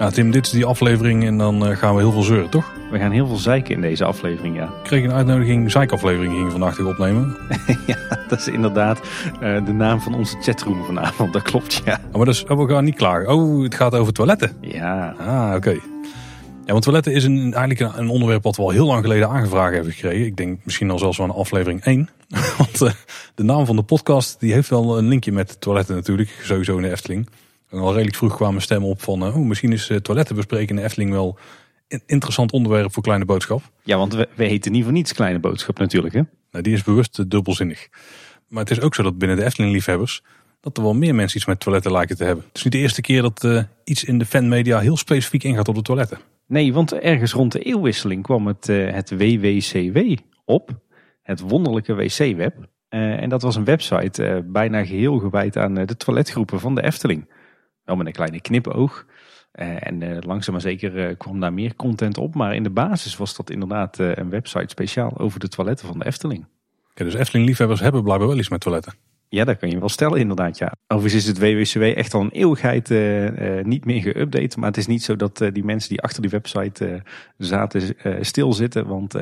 Ja, Tim, dit is die aflevering en dan eh, gaan we heel veel zeuren, toch? We gaan heel veel zeiken in deze aflevering, ja. Ik kreeg een uitnodiging, zeikaflevering gingen we vandaag opnemen. ja, dat is inderdaad eh, de naam van onze chatroom vanavond, dat klopt, ja. Oh, maar dus, oh, we gaan niet klaar. Oh, het gaat over toiletten. Ja. Ah, oké. Ja, want toiletten is een, eigenlijk een, een onderwerp wat we al heel lang geleden aangevraagd hebben gekregen. Ik denk misschien al zelfs wel een aflevering 1. want eh, de naam van de podcast die heeft wel een linkje met toiletten natuurlijk, sowieso in de Efteling. En al redelijk vroeg kwamen stemmen op van, oh, misschien is toiletten bespreken in de Efteling wel een interessant onderwerp voor Kleine Boodschap. Ja, want we, we heten niet voor niets Kleine Boodschap natuurlijk, hè? Nou, die is bewust dubbelzinnig. Maar het is ook zo dat binnen de Efteling-liefhebbers... dat er wel meer mensen iets met toiletten lijken te hebben. Het is niet de eerste keer dat uh, iets in de fanmedia heel specifiek ingaat op de toiletten. Nee, want ergens rond de eeuwwisseling kwam het, uh, het WWCW op. Het wonderlijke wc-web. Uh, en dat was een website bijna geheel gewijd aan de toiletgroepen van de Efteling. Wel met een kleine knipoog. Uh, en uh, langzaam maar zeker uh, kwam daar meer content op. Maar in de basis was dat inderdaad een website speciaal over de toiletten van de Efteling. Okay, dus Efteling-liefhebbers hebben blijkbaar wel iets met toiletten. Ja, dat kan je wel stellen inderdaad, ja. Overigens is het WWCW echt al een eeuwigheid niet meer geüpdate. Maar het is niet zo dat die mensen die achter die website zaten stilzitten. Want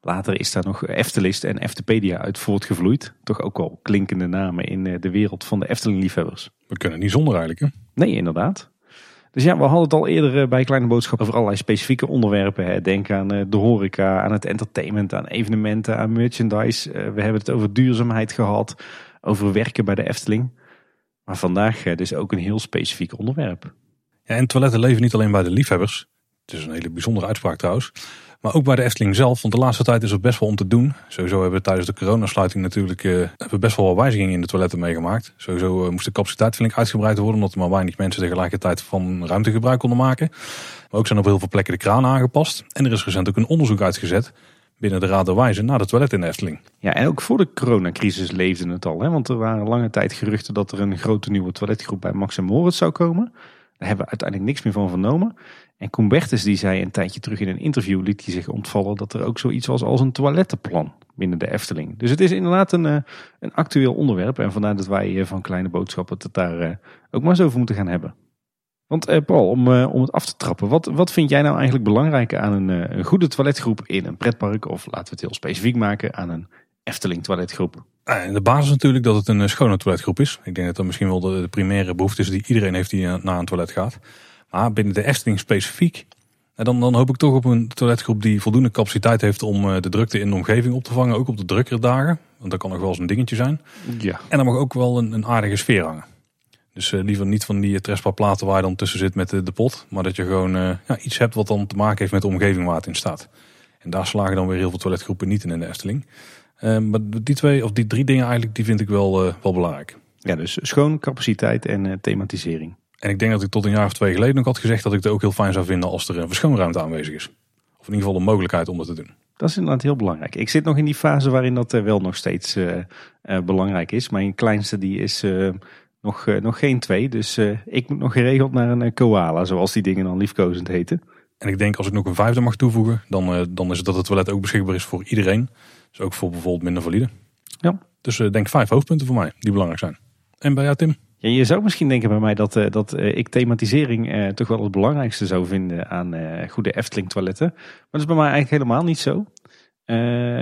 later is daar nog Eftelist en Eftepedia uit voortgevloeid. Toch ook wel klinkende namen in de wereld van de Efteling-liefhebbers. We kunnen niet zonder eigenlijk, hè? Nee, inderdaad. Dus ja, we hadden het al eerder bij Kleine Boodschap over allerlei specifieke onderwerpen. Denk aan de horeca, aan het entertainment, aan evenementen, aan merchandise. We hebben het over duurzaamheid gehad, over werken bij de Efteling. Maar vandaag dus ook een heel specifiek onderwerp. Ja, en toiletten leven niet alleen bij de liefhebbers. Het is een hele bijzondere uitspraak trouwens. Maar ook bij de Efteling zelf, want de laatste tijd is er best wel om te doen. Sowieso hebben we tijdens de coronasluiting natuurlijk hebben we best wel wat wijzigingen in de toiletten meegemaakt. Sowieso uh, moest de capaciteit flink uitgebreid worden, omdat er maar weinig mensen tegelijkertijd van ruimte gebruik konden maken. Maar ook zijn op heel veel plekken de kranen aangepast. En er is recent ook een onderzoek uitgezet binnen de Raad der Wijzen naar de toiletten in de Efteling. Ja, en ook voor de coronacrisis leefde het al. Hè? Want er waren lange tijd geruchten dat er een grote nieuwe toiletgroep bij Max en Moritz zou komen. Daar hebben we uiteindelijk niks meer van vernomen. En Koen Bertens die zei een tijdje terug in een interview, liet hij zich ontvallen dat er ook zoiets was als een toilettenplan binnen de Efteling. Dus het is inderdaad een, een actueel onderwerp. En vandaar dat wij van Kleine Boodschappen het daar ook maar eens over moeten gaan hebben. Want Paul, om, om het af te trappen, wat, wat vind jij nou eigenlijk belangrijk aan een, een goede toiletgroep in een pretpark? Of laten we het heel specifiek maken aan een Efteling toiletgroep? De basis natuurlijk dat het een schone toiletgroep is. Ik denk dat dat misschien wel de, de primaire behoefte is die iedereen heeft die naar een toilet gaat. Maar binnen de Efteling specifiek, dan, dan hoop ik toch op een toiletgroep die voldoende capaciteit heeft om de drukte in de omgeving op te vangen. Ook op de drukkere dagen, want dat kan nog wel eens een dingetje zijn. Ja. En dan mag ook wel een, een aardige sfeer hangen. Dus uh, liever niet van die trespa-platen waar je dan tussen zit met de, de pot. Maar dat je gewoon uh, ja, iets hebt wat dan te maken heeft met de omgeving waar het in staat. En daar slagen dan weer heel veel toiletgroepen niet in in de Efteling. Uh, maar die twee of die drie dingen eigenlijk, die vind ik wel, wel belangrijk. Ja, dus schoon, capaciteit en thematisering. En ik denk dat ik tot een jaar of twee geleden nog had gezegd dat ik het ook heel fijn zou vinden als er een verschoonruimte aanwezig is. Of in ieder geval een mogelijkheid om dat te doen. Dat is inderdaad heel belangrijk. Ik zit nog in die fase waarin dat wel nog steeds uh, uh, belangrijk is. Mijn kleinste die is uh, nog, nog geen twee. Dus ik moet nog geregeld naar een koala, zoals die dingen dan liefkozend heten. En ik denk als ik nog een vijfde mag toevoegen, dan, dan is het dat het toilet ook beschikbaar is voor iedereen. Dus ook voor bijvoorbeeld minder valide. Ja. Dus denk vijf hoofdpunten voor mij die belangrijk zijn. En bij jou Tim? Ja, je zou misschien denken bij mij dat, uh, dat uh, ik thematisering uh, toch wel het belangrijkste zou vinden aan goede Efteling toiletten. Maar dat is bij mij eigenlijk helemaal niet zo.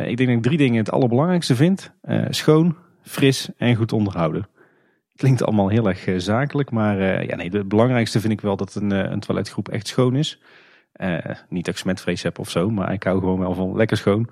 ik denk dat ik drie dingen het allerbelangrijkste vind. schoon, fris en goed onderhouden. Klinkt allemaal heel erg zakelijk, maar ja, nee, het belangrijkste vind ik wel dat een, een toiletgroep echt schoon is. niet dat ik smetvrees heb of zo, maar ik hou gewoon wel van lekker schoon.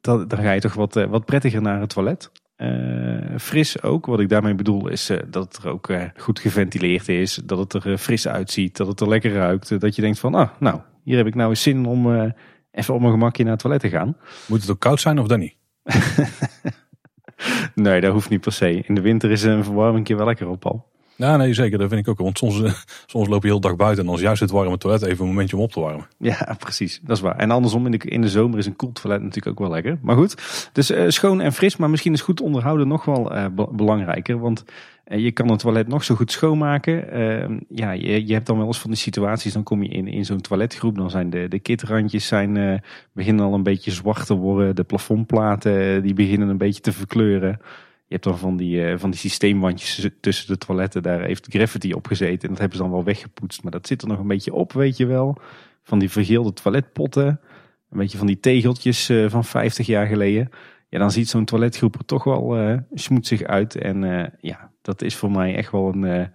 Dan, dan ga je toch wat, wat prettiger naar het toilet. Uh, fris ook. Wat ik daarmee bedoel is uh, dat het er ook uh, goed geventileerd is. Dat het er fris uitziet. Dat het er lekker ruikt. dat je denkt van, ah, nou, hier heb ik nou eens zin om even op mijn gemakje naar het toilet te gaan. Moet het ook koud zijn of dan niet? nee, dat hoeft niet per se. In de winter is een verwarming wel lekker op al. Ja, nee, zeker. Dat vind ik ook. Want soms, eh, soms loop je heel dag buiten en dan is juist het warme toilet even een momentje om op te warmen. Ja, precies. Dat is waar. En andersom, in de, in de zomer is een koel toilet natuurlijk ook wel lekker. Maar goed, dus eh, schoon en fris, maar misschien is goed onderhouden nog wel eh, be- belangrijker. Want je kan een toilet nog zo goed schoonmaken. Eh, ja, je, je hebt dan wel eens van die situaties, dan kom je in, in zo'n toiletgroep. Dan zijn de, de kitrandjes zijn, beginnen al een beetje zwart te worden. De plafondplaten die beginnen een beetje te verkleuren. Je hebt dan van die, eh, van die systeemwandjes tussen de toiletten. Daar heeft graffiti op gezeten. En dat hebben ze dan wel weggepoetst. Maar dat zit er nog een beetje op, weet je wel. Van die vergeelde toiletpotten. Een beetje van die tegeltjes eh, van 50 jaar geleden. Ja, dan ziet zo'n toiletgroep er toch wel eh smoetsig uit. En ja, dat is voor mij echt wel een,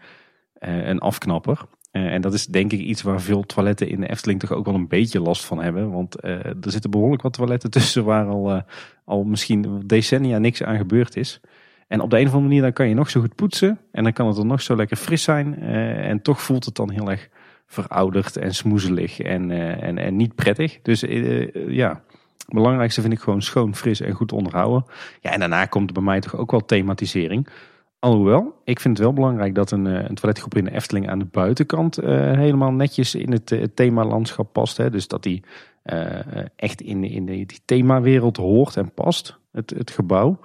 een afknapper. En dat is denk ik iets waar veel toiletten in de Efteling toch ook wel een beetje last van hebben. Want er zitten behoorlijk wat toiletten tussen waar al, al misschien decennia niks aan gebeurd is. En op de een of andere manier dan kan je nog zo goed poetsen. En dan kan het er nog zo lekker fris zijn. eh, en toch voelt het dan heel erg verouderd en smoezelig en, eh, en, en niet prettig. Dus eh, ja, het belangrijkste vind ik gewoon schoon, fris en goed onderhouden. Ja, en daarna komt bij mij toch ook wel thematisering. Alhoewel, ik vind het wel belangrijk dat een, een toiletgroep in de Efteling aan de buitenkant helemaal netjes in het, het themalandschap past. Hè. Dus dat die echt in, in die themawereld hoort en past, het, het gebouw.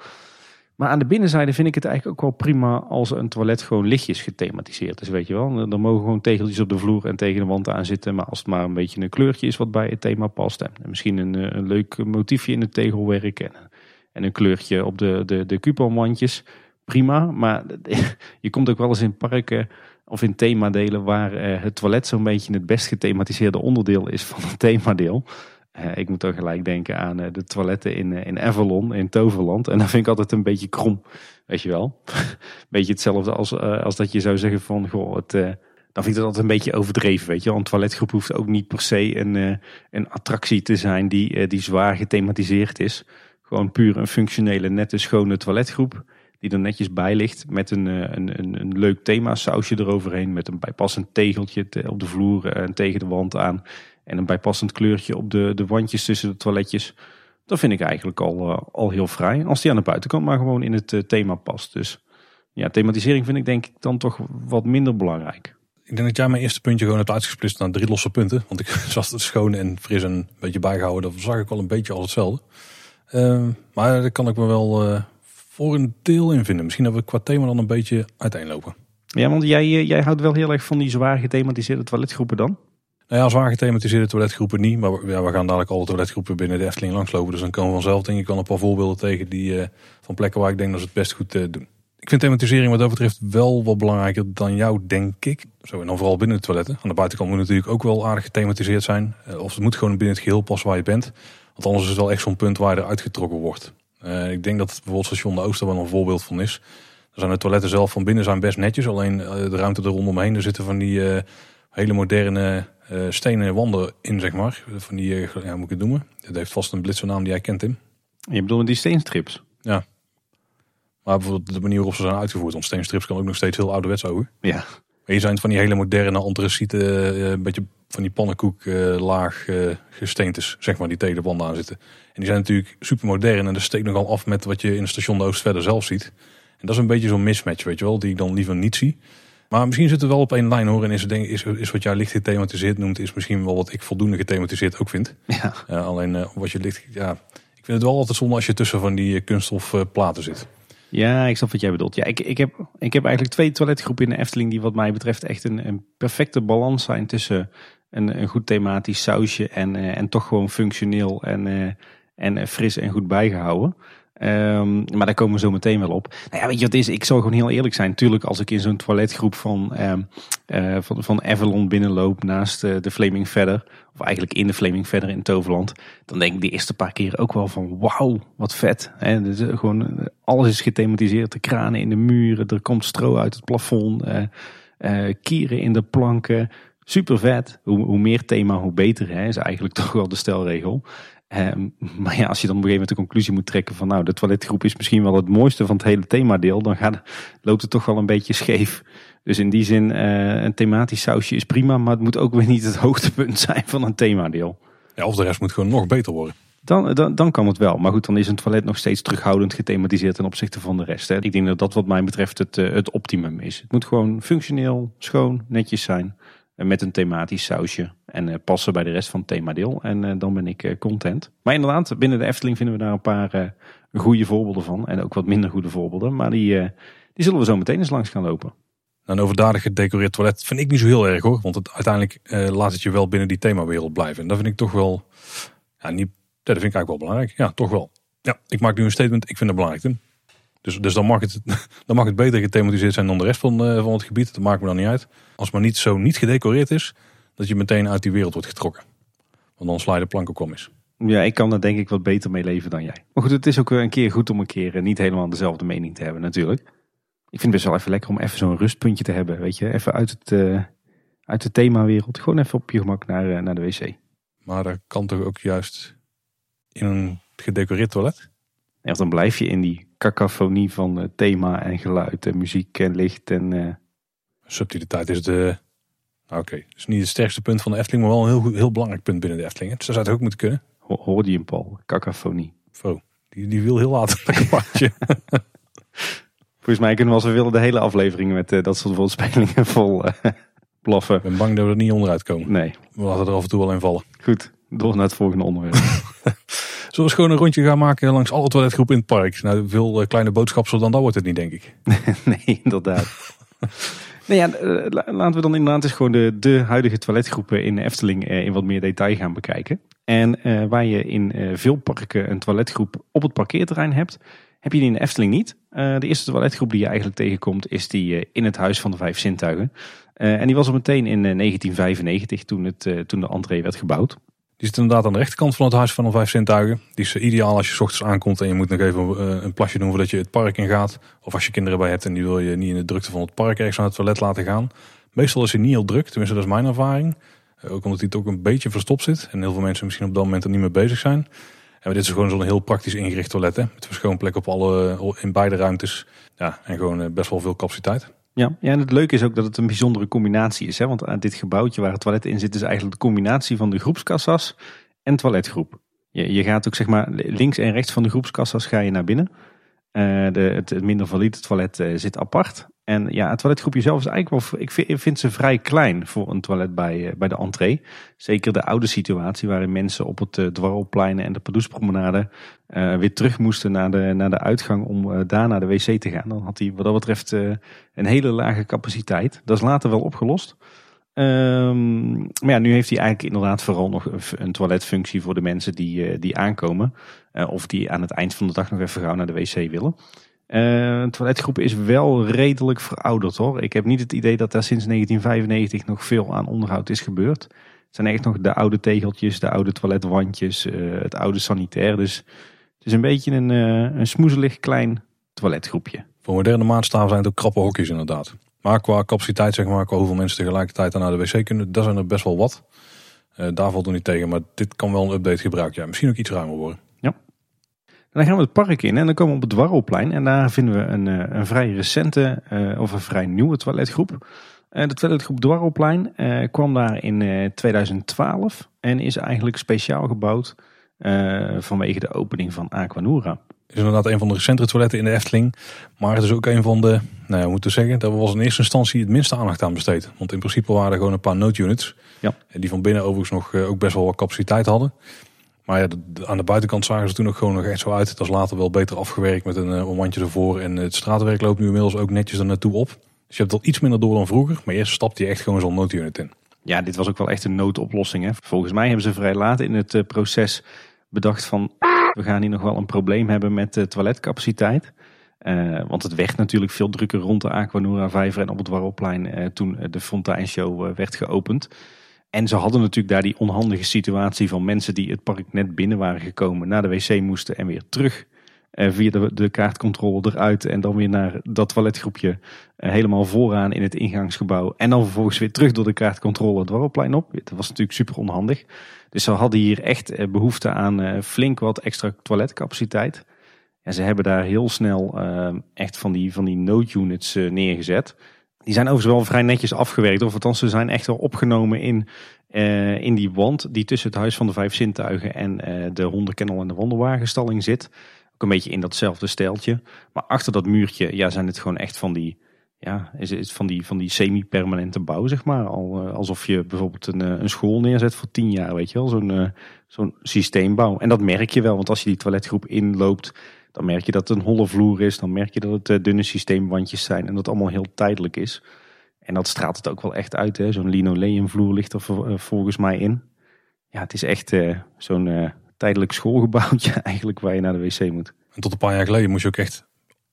Maar aan de binnenzijde vind ik het eigenlijk ook wel prima als een toilet gewoon lichtjes gethematiseerd is, weet je wel. Er mogen gewoon tegeltjes op de vloer en tegen de wand aan zitten. Maar als het maar een beetje een kleurtje is wat bij het thema past. En misschien een, eh, een leuk motiefje in het tegelwerk en, en een kleurtje op de, de, de. Prima, maar je komt ook wel eens in parken of in themadelen waar eh, het toilet zo'n beetje het best gethematiseerde onderdeel is van het themadeel. Ik moet dan gelijk denken aan eh, de toiletten in, eh, in Avalon, in Toverland. En dat vind ik altijd een beetje krom, weet je wel. beetje hetzelfde als, eh, als dat je zou zeggen van, goh, het, dan vind ik dat altijd een beetje overdreven, weet je. Een toiletgroep hoeft ook niet per se een, een attractie te zijn die, die zwaar gethematiseerd is. Gewoon puur een functionele, nette, schone toiletgroep die er netjes bij ligt met een, een, een, een leuk thema sausje eroverheen. Met een bijpassend tegeltje te- op de vloer en tegen de wand aan. En een bijpassend kleurtje op de, de wandjes tussen de toiletjes. Dat vind ik eigenlijk al, eh, al heel fraai. Als die aan de buitenkant maar gewoon in het eh, thema past. Dus ja, thematisering vind ik denk ik dan toch wat minder belangrijk. Ik denk dat jij mijn eerste puntje gewoon hebt uitgesplitst naar drie losse punten. Want ik zat het schoon en fris en een beetje bijgehouden. Dat zag ik wel een beetje als hetzelfde. Ehm, maar daar kan ik me wel eh, voor een deel in vinden. Misschien dat we qua thema dan een beetje uiteenlopen. Ja, want jij, jij houdt wel heel erg van die zwaar gethematiseerde toiletgroepen dan? Nou ja, zwaar gethematiseerde toiletgroepen niet. Maar we- gaan dadelijk alle toiletgroepen binnen de Efteling langslopen. Dus dan komen we vanzelf denk ik wel een paar voorbeelden tegen die, eh, van plekken waar ik denk dat ze het best goed eh, doen. Ik vind thematisering wat dat betreft wel wat belangrijker dan jou, denk ik. Zo, en dan vooral binnen de toiletten. Aan de buitenkant moet natuurlijk ook wel aardig gethematiseerd zijn. Eh, of het moet gewoon binnen het geheel passen waar je bent. Want anders is het wel echt zo'n punt waar je eruit getrokken wordt. Ik denk dat bijvoorbeeld station de Ooster wel een voorbeeld van is. Er zijn de toiletten zelf van binnen zijn best netjes. Alleen de ruimte er rondomheen, er zitten van die hele moderne stenen wanden in, zeg maar. Van die, eh, ja, moet ik het noemen? Het heeft vast een blitse naam die jij kent, Tim. Je bedoelt die steenstrips? Maar bijvoorbeeld de manier waarop ze zijn uitgevoerd. Want steenstrips kan ook nog steeds heel ouderwets ogen. Ja. Maar hier zijn het van die hele moderne antraciete, eh, een beetje van die pannenkoek eh, laag eh, gesteentes, zeg maar, die tegen de wanden aan zitten. En die zijn natuurlijk super modern en dat steekt nogal af met wat je in het station de Oost verder zelf ziet. En dat is een beetje zo'n mismatch, weet je wel, die ik dan liever niet zie. Maar misschien zitten we wel op één lijn hoor. En is, denk, is, is wat jij licht gethematiseerd noemt, is misschien wel wat ik voldoende gethematiseerd ook vind. Ja. Eh, alleen eh, wat je licht, ja, ik vind het wel altijd zonde als je tussen van die eh, kunststof platen zit. Ja, ik snap wat jij bedoelt. Ja, ik, ik, heb, ik heb eigenlijk twee toiletgroepen in de Efteling die wat mij betreft echt een, een perfecte balans zijn tussen een, een goed thematisch sausje en, en toch gewoon functioneel en, en fris en goed bijgehouden. Ehm, maar daar komen we zo meteen wel op. Nou ja, weet je wat is? Ik zal gewoon heel eerlijk zijn. Tuurlijk, als ik in zo'n toiletgroep van, ehm, eh, van, van Avalon binnenloop naast eh, de Flaming Feather, of eigenlijk in de Flaming Feather in Toverland, dan denk ik de eerste paar keer ook wel van wauw, wat vet. Dus, eh, gewoon, alles is gethematiseerd, de kranen in de muren, er komt stro uit het plafond, kieren in de planken. Super vet. Hoe, hoe meer thema, hoe beter hè, is eigenlijk toch wel de stelregel. Ehm, maar ja, als je dan op een gegeven moment de conclusie moet trekken van nou, de toiletgroep is misschien wel het mooiste van het hele themadeel, dan gaat, loopt het toch wel een beetje scheef. Dus in die zin, eh, een thematisch sausje is prima, maar het moet ook weer niet het hoogtepunt zijn van een themadeel. Ja, of de rest moet gewoon nog beter worden. Dan, dan, dan kan het wel. Maar goed, dan is een toilet nog steeds terughoudend gethematiseerd ten opzichte van de rest. Hè. Ik denk dat dat wat mij betreft het, eh, het optimum is. Het moet gewoon functioneel, schoon, netjes zijn. En met een thematisch sausje. En uh, passen bij de rest van het themadeel. En uh, dan ben ik content. Maar inderdaad, binnen de Efteling vinden we daar een paar goede voorbeelden van. En ook wat minder goede voorbeelden. Maar die, die zullen we zo meteen eens langs gaan lopen. Een overdadig gedecoreerd toilet vind ik niet zo heel erg hoor. Want het, uiteindelijk laat het je wel binnen die themawereld blijven. En dat vind ik toch wel... Ja, niet, dat vind ik eigenlijk wel belangrijk. Ja, toch wel. Ja, ik maak nu een statement. Ik vind het belangrijk. Dus, dus dan, mag het, dan mag het beter gethematiseerd zijn dan de rest van, van het gebied. Dat maakt me dan niet uit. Als het maar niet zo niet gedecoreerd is, dat je meteen uit die wereld wordt getrokken. Want dan sla je de plank ook mis. Ja, ik kan er denk ik wat beter mee leven dan jij. Maar goed, het is ook een keer goed om een keer eh, niet helemaal dezelfde mening te hebben natuurlijk. Ik vind het best wel even lekker om even zo'n rustpuntje te hebben. Weet je, even uit, het, uh, uit de themawereld. Gewoon even op je gemak naar, uh, naar de wc. Maar dat kan toch ook juist in een gedecoreerd toilet? Ja, dan blijf je in die cacophonie van thema en geluid en muziek en licht en subtiliteit is de... Nou, Oké, dus niet het sterkste punt van de Efteling, maar wel een heel, heel belangrijk punt binnen de Efteling. Dus dat zou het ook moeten kunnen. Hoorde je hem, Paul? Cacophonie. Zo, die, die wil heel laat een kwartje. Volgens mij kunnen we als we willen de hele aflevering met uh, dat soort woordspelingen vol uh, blaffen. Ik ben bang dat we er niet onderuit komen. Nee. We laten er af en toe wel in vallen. Goed, door naar het volgende onderwerp. Zullen we gewoon een rondje gaan maken langs alle toiletgroepen in het park? Nou, veel uh, kleine boodschappen dan dat wordt het niet, denk ik. nee, inderdaad. Ja, eh, laten we dan inderdaad eens gewoon de, de huidige toiletgroepen in de Efteling eh, in wat meer detail gaan bekijken. En uh, waar je in uh, veel parken een toiletgroep op het parkeerterrein hebt, heb je die in de Efteling niet. Uh, de eerste toiletgroep die je eigenlijk tegenkomt is die in het Huis van de Vijf Zintuigen. en die was er meteen in 1995 toen, het, toen de entree werd gebouwd. Die zit inderdaad aan de rechterkant van het Huis van de Vijf Zintuigen. Die is ideaal als je s ochtends aankomt en je moet nog even eh, een plasje doen voordat je het park in gaat. Of als je kinderen bij hebt en die wil je niet in de drukte van het park ergens naar het toilet laten gaan. Meestal is hij niet heel druk, tenminste dat is mijn ervaring. Eh, ook omdat hij toch een beetje verstopt zit. En heel veel mensen misschien op dat moment er niet mee bezig zijn. En dit is gewoon zo'n heel praktisch ingericht toilet. Hè? Met verschillende plekken op alle, in beide ruimtes. Ja, en gewoon eh, best wel veel capaciteit. Ja, ja, en het leuke is ook dat het een bijzondere combinatie is. Hè? Want aan dit gebouwtje waar het toilet in zit, is eigenlijk de combinatie van de groepskassas en toiletgroep. Je, je gaat ook zeg maar links en rechts van de groepskassas ga je naar binnen. Uh, de, het, minder valide toilet uh, zit apart. En ja, het toiletgroepje zelf is eigenlijk wel. Ik vind, ze vrij klein voor een toilet bij, uh, bij de entree. Zeker de oude situatie waarin mensen op het uh, dwarrelpleinen en de Padoespromenade weer terug moesten naar de, naar de uitgang om daar naar de wc te gaan. Dan had hij wat dat betreft een hele lage capaciteit. Dat is later wel opgelost. Um, maar ja, nu heeft hij eigenlijk inderdaad vooral nog een toiletfunctie voor de mensen die, die aankomen. Of die aan het eind van de dag nog even gauw naar de wc willen. Uh, toiletgroep is wel redelijk verouderd hoor. Ik heb niet het idee dat daar sinds 1995 nog veel aan onderhoud is gebeurd. Het zijn echt nog de oude tegeltjes, de oude toiletwandjes, uh, het oude sanitair. Dus het is een beetje een, uh, een smoezelig klein toiletgroepje. Voor moderne maatstaven zijn het ook krappe hokjes inderdaad. Maar qua capaciteit, zeg maar, qua hoeveel mensen tegelijkertijd naar de wc kunnen, daar zijn er best wel wat. Daar valt er niet tegen, maar dit kan wel een update gebruiken. Ja, misschien ook iets ruimer worden. Dan gaan we het park in en dan komen we op het Dwarrelplein. En daar vinden we een, eh, een vrij recente uh, of een vrij nieuwe toiletgroep. de toiletgroep Dwarrelplein kwam daar in 2012 en is eigenlijk speciaal gebouwd vanwege de opening van Aquanura is inderdaad een van de recentere toiletten in de Efteling. Maar het is ook een van de, nou ja, we moeten zeggen, daar was in eerste instantie het minste aandacht aan besteed. Want in principe waren er gewoon een paar noodunits. Ja. Die van binnen overigens nog eh, ook best wel wat capaciteit hadden. Maar aan de buitenkant zagen ze toen ook gewoon nog echt zo uit. Dat is later wel beter afgewerkt met een, eh, een wandje ervoor. En het straatwerk loopt nu inmiddels ook netjes er naartoe op. Dus je hebt dat iets minder door dan vroeger. Maar eerst stapte je echt gewoon zo'n noodunit in. Ja, dit was ook wel echt een noodoplossing. Hè? Volgens mij hebben ze vrij laat in het eh, proces bedacht van we gaan hier nog wel een probleem hebben met de toiletcapaciteit. Uh, want het werd natuurlijk veel drukker rond de Aquanura Vijver en op het Warrelplein uh, toen de Fontainshow uh, werd geopend. En ze hadden natuurlijk daar die onhandige situatie van mensen die het park net binnen waren gekomen, naar de wc moesten en weer terug via de, de, kaartcontrole eruit en dan weer naar dat toiletgroepje helemaal vooraan in het ingangsgebouw. En dan vervolgens weer terug door de kaartcontrole het Warrelplein op. Dat was natuurlijk super onhandig. Dus ze hadden hier echt eh, behoefte aan eh, flink wat extra toiletcapaciteit. En ze hebben daar heel snel eh, echt van die, van die noodunits neergezet. Die zijn overigens wel vrij netjes afgewerkt. Of althans, ze zijn echt wel opgenomen in, uh, in die wand die tussen het Huis van de Vijf Zintuigen en uh, de hondenkennel en de wonderwagenstalling zit. Ook een beetje in datzelfde stijltje. Maar achter dat muurtje ja, zijn het gewoon echt van die, ja, is het van die, van die semi-permanente bouw, zeg maar. Al, uh, alsof je bijvoorbeeld een, een school neerzet voor tien jaar, weet je wel. Zo'n zo'n systeembouw. En dat merk je wel, want als je die toiletgroep inloopt dan merk je dat het een holle vloer is. Dan merk je dat het dunne systeemwandjes zijn en dat het allemaal heel tijdelijk is. En dat straalt het ook wel echt uit. Zo'n linoleumvloer ligt er volgens mij in. Ja, het is echt uh, zo'n uh, tijdelijk schoolgebouwtje eigenlijk waar je naar de wc moet. En tot een paar jaar geleden moest je ook echt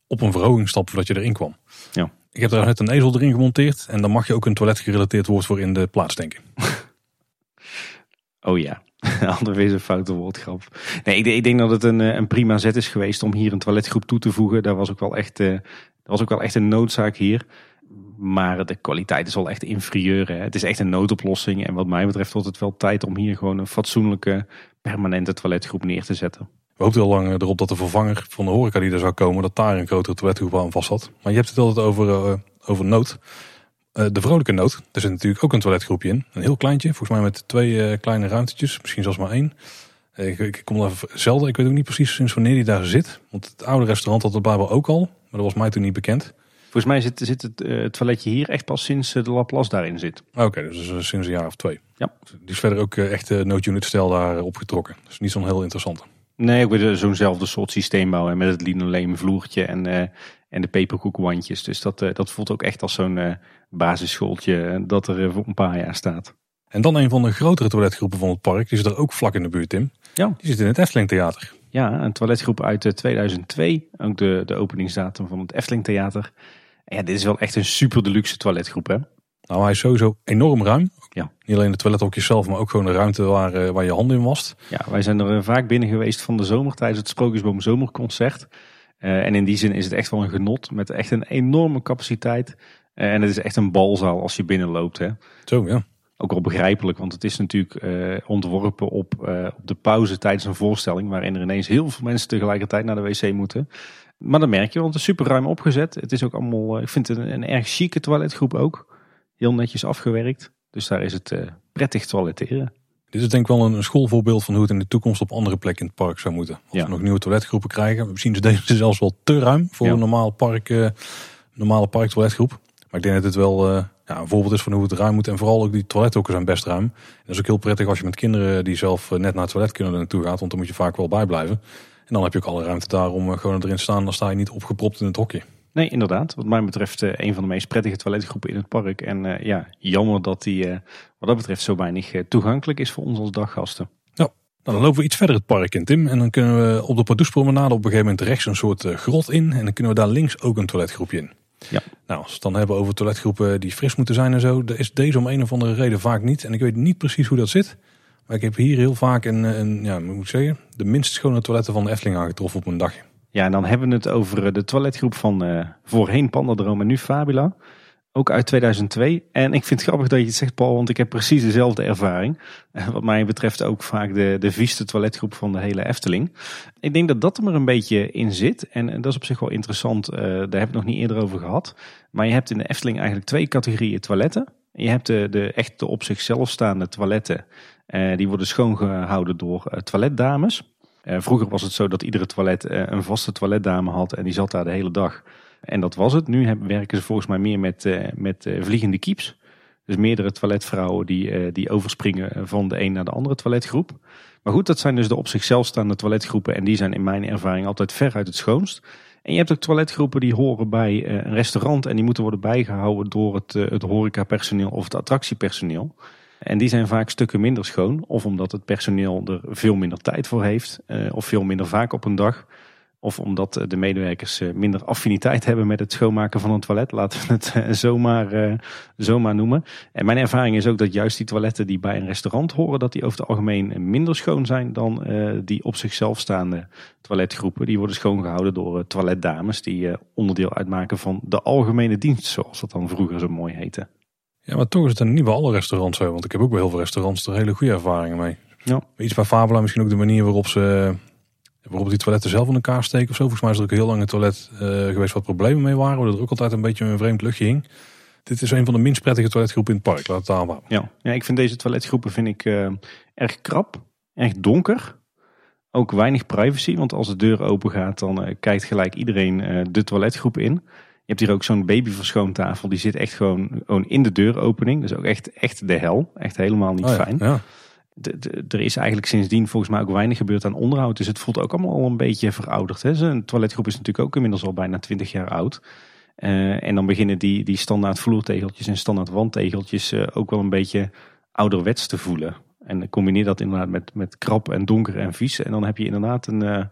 op een verhoging stappen voordat je erin kwam. Ja. Ik heb daar net een ezel erin gemonteerd en dan mag je ook een toilet gerelateerd woord voor in de plaats denken. oh ja, Alweer een foute woordgrap. Nee, ik, ik, denk dat het een, eh, een prima zet is geweest om hier een toiletgroep toe te voegen. Daar was ook wel echt, uh, was ook wel echt een noodzaak hier. Maar de kwaliteit is wel echt inferieur. Hè. Het is echt een noodoplossing. En wat mij betreft wordt het wel tijd om hier gewoon een fatsoenlijke permanente toiletgroep neer te zetten. We hoopten al lang erop dat de vervanger van de horeca die er zou komen, dat daar een grotere toiletgroep aan vast had. Maar je hebt het altijd over, over nood. Uh, de vrolijke nood, daar zit natuurlijk ook een toiletgroepje in. Een heel kleintje, volgens mij met twee uh, kleine ruimtetjes, misschien zelfs maar één. Ik, ik, kom daar zelden, ik weet ook niet precies sinds wanneer die daar zit. Want het oude restaurant had het blijkbaar ook al, maar dat was mij toen niet bekend. Volgens mij zit, zit het, uh, het toiletje hier echt pas sinds de Laplace daarin zit. Oké, okay, dus sinds een jaar of twee. Ja. Die is verder ook echt noodunit stijl daar opgetrokken. Dus niet zo'n heel interessante. Nee, ik weet zo'nzelfde soort systeembouw met het linoleum vloertje en, uh, en de peperkoekwandjes. Dus dat, uh, dat voelt ook echt als zo'n uh, basisschooltje dat er voor een paar jaar staat. En dan een van de grotere toiletgroepen van het park. Die zit er ook vlak in de buurt, Tim. Ja. Die zit in het Efteling Theater. Ja, een toiletgroep uit 2002. Ook de, de openingsdatum van het Efteling Theater. En ja, dit is wel echt een super deluxe toiletgroep, hè? Nou, hij is sowieso enorm ruim. Ja. Niet alleen de toilethokjes zelf, maar ook gewoon de ruimte waar, waar je handen in wast. Ja, wij zijn er vaak binnen geweest van de zomer tijdens het Sprookjesboom Zomerconcert. Uh, en in die zin is het echt wel een genot met echt een enorme capaciteit. Uh, en het is echt een balzaal als je binnenloopt. Hè. Zo, ja. Ook wel begrijpelijk, want het is natuurlijk ontworpen op, op de pauze tijdens een voorstelling. Waarin er ineens heel veel mensen tegelijkertijd naar de wc moeten. Maar dat merk je, want het is super ruim opgezet. Het is ook allemaal, ik vind het een, een erg chique toiletgroep ook. Heel netjes afgewerkt. Dus daar is het prettig toiletteren. Dit is denk ik wel een schoolvoorbeeld van hoe het in de toekomst op andere plekken in het park zou moeten. Als ja. we nog nieuwe toiletgroepen krijgen. Misschien is deze zelfs wel te ruim voor Ja. een normaal park, uh, normale parktoiletgroep. Maar ik denk dat het wel uh, ja, een voorbeeld is van hoe het ruim moet. En vooral ook die toilethokken zijn best ruim. En dat is ook heel prettig als je met kinderen die zelf net naar het toilet kunnen er naartoe gaat. Want dan moet je vaak wel bijblijven. En dan heb je ook alle ruimte daar om gewoon erin te staan. Dan sta je niet opgepropt in het hokje. Nee, inderdaad. Wat mij betreft uh, een van de meest prettige toiletgroepen in het park. En uh, ja, jammer dat die uh, wat dat betreft zo weinig toegankelijk is voor ons als daggasten. Ja, nou, dan lopen we iets verder het park in, Tim. En dan kunnen we op de Pardoespromenade op een gegeven moment rechts een soort grot in. En dan kunnen we daar links ook een toiletgroepje in. Ja. Nou, als we het dan hebben over toiletgroepen die fris moeten zijn en zo. Dan is deze om een of andere reden vaak niet. En ik weet niet precies hoe dat zit. Maar ik heb hier heel vaak een, een ja, moet ik zeggen, de minst schone toiletten van de Efteling aangetroffen op mijn dagje. Ja, en dan hebben we het over de toiletgroep van uh, voorheen Pandadroom en nu Fabula. Ook uit 2002. En ik vind het grappig dat je het zegt, Paul, want ik heb precies dezelfde ervaring. Uh, wat mij betreft ook vaak de, de vieste toiletgroep van de hele Efteling. Ik denk dat dat er maar een beetje in zit. En, dat is op zich wel interessant. Daar heb ik het nog niet eerder over gehad. Maar je hebt in de Efteling eigenlijk twee categorieën toiletten. Je hebt de, de echt op zichzelf staande toiletten. die worden schoongehouden door toiletdames. Uh, vroeger was het zo dat iedere toilet uh, een vaste toiletdame had en die zat daar de hele dag. En dat was het. Nu werken ze volgens mij meer met, uh, met vliegende kieps. Dus meerdere toiletvrouwen die, die overspringen van de een naar de andere toiletgroep. Maar goed, dat zijn dus de op zichzelf staande toiletgroepen. En die zijn in mijn ervaring altijd veruit het schoonst. En je hebt ook toiletgroepen die horen bij een restaurant. En die moeten worden bijgehouden door het, het horecapersoneel of het attractiepersoneel. En die zijn vaak stukken minder schoon. Of omdat het personeel er veel minder tijd voor heeft. Uh, of veel minder vaak op een dag. Of omdat de medewerkers uh, minder affiniteit hebben met het schoonmaken van een toilet. Laten we het zomaar, zomaar noemen. En mijn ervaring is ook dat juist die toiletten die bij een restaurant horen. Dat die over het algemeen minder schoon zijn dan die op zichzelf staande toiletgroepen. Die worden schoongehouden door toiletdames. Die onderdeel uitmaken van de algemene dienst. Zoals dat dan vroeger zo mooi heette. Ja, maar toch is het niet bij alle restaurants zo. Want ik heb ook bij heel veel restaurants er hele goede ervaringen mee. Ja. Iets bij Fabula, misschien ook de manier waarop ze waarop die toiletten zelf in elkaar steken of zo. Volgens mij is er ook heel lang een toilet uh, geweest waar problemen mee waren. Waar er ook altijd een beetje een vreemd luchtje hing. dit is een van de minst prettige toiletgroepen in het park. Laat het maar. Ja. ja, ik vind deze toiletgroepen vind ik, uh, erg krap, erg donker. Ook weinig privacy, want als de deur open gaat, dan uh, kijkt gelijk iedereen uh, de toiletgroep in. Je hebt hier ook zo'n babyverschoontafel, die zit echt gewoon, gewoon in de deuropening. Dus ook echt, echt de hel. Echt helemaal niet Oh ja, fijn. Ja. De, de- er is eigenlijk sindsdien volgens mij ook weinig gebeurd aan onderhoud. Dus het voelt ook allemaal al een beetje verouderd. Hè. Zo'n toiletgroep is natuurlijk ook inmiddels al bijna 20 jaar oud. Eh, en dan beginnen die, die standaard vloertegeltjes en standaard wandtegeltjes eh, ook wel een beetje ouderwets te voelen. En combineer dat inderdaad met, met krap en donker en vies. En dan heb je inderdaad een, eh,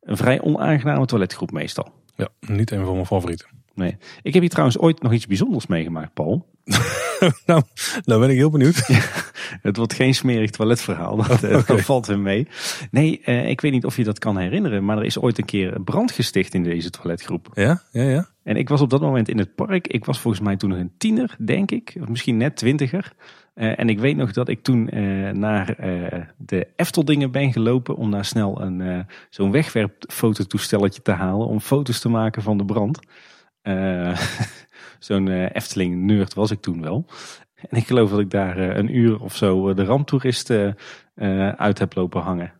een vrij onaangename toiletgroep meestal. ja, niet een van mijn favorieten. Nee. Ik heb hier trouwens ooit nog iets bijzonders meegemaakt, Paul. nou, nou ben ik heel benieuwd. Het wordt geen smerig toiletverhaal, dat, eh, valt weer mee. Nee, eh, ik weet niet of je dat kan herinneren, maar er is ooit een keer brand gesticht in deze toiletgroep. Ja, ja, ja. En ik was op dat moment in het park. Ik was volgens mij toen nog een tiener, denk ik. Of misschien net twintiger. Eh, en ik weet nog dat ik toen naar de Efteldingen ben gelopen om daar snel een zo'n wegwerpfototoestelletje te halen om foto's te maken van de brand. Eh, zo'n eh, Efteling-nerd was ik toen wel. En ik geloof dat ik daar eh, een uur of zo de ramptoeristen uit heb lopen hangen.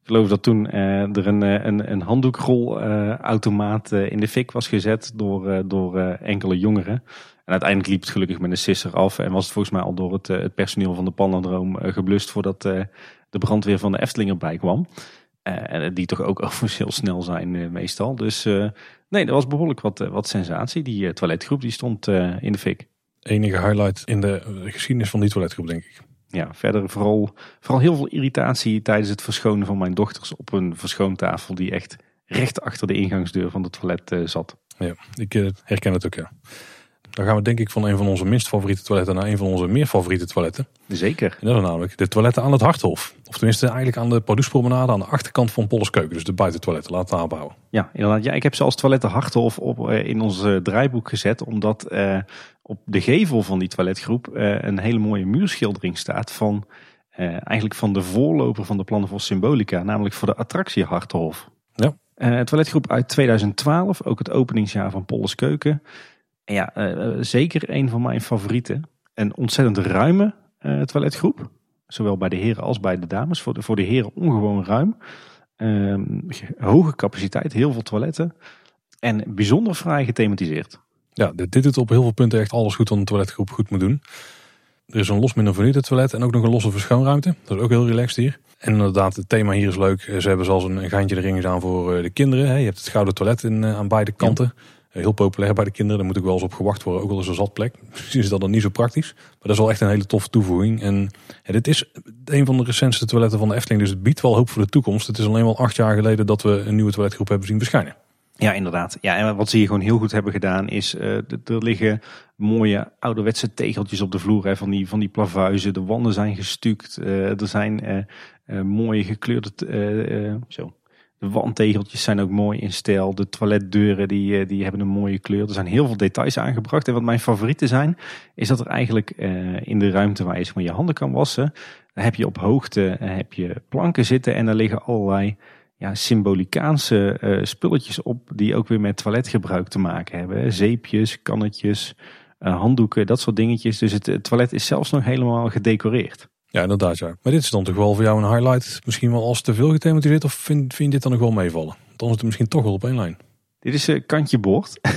Ik geloof dat toen er een, een, een handdoekrolautomaat in de fik was gezet door, door enkele jongeren. En uiteindelijk liep het gelukkig met een sisser af en was het volgens mij al door het, het personeel van de Pandadroom eh, geblust voordat de brandweer van de Efteling erbij kwam. En die toch ook overigens snel zijn meestal. Dus nee, er was behoorlijk wat, eh, wat sensatie. Die eh, toiletgroep die stond eh, in de fik. Enige highlight in de geschiedenis van die toiletgroep, denk ik. Ja, verder vooral, vooral heel veel irritatie tijdens het verschonen van mijn dochters op een verschoontafel die echt recht achter de ingangsdeur van het toilet zat. Ja, ik herken het ook, ja. Dan gaan we denk ik van een van onze minst favoriete toiletten naar een van onze meer favoriete toiletten. Zeker. En dat is namelijk de toiletten aan het Harthof. Of tenminste eigenlijk aan de Pardoespromenade aan de achterkant van Polleskeuken. Dus de buitentoiletten, laten we aanbouwen. Ja, inderdaad. Ja, ik heb ze als toiletten Harthof op, eh, in ons eh, draaiboek gezet. Omdat eh, op de gevel van die toiletgroep eh, een hele mooie muurschildering staat van eh, eigenlijk van de voorloper van de plannen voor Symbolica. Namelijk voor de attractie Harthof. Ja. Toiletgroep uit 2012, ook het openingsjaar van Polles Keuken. Ja, eh, eh, zeker een van mijn favorieten. Een ontzettend ruime eh, toiletgroep. Zowel bij de heren als bij de dames. Voor de, voor de heren ongewoon ruim. Ehm, hoge capaciteit, heel veel toiletten. En bijzonder fraai gethematiseerd. Ja, dit, dit doet op heel veel punten echt alles goed wat een toiletgroep goed moet doen. Er is een los mindervernieuwde toilet en ook nog een losse verschoonruimte. Dat is ook heel relaxed hier. En inderdaad, het thema hier is leuk. Ze hebben zelfs een, geintje erin gedaan voor de kinderen. Je hebt het gouden toilet in, aan beide kanten. Heel populair bij de kinderen. Daar moet ook wel eens op gewacht worden. Ook al is er zatplek. Misschien is dat dan niet zo praktisch. Maar dat is wel echt een hele toffe toevoeging. En dit is een van de recentste toiletten van de Efteling. Dus het biedt wel hoop voor de toekomst. Het is alleen wel acht jaar geleden dat we een nieuwe toiletgroep hebben zien verschijnen. Ja, inderdaad. Ja, en wat ze hier gewoon heel goed hebben gedaan is, eh, er liggen mooie ouderwetse tegeltjes op de vloer hè, van, die, van die plavuizen. De wanden zijn gestuukt. eh, er zijn eh, eh, mooie gekleurde, eh, eh, zo. De wandtegeltjes zijn ook mooi in stijl. De toiletdeuren die, eh, die hebben een mooie kleur. Er zijn heel veel details aangebracht. En wat mijn favorieten zijn, is dat er eigenlijk eh, in de ruimte waar je maar, je handen kan wassen, heb je op hoogte eh, heb je planken zitten en daar liggen allerlei ja, symbolicaanse spulletjes op die ook weer met toiletgebruik te maken hebben. Zeepjes, kannetjes, handdoeken, dat soort dingetjes. Dus het toilet is zelfs nog helemaal gedecoreerd. Ja, inderdaad. Ja. Maar dit is dan toch wel voor jou een highlight. Misschien wel als te veel gethematiseerd. Of vind, vind je dit dan nog wel meevallen? Dan is het misschien toch wel op één lijn. Dit is een kantje boord.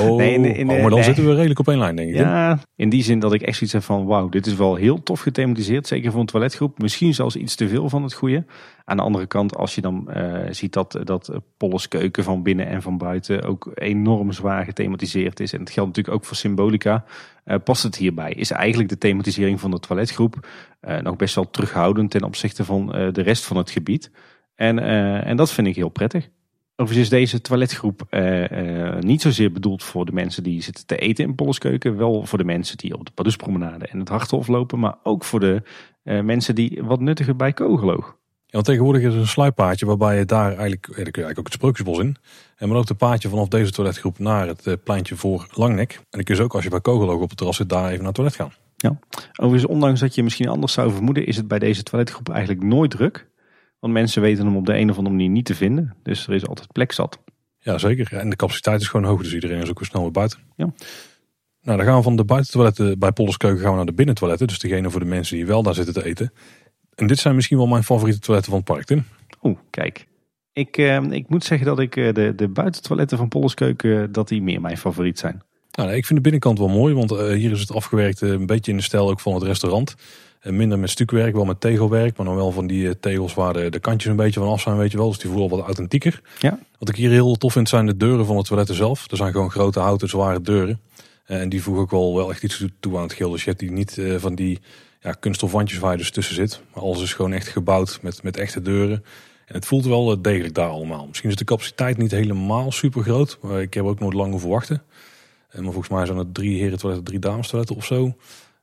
Oh, Nee, in de- in de- oh, maar dan nee. zitten we redelijk op één lijn, denk ik. Ja, in die zin dat ik echt zoiets heb van wauw, dit is wel heel tof gethematiseerd. Zeker voor een toiletgroep. Misschien zelfs iets te veel van het goede. Aan de andere kant, als je dan eh, ziet dat, dat Polles keuken van binnen en van buiten ook enorm zwaar gethematiseerd is. En het geldt natuurlijk ook voor Symbolica. eh, past het hierbij? Is eigenlijk de thematisering van de toiletgroep eh, nog best wel terughoudend ten opzichte van eh, de rest van het gebied. En, eh, en dat vind ik heel prettig. Overigens is deze toiletgroep eh, eh, niet zozeer bedoeld voor de mensen die zitten te eten in Polleskeuken. Wel voor de mensen die op de Pardoespromenade en het Harthof lopen. Maar ook voor de eh, mensen die wat nuttiger bij Kogeloog. Ja, want tegenwoordig is er een sluippaadje waarbij je daar eigenlijk, ja, daar kun je eigenlijk ook het sprookjesbos in. En maar ook de paadje vanaf deze toiletgroep naar het pleintje voor Langnek. En dan kun je ook als je bij Kogeloog op het terras zit daar even naar het toilet gaan. Overigens, ondanks dat je misschien anders zou vermoeden, is het bij deze toiletgroep eigenlijk nooit druk. Want mensen weten hem op de een of andere manier niet te vinden. Dus er is altijd plek zat. Ja, zeker. En de capaciteit is gewoon hoog, dus iedereen is ook weer snel weer buiten. Ja. Nou, dan gaan we van de buitentoiletten bij Polderskeuken gaan we naar de binnentoiletten. Dus degene voor de mensen die wel daar zitten te eten. En dit zijn misschien wel mijn favoriete toiletten van het park, Tim. Oeh, kijk. Ik, eh, ik moet zeggen dat ik eh, de, de buitentoiletten van Polderskeuken, eh, dat die meer mijn favoriet zijn. Nou, nee, ik vind de binnenkant wel mooi, want eh, hier is het afgewerkt eh, een beetje in de stijl ook van het restaurant. Eh, minder met stukwerk, wel met tegelwerk, maar dan wel van die tegels waar de, de kantjes een beetje van af zijn, weet je wel. Dus die voelen wat authentieker. Ja. Wat ik hier heel tof vind zijn de deuren van het toiletten zelf. Er zijn gewoon grote houten zware deuren. En die voegen ook wel, wel echt iets toe- aan het geel. Dus je hebt die niet van die ja, kunststof wandjes waar je dus tussen zit. Maar alles is gewoon echt gebouwd met, met echte deuren. En het voelt wel degelijk daar allemaal. Misschien is de capaciteit niet helemaal super groot. Maar ik heb ook nooit lang hoeven wachten. Eh, Maar volgens mij zijn het drie heren toiletten, drie dames toiletten of zo.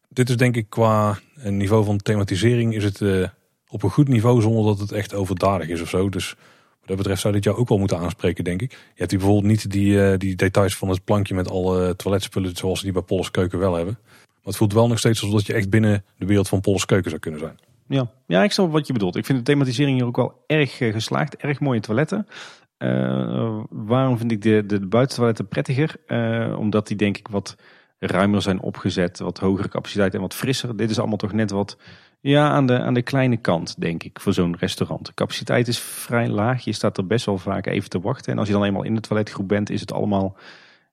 Dit is denk ik qua een niveau van thematisering is het eh, op een goed niveau zonder dat het echt overdadig is of zo. Dus wat dat betreft zou dit jou ook wel moeten aanspreken, denk ik. Je hebt hier bijvoorbeeld niet die, eh, die details van het plankje met alle toiletspullen zoals ze die bij Polles Keuken wel hebben. Maar het voelt wel nog steeds alsof je echt binnen de wereld van Polles Keuken zou kunnen zijn. Ja. ja, ik snap wat je bedoelt. Ik vind de thematisering hier ook wel erg eh, geslaagd. Erg mooie toiletten. Eh, waarom vind ik de, de, buitentoiletten prettiger? Eh, omdat die denk ik wat ruimer zijn opgezet. Wat hogere capaciteit en wat frisser. Dit is allemaal toch net wat ja, aan, de, aan de kleine kant, denk ik, voor zo'n restaurant. De capaciteit is vrij laag. Je staat er best wel vaak even te wachten. En als je dan eenmaal in de toiletgroep bent, is het allemaal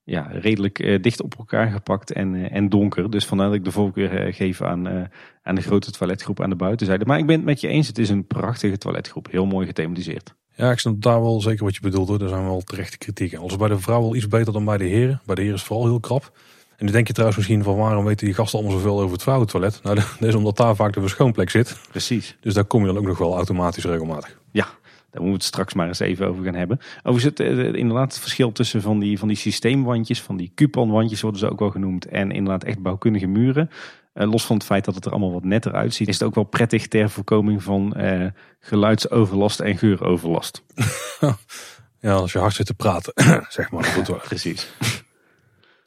ja, redelijk eh, dicht op elkaar gepakt en, en donker. Dus vandaar dat ik de voorkeur eh, geef aan, aan de grote toiletgroep aan de buitenzijde. Maar ik ben het met je eens, het is een prachtige toiletgroep. Heel mooi gethematiseerd. Ja, ik snap daar wel zeker wat je bedoelt hoor. Daar zijn wel terechte kritiek. Alles bij de vrouw wel iets beter dan bij de heren. Bij de heren is het vooral heel krap. En dan denk je trouwens misschien van waarom weten die gasten allemaal zoveel over het vrouwentoilet? Nou, dat is omdat daar vaak de verschoonplek zit. Precies. Dus daar kom je dan ook nog wel automatisch regelmatig. Ja, daar moeten we het straks maar eens even over gaan hebben. Overigens het, eh, inderdaad het verschil tussen van die, van die systeemwandjes, van die couponwandjes worden ze ook wel genoemd. En inderdaad echt bouwkundige muren. Eh, los van het feit dat het er allemaal wat netter uitziet, is het ook wel prettig ter voorkoming van eh, geluidsoverlast en geuroverlast. Ja, als je hard zit te praten, zeg maar. Doet wel. Precies.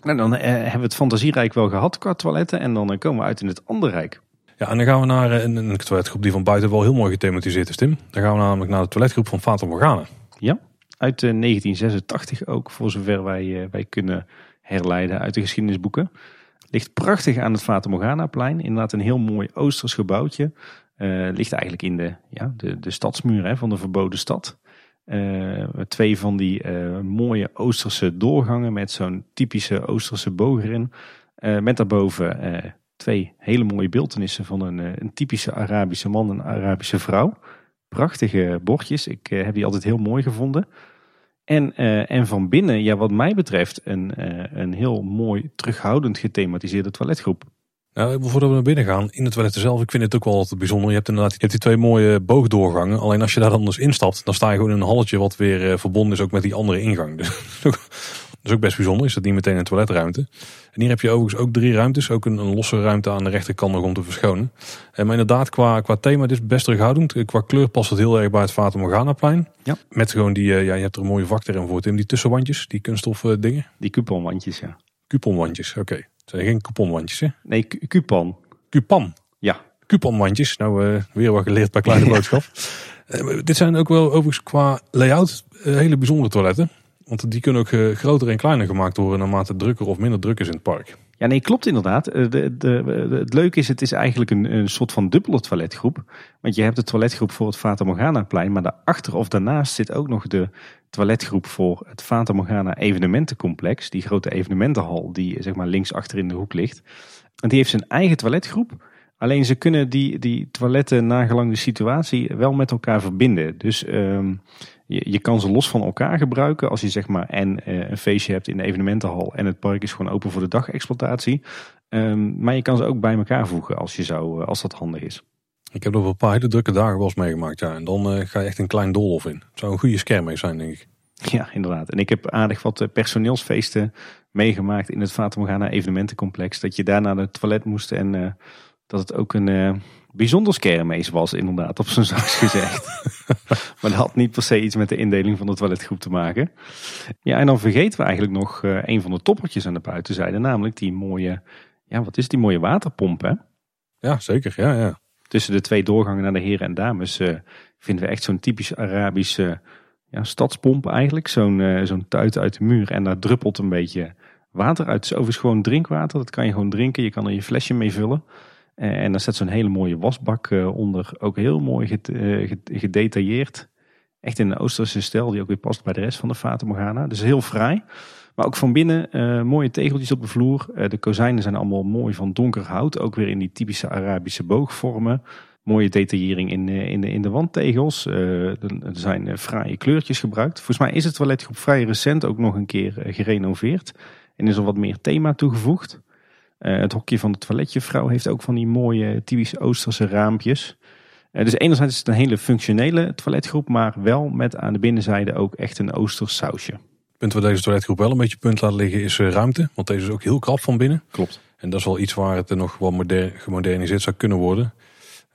Nou, dan eh, hebben we het fantasierijk wel gehad qua toiletten. En dan komen we uit in het andere rijk. Ja, en dan gaan we naar een, een toiletgroep die van buiten wel heel mooi gethematiseerd is, Tim. Dan gaan we namelijk naar de toiletgroep van Fata Morgana. Ja, uit eh, 1986 ook, voor zover wij, wij kunnen herleiden uit de geschiedenisboeken. Ligt prachtig aan het Fata Morgana-plein. Inderdaad een heel mooi Oosters gebouwtje. Eh, ligt eigenlijk in de, ja, de, de stadsmuur hè, van de verboden stad. Eh, twee van die eh, mooie Oosterse doorgangen met zo'n typische Oosterse boog erin. Met daarboven twee hele mooie beeldenissen van een, een typische Arabische man en een Arabische vrouw. Prachtige bordjes. Ik heb die altijd heel mooi gevonden. En, eh, en van binnen, ja, wat mij betreft, een, eh, een heel mooi terughoudend gethematiseerde toiletgroep. Nou, voordat we naar binnen gaan, in het toilet zelf, ik vind het ook wel altijd bijzonder. Je hebt inderdaad hebt die twee mooie boogdoorgangen. Alleen als je daar dan dus instapt, dan sta je gewoon in een halletje wat weer eh, verbonden is ook met die andere ingang. Dus dat is ook best bijzonder. Is dat niet meteen een toiletruimte. En hier heb je overigens ook drie ruimtes. Ook een, een losse ruimte aan de rechterkant nog om te verschonen. Eh, maar inderdaad, qua, qua thema, dit is best terughoudend. Eh, Qua kleur past het heel erg bij het Fata Morgana-plein. Ja. Met gewoon die, eh, ja, je hebt er een mooie vak erin voor, Tim. Die tussenwandjes, die kunststof dingen. Die couponwandjes, ja. Couponwandjes, oké. Het zijn geen couponwandjes, hè? Nee, coupon. Coupon. Ja, couponwandjes. Nou, weer wat geleerd bij Kleine Boodschap. Dit zijn ook wel overigens qua layout hele bijzondere toiletten. Want die kunnen ook eh, groter en kleiner gemaakt worden naarmate drukker of minder druk is in het park. Ja, nee, klopt inderdaad. Eh, de, de- het leuke is, het is eigenlijk een, een soort van dubbele toiletgroep. Want je hebt de toiletgroep voor het Fata Morgana plein, maar daarachter of daarnaast zit ook nog de toiletgroep voor het Fata Morgana evenementencomplex. Die grote evenementenhal die zeg maar links achter in de hoek ligt. En die heeft zijn eigen toiletgroep. Alleen ze kunnen die, die toiletten nagelang de situatie wel met elkaar verbinden. Dus ehm, je, je kan ze los van elkaar gebruiken als je zeg maar en eh, een feestje hebt in de evenementenhal en het park is gewoon open voor de dagexploitatie. Ehm, maar je kan ze ook bij elkaar voegen als, je zou, eh, als dat handig is. Ik heb nog wel een paar hele drukke dagen wel eens meegemaakt. Ja. En dan eh, ga je echt een klein doolhof in. Het zou een goede scherm zijn, denk ik. Ja, inderdaad. En ik heb aardig wat personeelsfeesten meegemaakt in het Fata Morgana evenementencomplex. Dat je daar naar het toilet moest en dat het ook een bijzonder kermis was, inderdaad, op zijn zachtst gezegd. maar dat had niet per se iets met de indeling van de toiletgroep te maken. Ja, en dan vergeten we eigenlijk nog eh, een van de toppertjes aan de buitenzijde, namelijk die mooie, ja, wat is die mooie waterpomp, hè? Ja, zeker. Ja, ja. Tussen de twee doorgangen naar de heren en dames eh, vinden we echt zo'n typisch Arabische ja, stadspomp eigenlijk. Zo'n zo'n tuit uit de muur en daar druppelt een beetje water uit. Het is overigens gewoon drinkwater. Dat kan je gewoon drinken. Je kan er je flesje mee vullen. Eh, en dan staat zo'n hele mooie wasbak eh, onder. Ook heel mooi eh, gedetailleerd. Echt in de Oosterse stijl die ook weer past bij de rest van de Fata Morgana. Dus heel fraai. Maar ook van binnen mooie tegeltjes op de vloer. de kozijnen zijn allemaal mooi van donker hout. Ook weer in die typische Arabische boogvormen. Mooie detaillering in, in, de, in de wandtegels. er zijn fraaie kleurtjes gebruikt. Volgens mij is het toiletgroep vrij recent ook nog een keer gerenoveerd. En is er wat meer thema toegevoegd. Uh, het hokje van de toiletjevrouw heeft ook van die mooie typische Oosterse raampjes. Uh, dus enerzijds is het een hele functionele toiletgroep, maar wel met aan de binnenzijde ook echt een Oosters sausje. Punt waar deze toiletgroep wel een beetje punt laat liggen is uh, ruimte. Want deze is ook heel krap van binnen. Klopt. En dat is wel iets waar het nog wel modern, gemoderniseerd zou kunnen worden.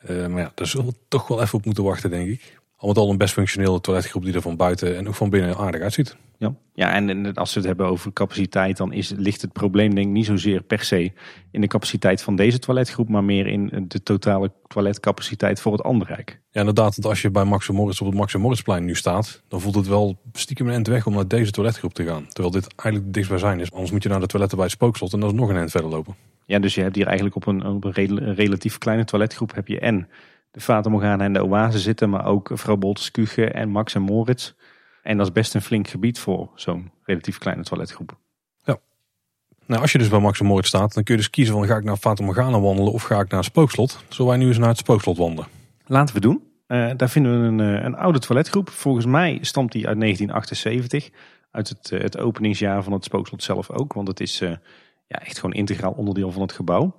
maar ja, daar zullen we toch wel even op moeten wachten, denk ik. Al met al een best functionele toiletgroep die er van buiten en ook van binnen aardig uitziet. Ja, ja en als we het hebben over capaciteit, dan is, ligt het probleem denk ik niet zozeer per se in de capaciteit van deze toiletgroep, maar meer in de totale toiletcapaciteit voor het Anderrijk. Ja, inderdaad. Want als je bij Max Moritz op het Max Moritzplein nu staat, dan voelt het wel stiekem een eind weg om naar deze toiletgroep te gaan. Terwijl dit eigenlijk dichtst zijn is. Anders moet je naar de toiletten bij het spookslot en dat is nog een eind verder lopen. Ja, dus je hebt hier eigenlijk op een, op een relatief kleine toiletgroep heb je en de Fata Morgana en de Oase zitten, maar ook vrouw Bolters en Max en Moritz. En dat is best een flink gebied voor zo'n relatief kleine toiletgroep. Ja. Nou, als je dus bij Max en Moritz staat, dan kun je dus kiezen van ga ik naar Fata Morgana wandelen of ga ik naar het Spookslot. Zullen wij nu eens naar het Spookslot wandelen? Laten we doen. Uh, daar vinden we een, eh, een oude toiletgroep. Volgens mij stamt die uit 1978. Uit het, eh, het openingsjaar van het Spookslot zelf ook. Want het is ja, echt gewoon integraal onderdeel van het gebouw.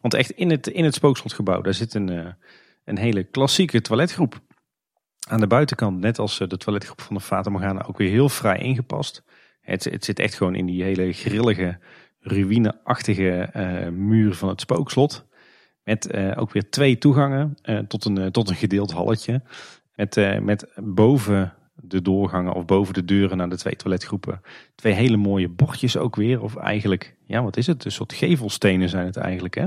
Want echt in het, in het Spookslotgebouw, daar zit een, een hele klassieke toiletgroep. Aan de buitenkant, net als eh, de toiletgroep van de Fata Morgana, ook weer heel vrij ingepast. Het, het zit echt gewoon in die hele grillige, ruïneachtige uh, muur van het spookslot. Met uh, ook weer twee toegangen tot, een, tot een gedeeld halletje. Met, met boven de doorgangen of boven de deuren naar de twee toiletgroepen twee hele mooie bordjes ook weer. Of eigenlijk, ja wat is het? Een soort gevelstenen zijn het eigenlijk hè.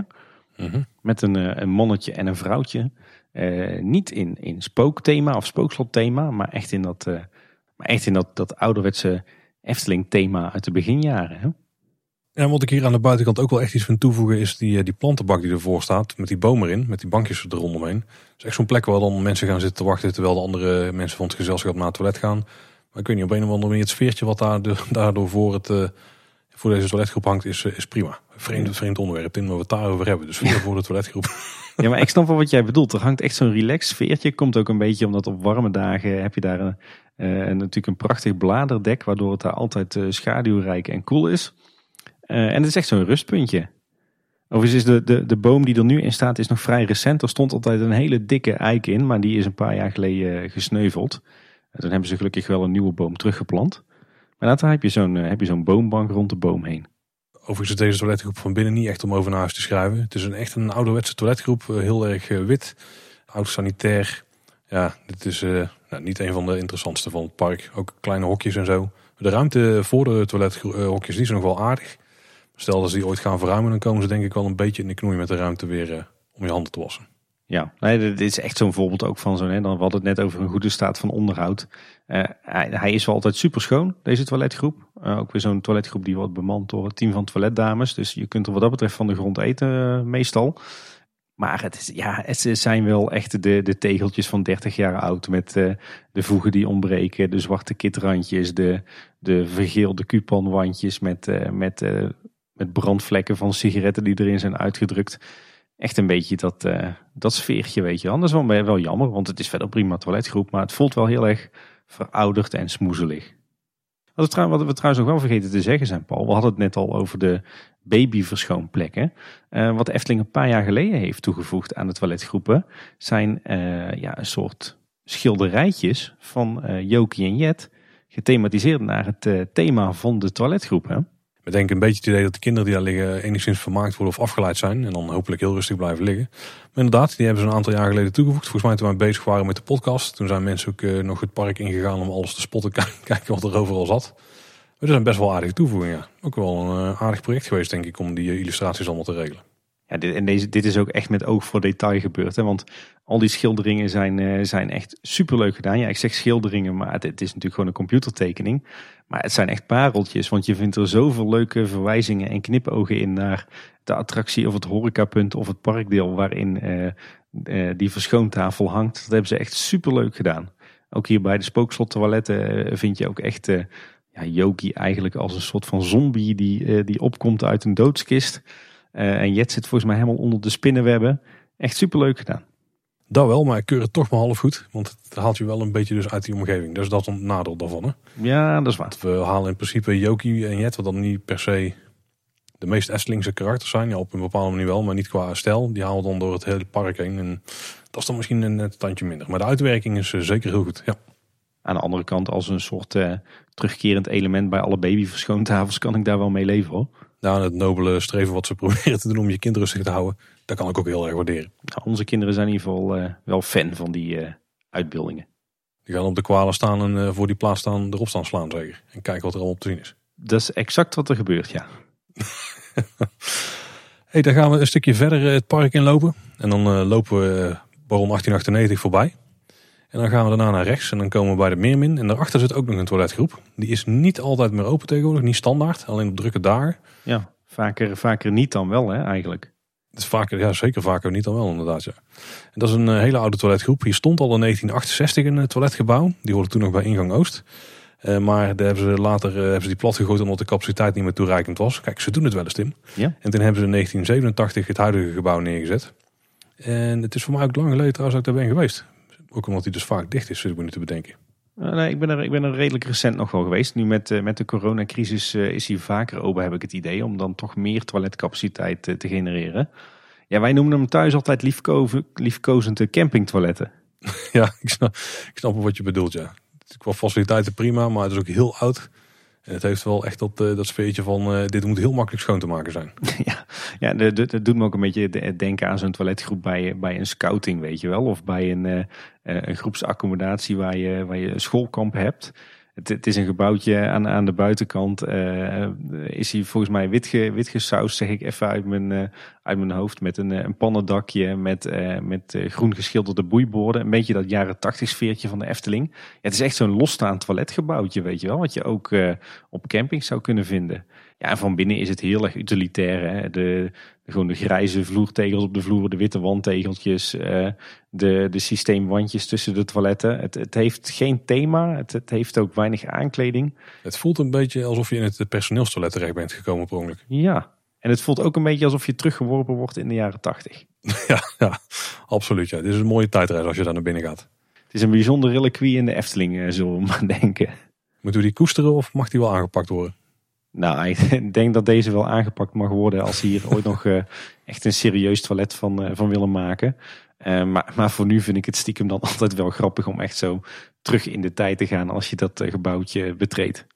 Mhm. Met een, een mannetje en een vrouwtje. Uh, niet in, in spookthema of spookslotthema, maar echt in dat, uh, maar echt in dat, dat ouderwetse Efteling thema uit de beginjaren. Hè? Ja, wat ik hier aan de buitenkant ook wel echt iets van toevoegen is die, eh, die plantenbak die ervoor staat. Met die boom erin, met die bankjes er rondomheen. Het is echt zo'n plek waar dan mensen gaan zitten te wachten terwijl de andere mensen van het gezelschap naar het toilet gaan. Maar ik weet niet, op een of andere manier het sfeertje wat daar, daardoor voor, het, voor deze toiletgroep hangt is, is prima. Vreemd, vreemd onderwerp in waar we het daarover hebben. Dus voor de toiletgroep. Ja, maar ik snap wel wat jij bedoelt. Er hangt echt zo'n relaxed sfeertje. Komt ook een beetje omdat op warme dagen heb je daar een, uh, natuurlijk een prachtig bladerdek. Waardoor het daar altijd uh, schaduwrijk en koel is. Uh, en het is echt zo'n rustpuntje. Overigens is de, de, de boom die er nu in staat is nog vrij recent. Er stond altijd een hele dikke eik in. Maar die is een paar jaar geleden gesneuveld. En toen hebben ze gelukkig wel een nieuwe boom teruggeplant. Maar later heb je zo'n heb je zo'n boombank rond de boom heen. Overigens is deze toiletgroep van binnen niet echt om over naar huis te schrijven. Het is een, echt een ouderwetse toiletgroep, eh, heel erg eh, wit, oud sanitair. Ja, dit is uh, nou, niet een van de interessantste van het park. Ook kleine hokjes en zo. De ruimte voor de toilethokjes die is nog wel aardig. Stel dat ze die ooit gaan verruimen, dan komen ze denk ik wel een beetje in de knoei met de ruimte weer om je handen te wassen. Ja, nee, dit is echt zo'n voorbeeld ook van zo'n. Dan we hadden het net over een goede staat van onderhoud. Uh, hij, is wel altijd super schoon, deze toiletgroep. Uh, ook weer zo'n toiletgroep die wordt bemand door het team van toiletdames. Dus je kunt er wat dat betreft van de grond eten, uh, meestal. Maar het, is, ja, het zijn wel echt de, de tegeltjes van 30 jaar oud. Met de voegen die ontbreken, de zwarte kitrandjes, de, de vergeelde couponwandjes met, met, met brandvlekken van sigaretten die erin zijn uitgedrukt echt een beetje dat, dat sfeertje, weet je. Anders wel, wel jammer, want het is verder prima toiletgroep. Maar het voelt wel heel erg verouderd en smoezelig. Wat we, trouwens nog wel vergeten te zeggen zijn, Paul. We hadden het net al over de babyverschoonplekken. Uh, wat Efteling een paar jaar geleden heeft toegevoegd aan de toiletgroepen... zijn uh, ja, een soort schilderijtjes van uh, Jokie en Jet... gethematiseerd naar het thema van de toiletgroep. We denken een beetje het idee dat de kinderen die daar liggen enigszins vermaakt worden of afgeleid zijn. En dan hopelijk heel rustig blijven liggen. Maar inderdaad, die hebben ze een aantal jaar geleden toegevoegd. Volgens mij toen wij bezig waren met de podcast. Toen zijn mensen ook uh, nog het park ingegaan om alles te spotten. Kijken wat er overal zat. Maar dat is een best wel aardige toevoeging. Ja. Ook wel een uh, aardig project geweest denk ik om die uh, illustraties allemaal te regelen. Ja, dit, en deze, dit is ook echt met oog voor detail gebeurd. Hè? Want al die schilderingen zijn, uh, zijn echt superleuk gedaan. Ja, ik zeg schilderingen, maar het, is natuurlijk gewoon een computertekening. Maar het zijn echt pareltjes, want je vindt er zoveel leuke verwijzingen en knipogen in naar de attractie of het horecapunt of het parkdeel waarin uh, uh, die verschoontafel hangt. Dat hebben ze echt superleuk gedaan. Ook hier bij de spookslot toiletten vind je ook echt ja, Yogi eigenlijk als een soort van zombie die, die opkomt uit een doodskist. En Jet zit volgens mij helemaal onder de spinnenwebben. Echt superleuk gedaan. Dat wel, maar ik keur het toch maar half goed. Want het haalt je wel een beetje dus uit die omgeving. Dus dat is een nadeel daarvan. Hè? Ja, dat is waar. we halen in principe Joki en Jet, wat dan niet per se de meest Estelingse karakters zijn. Ja, op een bepaalde manier wel, maar niet qua stijl. Die halen dan door het hele park heen. En dat is dan misschien een net tandje minder. Maar de uitwerking is eh, zeker heel goed, ja. Aan de andere kant, als een soort uh, terugkerend element bij alle babyverschoontafels, kan ik daar wel mee leven hoor. Nou, het nobele streven wat ze proberen te doen om je kind rustig te houden, dat kan ik ook heel erg waarderen. Nou, onze kinderen zijn in ieder geval uh, wel fan van die uh, uitbeeldingen. Die gaan op de kwalen staan en uh, voor die plaats staan, erop staan slaan zeker. En kijken wat er allemaal op te zien is. Dat is exact wat er gebeurt, ja. hey, dan gaan we een stukje verder het park inlopen. En dan lopen we Baron 1898 voorbij. En dan gaan we daarna naar rechts en dan komen we bij de Meermin. En daarachter zit ook nog een toiletgroep. Die is niet altijd meer open tegenwoordig, niet standaard. Alleen op drukke dagen. Ja, vaker, vaker niet dan wel hè, eigenlijk. Het is vaker, ja, zeker vaker niet dan wel inderdaad. Ja. En dat is een eh, hele oude toiletgroep. Hier stond al in 1968 een toiletgebouw. Die hoorde toen nog bij ingang Oost. Uh, maar daar hebben ze later hebben ze die plat gegooid omdat de capaciteit niet meer toereikend was. Kijk, ze doen het wel eens, Tim. Ja. En toen hebben ze in 1987 het huidige gebouw neergezet. En het is voor mij ook lang geleden trouwens dat ik daar ben geweest. Ook omdat hij dus vaak dicht is, zit ik me nu te bedenken. Uh, nee, ik ben, er, ik ben er redelijk recent nog wel geweest. Nu met, uh, met de coronacrisis uh, is hij vaker open, heb ik het idee. Om dan toch meer toiletcapaciteit te genereren. Ja, wij noemen hem thuis altijd liefkozen, liefkozend campingtoiletten. ja, ik snap, ik snap wat je bedoelt, ja. Qua faciliteiten prima, maar het is ook heel oud. Het heeft wel echt dat, dat sfeertje van dit moet heel makkelijk schoon te maken zijn. ja, ja dat doet me ook een beetje denken aan zo'n toiletgroep bij, bij een scouting, weet je wel. Of bij een, een groepsaccommodatie waar je, waar je een schoolkamp hebt. Het, het, is een gebouwtje aan, aan de buitenkant. Is hij volgens mij wit, ge, zeg ik even uit mijn, uit mijn hoofd. Met een, een pannendakje, met, uh, met groen geschilderde boeiborden. Een beetje dat jaren tachtig sfeertje van de Efteling. Ja, het is echt zo'n losstaand toiletgebouwtje, weet je wel. Wat je ook op camping zou kunnen vinden. Ja, en van binnen is het heel erg utilitair. Hè? De, gewoon de grijze vloertegels op de vloer, de witte wandtegeltjes, uh, de, de systeemwandjes tussen de toiletten. Het, het heeft geen thema, het, het heeft ook weinig aankleding. Het voelt een beetje alsof je in het personeelstoilet terecht bent gekomen per ongeluk. Ja, en het voelt ook een beetje alsof je teruggeworpen wordt in de jaren tachtig. ja, ja, absoluut. Ja. Dit is een mooie tijdreis als je daar naar binnen gaat. Het is een bijzonder reliquie in de Efteling, uh, zullen we maar denken. Moeten we die koesteren of mag die wel aangepakt worden? Nou, ik denk dat deze wel aangepakt mag worden als ze hier ooit nog uh, echt een serieus toilet van, uh, van willen maken. Uh, maar, maar voor nu vind ik het stiekem dan altijd wel grappig om echt zo terug in de tijd te gaan als je dat gebouwtje betreedt.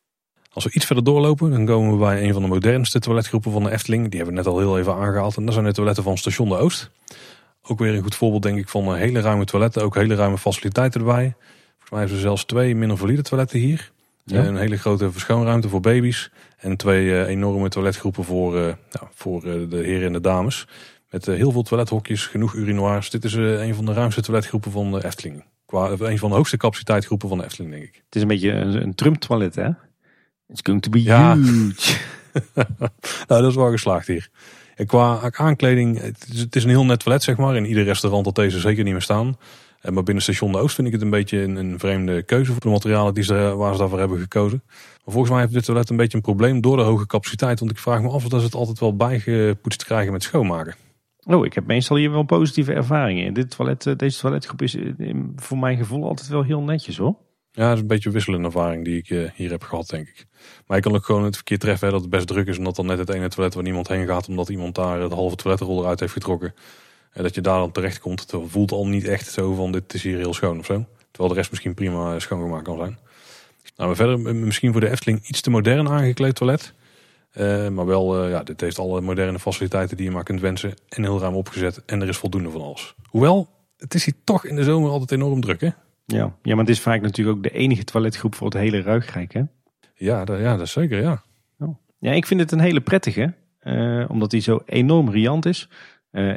Als we iets verder doorlopen, dan komen we bij een van de modernste toiletgroepen van de Efteling. Die hebben we net al heel even aangehaald. En dat zijn de toiletten van Station de Oost. Ook weer een goed voorbeeld denk ik van hele ruime toiletten. Ook hele ruime faciliteiten erbij. Volgens mij hebben ze zelfs twee minder valide toiletten hier. Ja. Een hele grote verschoonruimte voor baby's. En twee uh, enorme toiletgroepen voor, uh, nou, voor uh, de heren en de dames. Met heel veel toilethokjes, genoeg urinoirs. Dit is een van de ruimste toiletgroepen van de Efteling. Qua, een van de hoogste capaciteitsgroepen van de Efteling, denk ik. Het is een beetje een, een Trump-toilet, hè? It's going to be ja. huge. nou, dat is wel geslaagd hier. En qua aankleding, het is, het is een heel net toilet, zeg maar. In ieder restaurant had deze zeker niet meer staan. Maar binnen station de Oost vind ik het een beetje een, een vreemde keuze voor de materialen die ze, waar ze daarvoor hebben gekozen. Maar volgens mij heeft dit toilet een beetje een probleem door de hoge capaciteit. Want ik vraag me af of dat ze het altijd wel bijgepoetst krijgen met schoonmaken. Oh, ik heb meestal hier wel positieve ervaringen. Dit toilet, deze toiletgroep is voor mijn gevoel altijd wel heel netjes hoor. Ja, dat is een beetje een wisselende ervaring die ik hier heb gehad, denk ik. Maar ik kan ook gewoon het verkeer treffen dat het best druk is. En dat dan net het ene toilet waar niemand heen gaat. Omdat iemand daar het halve toiletrol eruit heeft getrokken. En dat je daar dan terecht komt. Het voelt al niet echt zo van dit is hier heel schoon of zo. Terwijl de rest misschien prima schoongemaakt kan zijn. Nou, maar verder misschien voor de Efteling iets te modern aangekleed toilet. Maar wel, ja, dit heeft alle moderne faciliteiten die je maar kunt wensen. En heel ruim opgezet. En er is voldoende van alles. Hoewel, het is hier toch in de zomer altijd enorm druk, hè? Ja, ja maar het is vaak natuurlijk ook de enige toiletgroep voor het hele Ruigrijk, hè? Ja, dat, ja, dat is zeker, ja. Oh. Ja, ik vind het een hele prettige. Uh, omdat hij zo enorm riant is.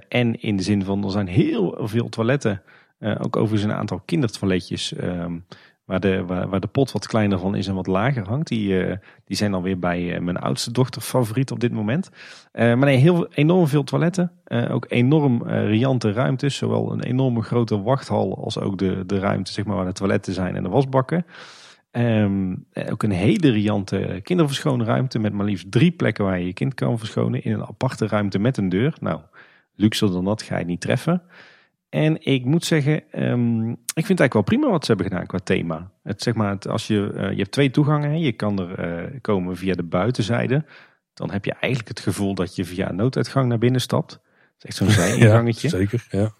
en in de zin van er zijn heel veel toiletten. ook overigens een aantal kindertoiletjes. Ehm, Waar de, waar, de pot wat kleiner van is en wat lager hangt. Die, uh, die zijn dan weer bij uh, mijn oudste dochter favoriet op dit moment. Uh, maar nee, heel, enorm veel toiletten. ook enorm riante ruimtes. Zowel een enorme grote wachthal als ook de, de ruimte zeg maar, waar de toiletten zijn en de wasbakken. Um, ook een hele riante kinderverschoonruimte met maar liefst drie plekken waar je je kind kan verschonen. In een aparte ruimte met een deur. Nou, luxer dan dat ga je niet treffen. En ik moet zeggen, um, ik vind het eigenlijk wel prima wat ze hebben gedaan qua thema. Het, zeg maar, het, als je, uh, je hebt twee toegangen. Je kan er uh, komen via de buitenzijde. Dan heb je eigenlijk het gevoel dat je via een nooduitgang naar binnen stapt. Dat is echt zo'n zijingangetje. ja, zeker, ja.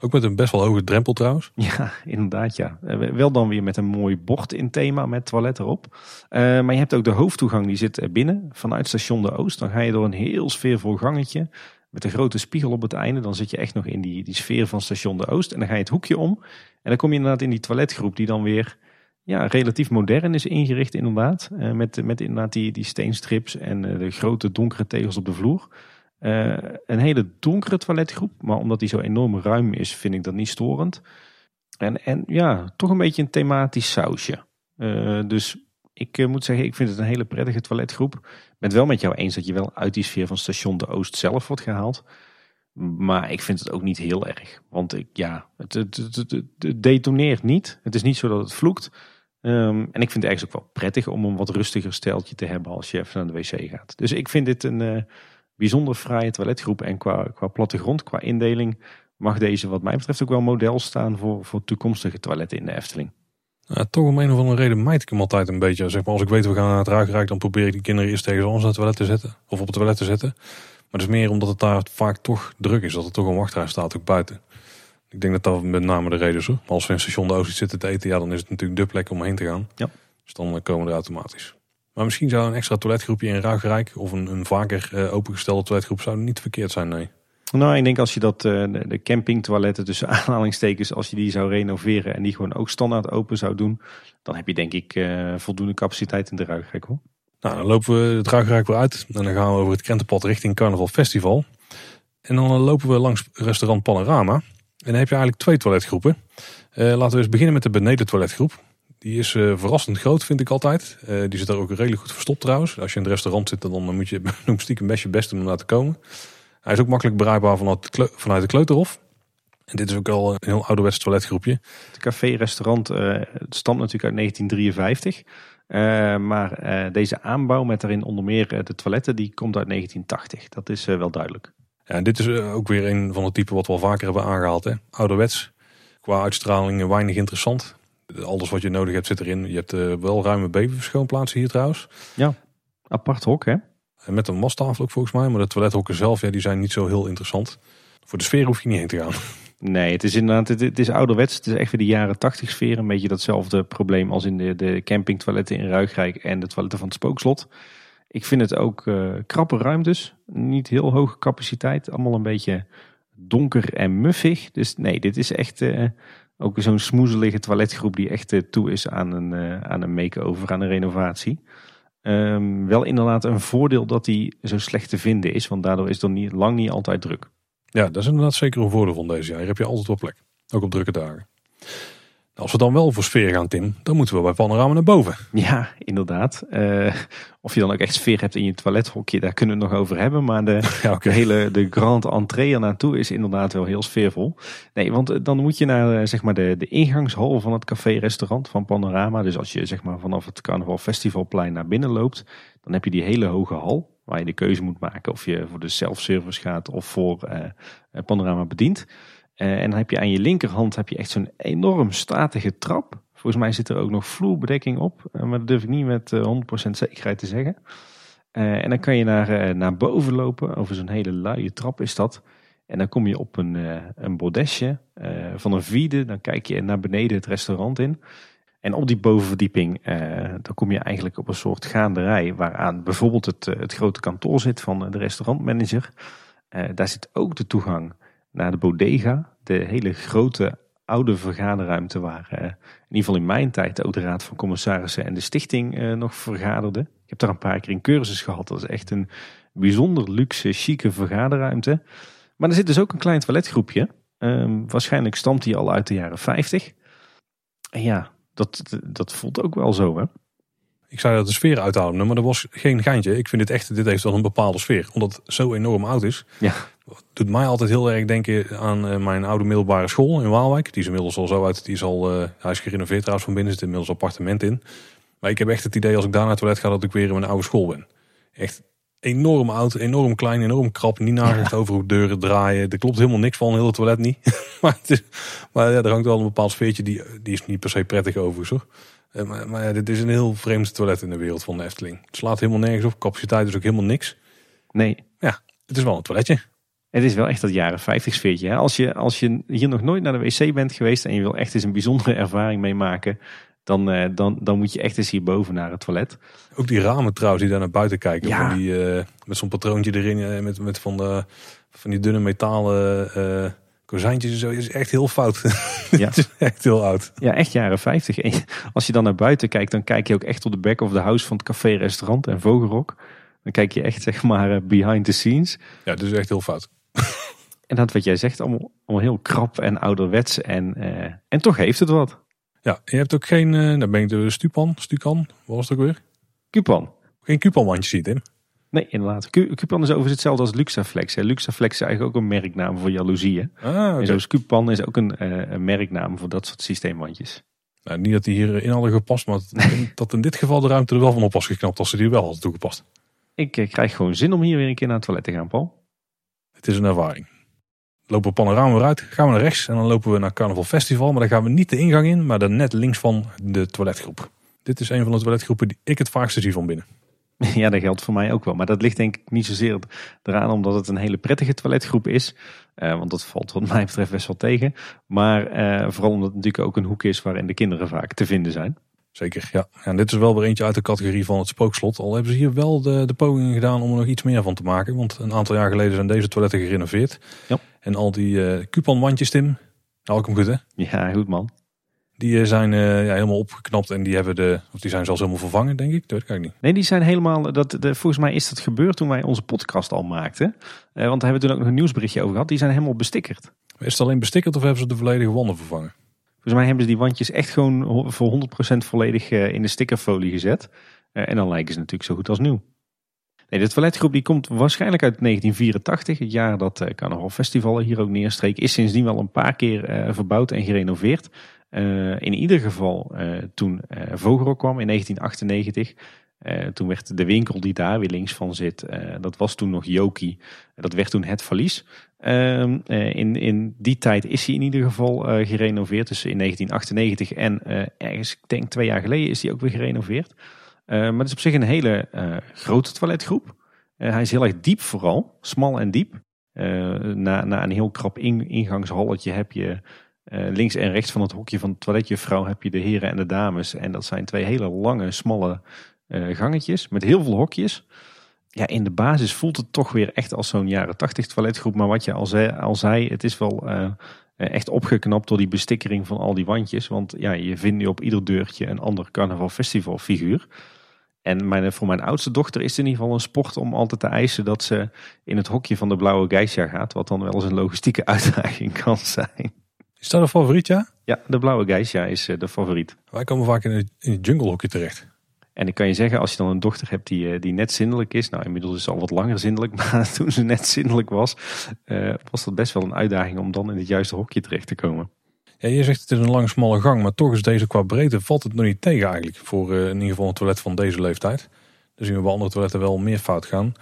Ook met een best wel hoge drempel trouwens. Ja, inderdaad ja. Uh, wel dan weer met een mooi bord in thema met toilet erop. maar je hebt ook de hoofdtoegang die zit binnen vanuit station de Oost. Dan ga je door een heel sfeervol gangetje met een grote spiegel op het einde. Dan zit je echt nog in die, die sfeer van station de Oost. En dan ga je het hoekje om. En dan kom je inderdaad in die toiletgroep die dan weer ja, relatief modern is ingericht inderdaad. Uh, met, met inderdaad die, die steenstrips en uh, de grote donkere tegels op de vloer. Uh, een hele donkere toiletgroep. Maar omdat die zo enorm ruim is, vind ik dat niet storend. En, en ja, toch een beetje een thematisch sausje. dus ik uh, moet zeggen, ik vind het een hele prettige toiletgroep. Ik ben het wel met jou eens dat je wel uit die sfeer van station de Oost zelf wordt gehaald. Maar ik vind het ook niet heel erg. Want ik, ja, het, detoneert niet. Het is niet zo dat het vloekt. Um, en ik vind het eigenlijk ook wel prettig om een wat rustiger steltje te hebben als je even naar de wc gaat. Dus ik vind dit een uh, bijzonder fraaie toiletgroep. En qua, qua plattegrond, qua indeling, mag deze wat mij betreft ook wel model staan voor, voor toekomstige toiletten in de Efteling. Toch om een of andere reden mijt ik hem altijd een beetje. Zeg maar, als ik weet we gaan naar het ruigrijk, dan probeer ik die kinderen eerst tegen ons naar het toilet te zetten. Of op het toilet te zetten. Maar dat is meer omdat het daar vaak toch druk is. Dat er toch een wachtrij staat ook buiten. Ik denk dat dat met name de reden is. Hoor. Als we in station de Oost zitten te eten, ja, dan is het natuurlijk de plek om heen te gaan. Ja. Dus dan eh, komen we er automatisch. Maar misschien zou een extra toiletgroepje in Ruigrijk of een, een vaker uh, opengestelde toiletgroep zou niet verkeerd zijn, nee. Nou, ik denk als je dat, uh, de campingtoiletten tussen aanhalingstekens, als je die zou renoveren en die gewoon ook standaard open zou doen, dan heb je denk ik uh, voldoende capaciteit in de Ruigrijk hoor. Nou, dan lopen we het Ruigrijk weer uit en dan gaan we over het Krentenpad richting Carnaval Festival. En dan lopen we langs restaurant Panorama. En dan heb je eigenlijk twee toiletgroepen. Laten we eens beginnen met de beneden toiletgroep. Die is verrassend groot, vind ik altijd. Die zit daar ook redelijk goed verstopt trouwens. Als je in het restaurant zit, dan moet je stiekem best je best om daar te komen. Hij is ook makkelijk bereikbaar vanuit, vanuit de Kleuterhof. En dit is ook al een heel ouderwets toiletgroepje. Het café-restaurant uh, stamt natuurlijk uit 1953. Uh, maar uh, deze aanbouw met daarin onder meer de toiletten, die komt uit 1980. Dat is wel duidelijk. Ja, en dit is ook weer een van de typen wat we al vaker hebben aangehaald. Hè? Ouderwets, qua uitstraling weinig interessant. Alles wat je nodig hebt zit erin. Je hebt wel ruime babyverschoonplaatsen hier trouwens. Ja, apart hok hè? Met een mastafel ook volgens mij. Maar de toilethokken zelf, ja, die zijn niet zo heel interessant. Voor de sfeer hoef je niet heen te gaan. Nee, het is inderdaad, het, het is ouderwets. Het is echt weer de jaren tachtig sfeer. Een beetje datzelfde probleem als in de, de campingtoiletten in Ruigrijk en de toiletten van het Spookslot. Ik vind het ook uh, krappe ruimtes. Niet heel hoge capaciteit. Allemaal een beetje donker en muffig. Dus nee, dit is echt uh, ook zo'n smoezelige toiletgroep die echt uh, toe is aan een, aan een make-over, aan een renovatie. Um, wel inderdaad een voordeel dat hij zo slecht te vinden is, want daardoor is er niet, lang niet altijd druk. Ja, dat is inderdaad zeker een voordeel van deze jaar. Hier heb je altijd wel plek, ook op drukke dagen. Als we dan wel voor sfeer gaan, Tim, dan moeten we bij Panorama naar boven. Ja, inderdaad. Uh, of je dan ook echt sfeer hebt in je toilethokje, daar kunnen we het nog over hebben. Maar de, ja, okay. de hele de grand entree er naartoe is inderdaad wel heel sfeervol. Nee, want eh, dan moet je naar eh, zeg maar de, de ingangshal van het café-restaurant van Panorama. Dus als je zeg maar vanaf het Carnaval Festivalplein naar binnen loopt, dan heb je die hele hoge hal. Waar je de keuze moet maken of je voor de self-service gaat of voor uh, Panorama bedient. Uh, en dan heb je aan je linkerhand heb je echt zo'n enorm statige trap. Volgens mij zit er ook nog vloerbedekking op. Uh, maar dat durf ik niet met uh, eh, 100% zekerheid te zeggen. en dan kan je naar, naar boven lopen. Over zo'n hele luie trap is dat. En dan kom je op een, een bordesje van een vierde. Dan kijk je naar beneden het restaurant in. En op die bovenverdieping dan kom je eigenlijk op een soort gaanderij. Waaraan bijvoorbeeld het, het grote kantoor zit van de restaurantmanager. daar zit ook de toegang naar de bodega. De hele grote oude vergaderruimte waar uh, in ieder geval in mijn tijd ook de Raad van Commissarissen en de stichting uh, nog vergaderden. Ik heb daar een paar keer een cursus gehad. Dat is echt een bijzonder luxe, chique vergaderruimte. Maar er zit dus ook een klein toiletgroepje. Ehm, waarschijnlijk stamt die al uit de jaren 50. En ja, dat, dat voelt ook wel zo hè. Ik zei dat de sfeer uithalen, maar dat was geen geintje. Ik vind dit echt, dit heeft wel een bepaalde sfeer. Omdat het zo enorm oud is. Ja. Doet mij altijd heel erg denken aan eh, mijn oude middelbare school in Waalwijk. Die is inmiddels al zo uit. Die is al, uh, hij is gerenoveerd trouwens van binnen. zit inmiddels appartement in. Maar ik heb echt het idee als ik daar naar het toilet ga dat ik weer in mijn oude school ben. Echt enorm oud, enorm klein, enorm krap. Niet nagedacht over hoe deuren draaien. Er klopt helemaal niks van, heel het toilet niet. maar het is, maar ja, er hangt wel een bepaald sfeertje. Die, die is niet per se prettig overigens hoor. Eh, maar, maar ja, dit is een heel vreemd toilet in de wereld van de Efteling. Het slaat helemaal nergens op. Capaciteit is ook helemaal niks. Nee. Ja, het is wel een toiletje. Het is wel echt dat jaren 50 sfeertje. Hè? Als, je, als je hier nog nooit naar de wc bent geweest en je wil echt eens een bijzondere ervaring meemaken, dan, uh, dan, dan moet je echt eens hierboven naar het toilet. Ook die ramen trouwens die daar naar buiten kijken. Ja. Van die, uh, met zo'n patroontje erin, met, met van, de, van die dunne metalen uh, kozijntjes en zo. is echt heel fout. Ja. het is echt heel oud. Ja, echt jaren 50. En als je dan naar buiten kijkt, dan kijk je ook echt op de back of the house van het café, restaurant en Vogelrok. Dan kijk je echt zeg maar behind the scenes. Ja, dus echt heel fout. En dat wat jij zegt, allemaal, allemaal heel krap en ouderwets. En, uh, en toch heeft het wat. Ja, je hebt ook geen, uh, dan ben ik de Stupan, Stukan, wat was het ook weer? Cupan. Geen Cupan-wandje ziet, hè? Nee, inderdaad. Cupan is overigens hetzelfde als Luxaflex. Hè. Luxaflex is eigenlijk ook een merknaam voor jaloezie. Ah, okay. En zoals Cupan is ook een, uh, een, merknaam voor dat soort systeemwandjes. Nou, niet dat die hierin hadden gepast, maar dat in dit geval de ruimte er wel van op was geknapt als ze die wel hadden toegepast. Ik krijg gewoon zin om hier weer een keer naar het toilet te gaan, Paul. Het is een ervaring. Lopen panorama weer uit, gaan we naar rechts en dan lopen we naar Carnaval Festival. Maar dan gaan we niet de ingang in, maar dan net links van de toiletgroep. Dit is een van de toiletgroepen die ik het vaakste zie van binnen. Ja, dat geldt voor mij ook wel. Maar dat ligt denk ik niet zozeer eraan omdat het een hele prettige toiletgroep is. Uh, want dat valt wat mij betreft best wel tegen. Maar uh, vooral omdat het natuurlijk ook een hoek is waarin de kinderen vaak te vinden zijn. Zeker, ja. En dit is wel weer eentje uit de categorie van het spookslot. Al hebben ze hier wel de, de pogingen gedaan om er nog iets meer van te maken. Want een aantal jaar geleden zijn deze toiletten gerenoveerd. Ja. En al die uh, couponwandjes, Tim. Nou, ik hem goed, hè? Ja, goed man. Die zijn uh, ja, helemaal opgeknapt en die, hebben de, of die zijn zelfs helemaal vervangen, denk ik. Dat weet ik niet. Nee, die zijn helemaal. Dat, de, volgens mij is dat gebeurd toen wij onze podcast al maakten. Uh, want daar hebben we toen ook nog een nieuwsberichtje over gehad. Die zijn helemaal bestikkerd. Is het alleen bestikkerd of hebben ze de volledige wanden vervangen? Volgens mij hebben ze die wandjes echt gewoon voor 100% volledig uh, in de stickerfolie gezet. en dan lijken ze natuurlijk zo goed als nieuw. Nee, de toiletgroep die komt waarschijnlijk uit 1984, het jaar dat uh, Carnaval Festival hier ook neerstreek. Is sindsdien wel een paar keer verbouwd en gerenoveerd. In ieder geval toen Vogelrok kwam in 1998. Toen werd de winkel die daar weer links van zit, dat was toen nog Joki. Dat werd toen het verlies. Ehm, in, in die tijd is hij in ieder geval gerenoveerd. Dus in 1998 en ergens, ik denk twee jaar geleden, is hij ook weer gerenoveerd. Maar het is op zich een hele grote toiletgroep. Hij is heel erg diep vooral, smal en diep. na, na een heel krap in, ingangshalletje heb je links en rechts van het hokje van het toiletjuffrouw heb je de heren en de dames. En dat zijn twee hele lange, smalle gangetjes met heel veel hokjes. Ja, in de basis voelt het toch weer echt als zo'n jaren tachtig toiletgroep. Maar wat je al zei, al zei het is wel echt opgeknapt door die bestikkering van al die wandjes. Want ja, je vindt nu op ieder deurtje een ander carnaval festival figuur. En mijn, voor mijn oudste dochter is het in ieder geval een sport om altijd te eisen dat ze in het hokje van de blauwe geisha gaat. Wat dan wel eens een logistieke uitdaging kan zijn. Is dat een favoriet, ja? Ja, de blauwe geisha is de favoriet. Wij komen vaak in het, in het junglehokje terecht. En ik kan je zeggen, als je dan een dochter hebt die, die net zindelijk is. Nou, inmiddels is ze al wat langer zindelijk. Maar toen ze net zindelijk was, uh, was dat best wel een uitdaging om dan in het juiste hokje terecht te komen. Ja, je zegt het is een lange smalle gang, maar toch is deze qua breedte valt het nog niet tegen eigenlijk. Voor uh, in ieder geval een toilet van deze leeftijd. Dus zien we bij andere toiletten wel meer fout gaan.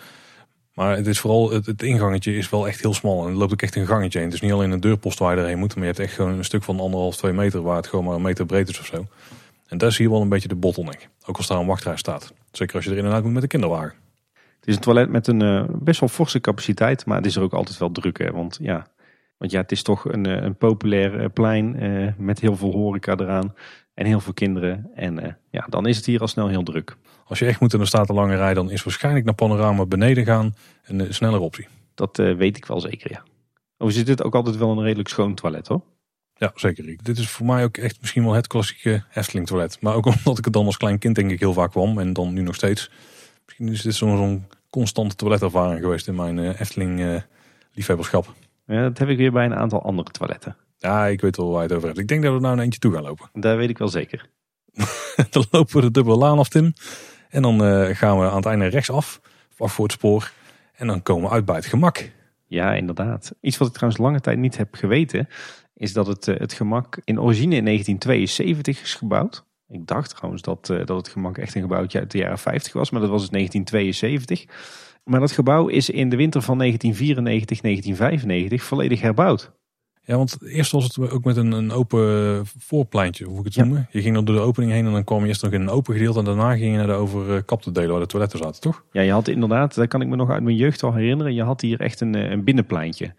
Maar het is vooral, het, het, ingangetje is wel echt heel smal. En er loopt ook echt een gangetje in. Het is niet alleen een deurpost waar je erheen moet. Maar je hebt echt gewoon een stuk van anderhalf, twee meter waar het gewoon maar een meter breed is of zo. En dat is hier wel een beetje de bottleneck. Ook als daar een wachtrij staat. Zeker als je erin en uit moet met een kinderwagen. Het is een toilet met een uh, best wel forse capaciteit. Maar het is er ook altijd wel druk. Hè? Want ja, want ja, het is toch een, een populair plein uh, met heel veel horeca eraan en heel veel kinderen. En uh, ja, dan is het hier al snel heel druk. Als je echt moet en er staat een lange rij, dan is waarschijnlijk naar Panorama beneden gaan een snellere optie. Dat weet ik wel zeker, ja. Overigens is dit ook altijd wel een redelijk schoon toilet, hoor. Ja, zeker. Dit is voor mij ook echt misschien wel het klassieke Efteling toilet. Maar ook omdat ik er dan als klein kind denk ik heel vaak kwam en dan nu nog steeds. Misschien is dit zo'n constante toiletervaring geweest in mijn Efteling liefhebberschap. Ja, dat heb ik weer bij een aantal andere toiletten. Ja, ik weet wel waar je het over hebt. Ik denk dat we nou een eentje toe gaan lopen. Daar weet ik wel zeker. dan lopen we de dubbele laan af, Tim. En dan eh, gaan we aan het einde rechtsaf, af voor het spoor. En dan komen we uit bij het gemak. Ja, inderdaad. Iets wat ik trouwens lange tijd niet heb geweten, is dat het, eh, het gemak in origine in 1972 is gebouwd. Ik dacht trouwens dat, eh, dat het gemak echt een gebouwtje uit de jaren 50 was, maar dat was het 1972. Maar dat gebouw is in de winter van 1994, 1995 volledig herbouwd. Ja, want eerst was het ook met een, een open voorpleintje, hoe ik het noemen. Je ging dan door de opening heen en dan kwam je eerst nog in een open gedeelte. En daarna ging je naar de overkapte delen waar de toiletten zaten, toch? Ja, je had inderdaad, dat kan ik me nog uit mijn jeugd al herinneren. Je had hier echt een, eh, een binnenpleintje.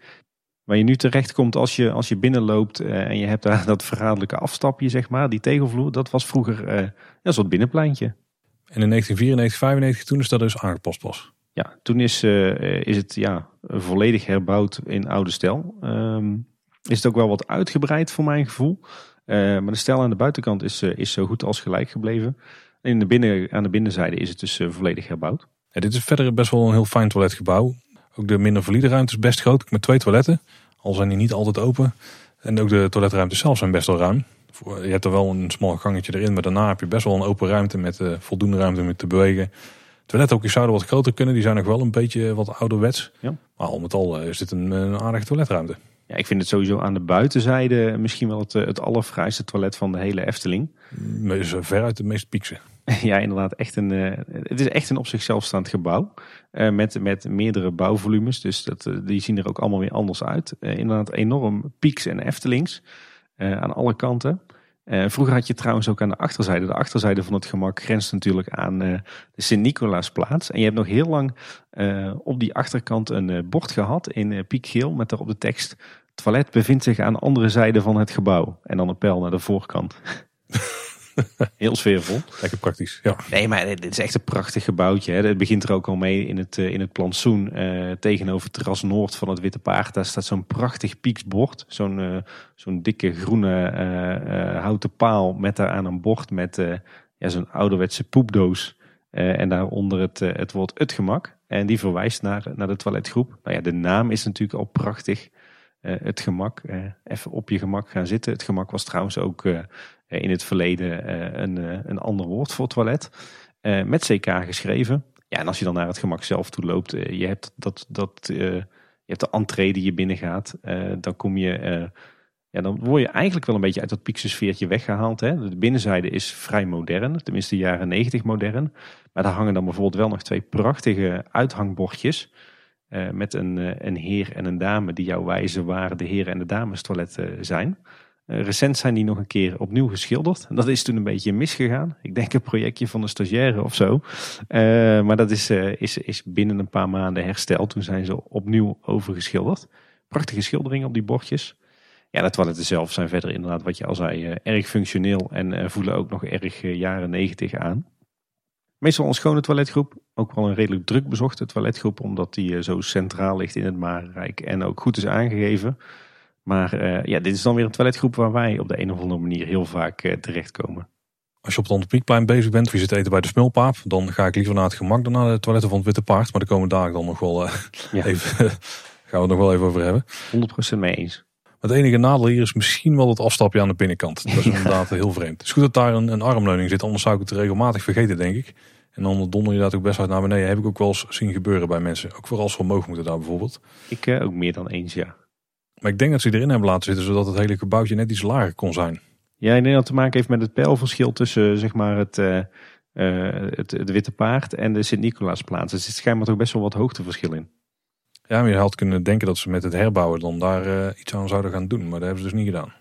Waar je nu terecht komt als je, als je binnenloopt uh, en je hebt daar dat verraderlijke afstapje, zeg maar. Die tegelvloer, dat was vroeger uh, een soort binnenpleintje. En in 1994, 95, toen is dat dus aangepast pas. Ja, toen is, uh, is het ja, volledig herbouwd in oude stijl. Um, is het ook wel wat uitgebreid voor mijn gevoel. Uh, maar de stijl aan de buitenkant is, uh, is zo goed als gelijk gebleven. En in de binnen, aan de binnenzijde is het dus volledig herbouwd. Ja, dit is verder best wel een heel fijn toiletgebouw. Ook de minder valide ruimte is best groot. Met twee toiletten. Al zijn die niet altijd open. En ook de toiletruimtes zelf zijn best wel ruim. Je hebt er wel een smal gangetje erin. Maar daarna heb je best wel een open ruimte met voldoende ruimte om te bewegen. Toilethoekjes zouden wat groter kunnen. Die zijn nog wel een beetje wat ouderwets. Ja. Maar al met al is dit een, een aardige toiletruimte. Ja, ik vind het sowieso aan de buitenzijde misschien wel het, het allerfraaiste toilet van de hele Efteling. Is veruit de meest piekse. ja, inderdaad. Echt een, uh, het is echt een op zichzelf staand gebouw. Uh, met, met meerdere bouwvolumes. Dus dat, uh, die zien er ook allemaal weer anders uit. inderdaad enorm pieks en Eftelings. aan alle kanten. vroeger had je trouwens ook aan de achterzijde. De achterzijde van het gemak grenst natuurlijk aan de Sint-Nicolaasplaats. En je hebt nog heel lang op die achterkant een bord gehad in piekgeel. Met daarop de tekst toilet bevindt zich aan de andere zijde van het gebouw. En dan een pijl naar de voorkant. Heel sfeervol. Lekker praktisch. Ja. Nee, maar dit is echt een prachtig gebouwtje. Hè. Het begint er ook al mee in het, in het plantsoen. Uh, tegenover het terras Noord van het Witte Paard. Daar staat zo'n prachtig pieksbord. Zo'n uh, zo'n dikke groene uh, houten paal. Met daar aan een bord met ja, zo'n ouderwetse poepdoos. en daaronder het, het woord het gemak. En die verwijst naar, naar de toiletgroep. Nou ja, de naam is natuurlijk al prachtig. Uh, het gemak, uh, even op je gemak gaan zitten. Het gemak was trouwens ook uh, in het verleden een, een ander woord voor toilet. met CK geschreven. Ja, en als je dan naar het gemak zelf toe loopt, je hebt dat, dat je hebt de entree die je binnengaat. dan kom je, ja, dan word je eigenlijk wel een beetje uit dat pixelsfeertje weggehaald. Hè? De binnenzijde is vrij modern, tenminste de jaren 90 modern. Maar daar hangen dan bijvoorbeeld wel nog twee prachtige uithangbordjes. Met een, een heer en een dame die jou wijzen waar de heren en de dames toiletten zijn. Uh, recent zijn die nog een keer opnieuw geschilderd. Dat is toen een beetje misgegaan. Ik denk een projectje van een stagiaire of zo. maar dat is, is, is binnen een paar maanden hersteld. Toen zijn ze opnieuw overgeschilderd. Prachtige schilderingen op die bordjes. Ja, de toiletten zelf zijn verder inderdaad, wat je al zei, erg functioneel en voelen ook nog erg jaren negentig aan. Meestal een schone toiletgroep. Ook wel een redelijk druk bezochte toiletgroep. Omdat die zo centraal ligt in het Marenrijk. En ook goed is aangegeven. Maar uh, ja, dit is dan weer een toiletgroep waar wij op de een of andere manier heel vaak uh, terechtkomen. Als je op het Onderpiekplein bezig bent of je zit eten bij de Smulpaap. Dan ga ik liever naar het gemak dan naar de toiletten van het Witte Paard. Maar daar komen daar dan nog wel ja. even, gaan we het nog wel even over hebben. 100% mee eens. Het enige nadeel hier is misschien wel het afstapje aan de binnenkant. Dat is inderdaad heel vreemd. Het is goed dat daar een, een armleuning zit, anders zou ik het regelmatig vergeten, denk ik. En dan donder je dat ook best uit naar beneden. Heb ik ook wel eens zien gebeuren bij mensen. Ook vooral als vermogen moeten daar bijvoorbeeld. Ik uh, ook meer dan eens, ja. Maar ik denk dat ze erin hebben laten zitten, zodat het hele gebouwtje net iets lager kon zijn. Ja, ik denk dat het te maken heeft met het pijlverschil tussen zeg maar, het, uh, uh, het, het, Witte Paard en de Sint-Nicolaasplaats. Er zit schijnbaar toch best wel wat hoogteverschil in. Ja, maar je had kunnen denken dat ze met het herbouwen dan daar iets aan zouden gaan doen. Maar dat hebben ze dus niet gedaan.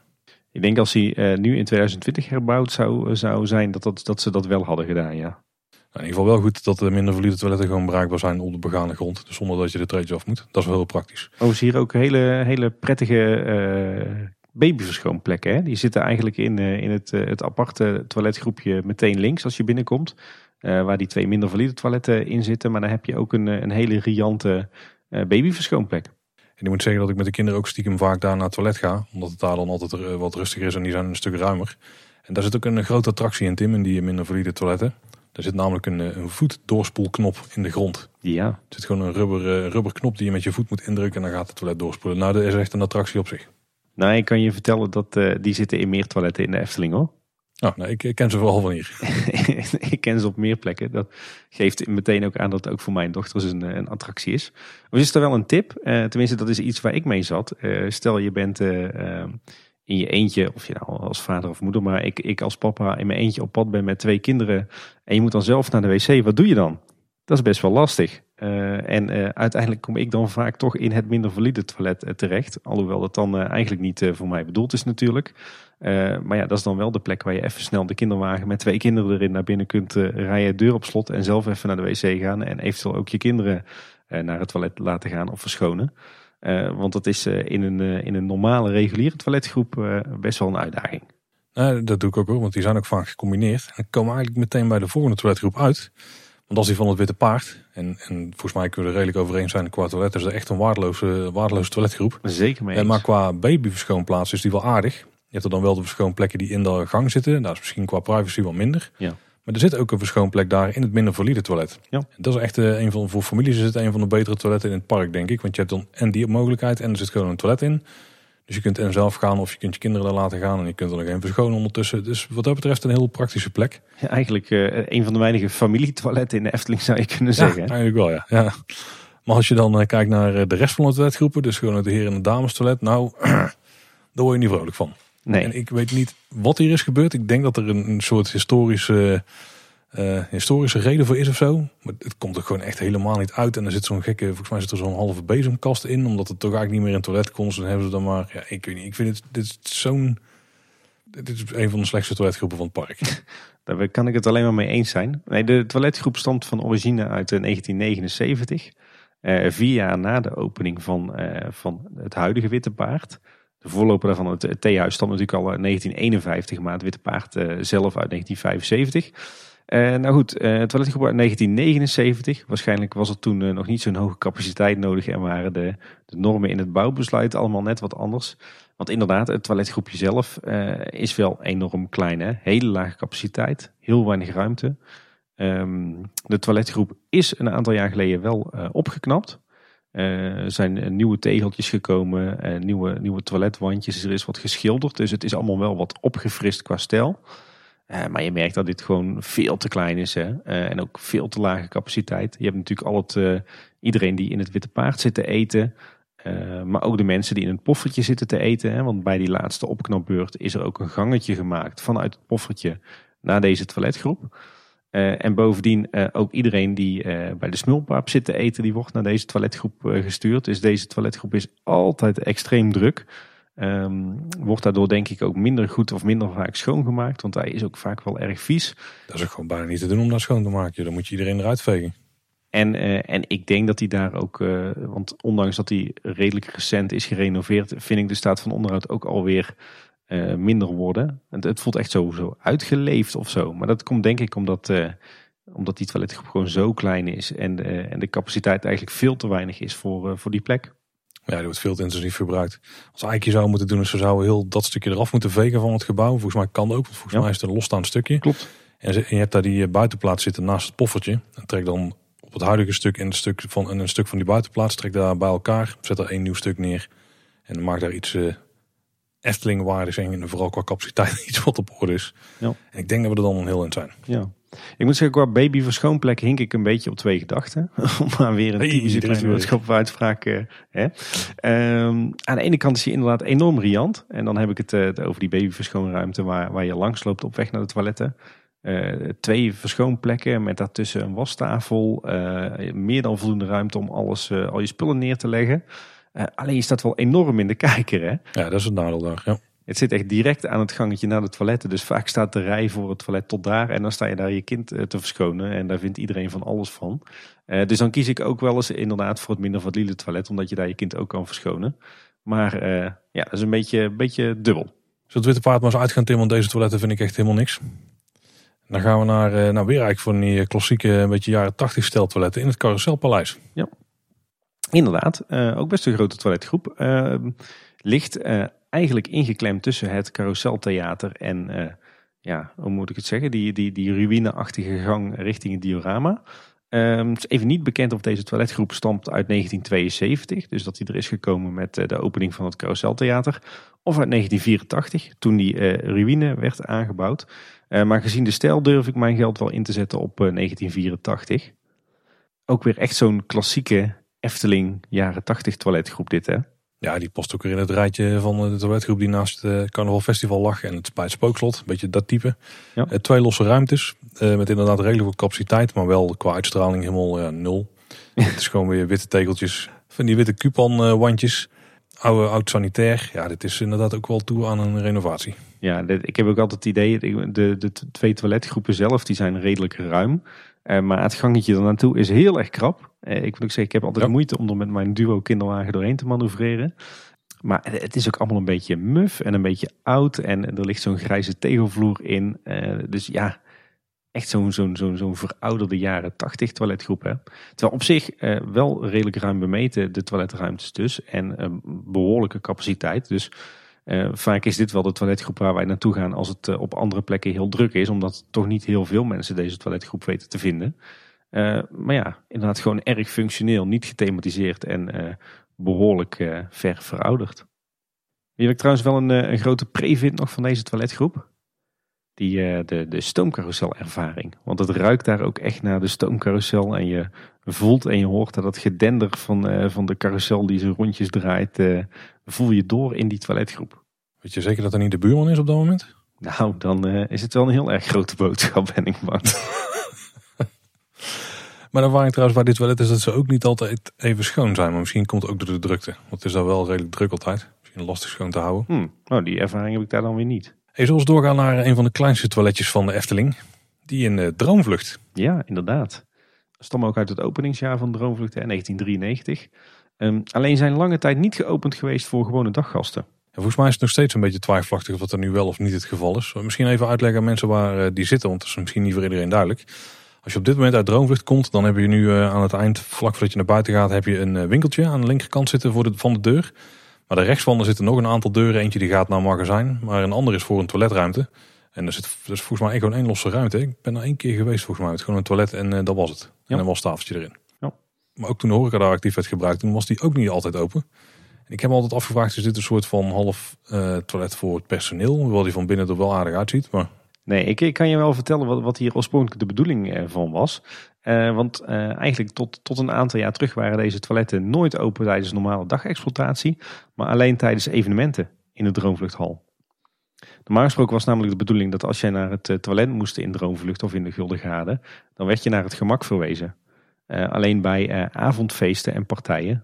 Ik denk als hij nu in 2020 herbouwd zou, zou zijn, dat, dat, dat ze dat wel hadden gedaan, ja. Nou, in ieder geval wel goed dat de minder valide toiletten gewoon bereikbaar zijn op de begane grond. Dus zonder dat je de treedjes af moet. Dat is wel heel praktisch. Oh, zie hier ook hele, hele prettige uh, babyverschoonplekken. Hè? Die zitten eigenlijk in, uh, in het, uh, het aparte toiletgroepje meteen links als je binnenkomt. waar die twee minder valide toiletten in zitten. Maar dan heb je ook een, een hele riante babyverschoonplek. En ik moet zeggen dat ik met de kinderen ook stiekem vaak daar naar het toilet ga. Omdat het daar dan altijd wat rustiger is en die zijn een stuk ruimer. En daar zit ook een grote attractie in, Tim, in die minder valide toiletten. Er zit namelijk een, een voetdoorspoelknop in de grond. Ja. Er zit gewoon een rubber, rubber knop die je met je voet moet indrukken en dan gaat het toilet doorspoelen. Nou, dat is echt een attractie op zich. Nou, ik kan je vertellen dat die zitten in meer toiletten in de Efteling hoor. Oh, nou, ik, ik, ken ze vooral van hier. ik ken ze op meer plekken. Dat geeft meteen ook aan dat het ook voor mijn dochters een, een attractie is. Dus is er wel een tip. Uh, tenminste, dat is iets waar ik mee zat. Uh, stel je bent uh, in je eentje, of je nou als vader of moeder, maar ik, ik als papa in mijn eentje op pad ben met twee kinderen. En je moet dan zelf naar de wc. Wat doe je dan? Dat is best wel lastig. en uiteindelijk kom ik dan vaak toch in het minder valide toilet terecht. Alhoewel dat dan eigenlijk niet voor mij bedoeld is natuurlijk. Maar ja, dat is dan wel de plek waar je even snel de kinderwagen met twee kinderen erin naar binnen kunt rijden, deur op slot en zelf even naar de wc gaan. En eventueel ook je kinderen naar het toilet laten gaan of verschonen. want dat is in, een, in een normale reguliere toiletgroep best wel een uitdaging. Nou, dat doe ik ook hoor, want die zijn ook vaak gecombineerd. En komen eigenlijk meteen bij de volgende toiletgroep uit. Want als die van het Witte Paard, en, en volgens mij kunnen we er redelijk over eens zijn qua toilet, is dat echt een waardeloze, waardeloze toiletgroep. Zeker mee. Maar qua babyverschoonplaats is die wel aardig. Je hebt er dan wel de verschoonplekken die in de gang zitten. Dat is misschien qua privacy wat minder. Ja. Maar er zit ook een verschoonplek daar in het minder valide toilet. Ja. Dat is echt uh, een van, voor families is het een van de betere toiletten in het park, denk ik. Want je hebt dan en die mogelijkheid en er zit gewoon een toilet in. Dus je kunt en zelf gaan of je kunt je kinderen daar laten gaan. En je kunt er nog even verschonen ondertussen. Dus wat dat betreft een heel praktische plek. Ja, eigenlijk uh, een van de weinige familietoiletten in de Efteling zou je kunnen zeggen. Ja, eigenlijk wel ja. ja. Maar als je dan uh, kijkt naar de rest van de toiletgroepen. Dus gewoon de heren en de dames toilet. Nou, daar word je niet vrolijk van. Nee. En ik weet niet wat hier is gebeurd. Ik denk dat er een, een soort historische, uh, historische reden voor is of zo. Maar het komt er gewoon echt helemaal niet uit. En er zit zo'n gekke, volgens mij zit er zo'n halve bezemkast in. Omdat het toch eigenlijk niet meer in het toilet kon. Dus dan hebben ze dan maar, ja, ik weet niet. Ik vind het, dit zo'n, dit is een van de slechtste toiletgroepen van het park. Daar kan ik het alleen maar mee eens zijn. Nee, de toiletgroep stamt van origine uit 1979. Uh, vier jaar na de opening van, van het huidige Witte Paard. De voorloper daarvan, het, theehuis, stond natuurlijk al in 1951, maar het Witte Paard zelf uit 1975. Uh, nou goed, het toiletgroep uit 1979. Waarschijnlijk was er toen uh, nog niet zo'n hoge capaciteit nodig en waren de, de, normen in het bouwbesluit allemaal net wat anders. Want inderdaad, het toiletgroepje zelf is wel enorm klein. Hè? Hele lage capaciteit, heel weinig ruimte. Um, de toiletgroep is een aantal jaar geleden wel opgeknapt. Er zijn nieuwe tegeltjes gekomen, nieuwe, nieuwe toiletwandjes. Er is wat geschilderd, dus het is allemaal wel wat opgefrist qua stijl. Uh, maar je merkt dat dit gewoon veel te klein is. Hè? Uh, en ook veel te lage capaciteit. Je hebt natuurlijk al het, uh, iedereen die in het Witte Paard zit te eten. maar ook de mensen die in het poffertje zitten te eten. Hè? Want bij die laatste opknapbeurt is er ook een gangetje gemaakt vanuit het poffertje naar deze toiletgroep. en bovendien ook iedereen die bij de smulpaap zit te eten, die wordt naar deze toiletgroep gestuurd. Dus deze toiletgroep is altijd extreem druk. Um, wordt daardoor denk ik ook minder goed of minder vaak schoongemaakt. Want hij is ook vaak wel erg vies. Dat is ook gewoon bijna niet te doen om dat schoon te maken. Dan moet je iedereen eruit vegen. En, uh, en ik denk dat hij daar ook, uh, want ondanks dat hij redelijk recent is gerenoveerd, vind ik de staat van onderhoud ook alweer uh, minder worden. Het, het voelt echt zo, zo uitgeleefd of zo. Maar dat komt denk ik omdat, omdat die toiletgroep gewoon zo klein is. En, en de capaciteit eigenlijk veel te weinig is voor, voor die plek. Ja, die wordt veel te intensief gebruikt. Als Eikje zou moeten doen, is ze zouden heel dat stukje eraf moeten vegen van het gebouw. Volgens mij kan dat ook, want volgens ja. mij is het een losstaand stukje. Klopt. En je hebt daar die buitenplaats zitten naast het poffertje. En trek dan op het huidige stuk en een stuk van, en een stuk van die buitenplaats, trek daar bij elkaar. Zet er één nieuw stuk neer. En maak daar iets uh, Efteling waardig en vooral qua capaciteit iets wat op orde is. Ja. En ik denk dat we er dan heel in zijn. Ja. Ik moet zeggen, qua baby verschoonplek hink ik een beetje op twee gedachten. Om maar weer een typische hey, uitspraak. Uh, hè. Um, aan de ene kant is hij inderdaad enorm riant. En dan heb ik het uh, over die baby verschoonruimte waar, waar je langs loopt op weg naar de toiletten. Uh, twee verschoonplekken met daartussen een wastafel. meer dan voldoende ruimte om alles, al je spullen neer te leggen. alleen je staat wel enorm in de kijker. Hè? Ja, dat is een nadeel daar. Ja. Het zit echt direct aan het gangetje naar de toiletten. Dus vaak staat de rij voor het toilet tot daar. En dan sta je daar je kind te verschonen. En daar vindt iedereen van alles van. Uh, dus dan kies ik ook wel eens inderdaad voor het minder valide toilet. Omdat je daar je kind ook kan verschonen. Maar uh, ja, dat is een beetje, een beetje dubbel. Zullen het witte paard maar eens uitgaan timmen? Want deze toiletten vind ik echt helemaal niks. Dan gaan we naar, uh, nou weer eigenlijk voor die klassieke, een beetje jaren 80 stel toiletten in het Carouselpaleis. Ja, inderdaad. ook best een grote toiletgroep. ligt eigenlijk ingeklemd tussen het carouseltheater en uh, ja, hoe moet ik het zeggen, die, die, die ruïneachtige gang richting het diorama. Ehm, het is even niet bekend of deze toiletgroep stamt uit 1972, dus dat hij er is gekomen met de opening van het Carouseltheater, of uit 1984, toen die uh, ruïne werd aangebouwd. maar gezien de stijl durf ik mijn geld wel in te zetten op 1984. Ook weer echt zo'n klassieke Efteling jaren 80 toiletgroep dit hè. Ja, die past ook weer in het rijtje van de toiletgroep die naast het Carnaval Festival lag. En het bij het Spookslot, een beetje dat type. Ja. Eh, twee losse ruimtes, eh, met inderdaad redelijke capaciteit. Maar wel qua uitstraling helemaal ja, nul. het is gewoon weer witte tegeltjes van die witte Cupan wandjes. Oude, oud sanitair. Ja, dit is inderdaad ook wel toe aan een renovatie. Ja, dit, ik heb ook altijd het idee, de, de twee toiletgroepen zelf, die zijn redelijk ruim. Uh, maar het gangetje er naartoe is heel erg krap. Uh, ik wil ook zeggen, ik heb altijd moeite om er met mijn duo kinderwagen doorheen te manoeuvreren. Maar het is ook allemaal een beetje muf en een beetje oud. En er ligt zo'n grijze tegelvloer in. Uh, dus ja, echt zo'n zo'n zo'n zo'n verouderde jaren 80 toiletgroep. Hè. Terwijl op zich wel redelijk ruim bemeten, de toiletruimtes dus. En een behoorlijke capaciteit. Dus uh, vaak is dit wel de toiletgroep waar wij naartoe gaan als het op andere plekken heel druk is. Omdat toch niet heel veel mensen deze toiletgroep weten te vinden. Uh, maar ja, inderdaad gewoon erg functioneel, niet gethematiseerd en behoorlijk ver verouderd. Wie ik trouwens wel een, een grote pre vind nog van deze toiletgroep? Die, de, de stoomcarousel ervaring. Want het ruikt daar ook echt naar de stoomcarousel. En je voelt en je hoort dat het gedender van, van de carousel die zijn rondjes draait voel je door in die toiletgroep. Weet je zeker dat er niet de buurman is op dat moment? Nou, dan uh, is het wel een heel erg grote boodschap, ben ik bang. maar dan waar ik trouwens bij dit toilet is dat ze ook niet altijd even schoon zijn. Maar misschien komt het ook door de drukte. Want het is daar wel redelijk druk altijd. Misschien lastig schoon te houden. Hmm. Nou, die ervaring heb ik daar dan weer niet. Hey, zoals doorgaan naar een van de kleinste toiletjes van de Efteling. Die in de Droomvlucht. Ja, inderdaad. Stam ook uit het openingsjaar van Droomvlucht, in 1993. Um, alleen zijn lange tijd niet geopend geweest voor gewone daggasten. En volgens mij is het nog steeds een beetje twijfelachtig of dat er nu wel of niet het geval is. Misschien even uitleggen aan mensen waar uh, die zitten, want dat is misschien niet voor iedereen duidelijk. Als je op dit moment uit Droomvlucht komt, dan heb je nu uh, aan het eind, vlak voordat je naar buiten gaat, heb je een uh, winkeltje aan de linkerkant zitten voor de, van de deur. Maar de rechtsvan zitten nog een aantal deuren. Eentje die gaat naar een magazijn, maar een andere is voor een toiletruimte. En er zit dus volgens mij gewoon één losse ruimte. Ik ben er één keer geweest volgens mij. Het gewoon een toilet en dat was het. En een wastafeltje erin. Maar ook toen de horeca daar actief werd gebruikt, toen was die ook niet altijd open. En ik heb me altijd afgevraagd, is dit een soort van half uh, toilet voor het personeel? Hoewel die van binnen er wel aardig uitziet. Maar... Nee, ik, kan je wel vertellen wat, wat hier oorspronkelijk de bedoeling uh, van was. Uh, want eigenlijk tot, tot een aantal jaar terug waren deze toiletten nooit open tijdens normale dagexploitatie. Maar alleen tijdens evenementen in de Droomvluchthal. Normaal gesproken was namelijk de bedoeling dat als jij naar het toilet moest in Droomvlucht of in de Gulden Gade, dan werd je naar het gemak verwezen. Alleen bij avondfeesten en partijen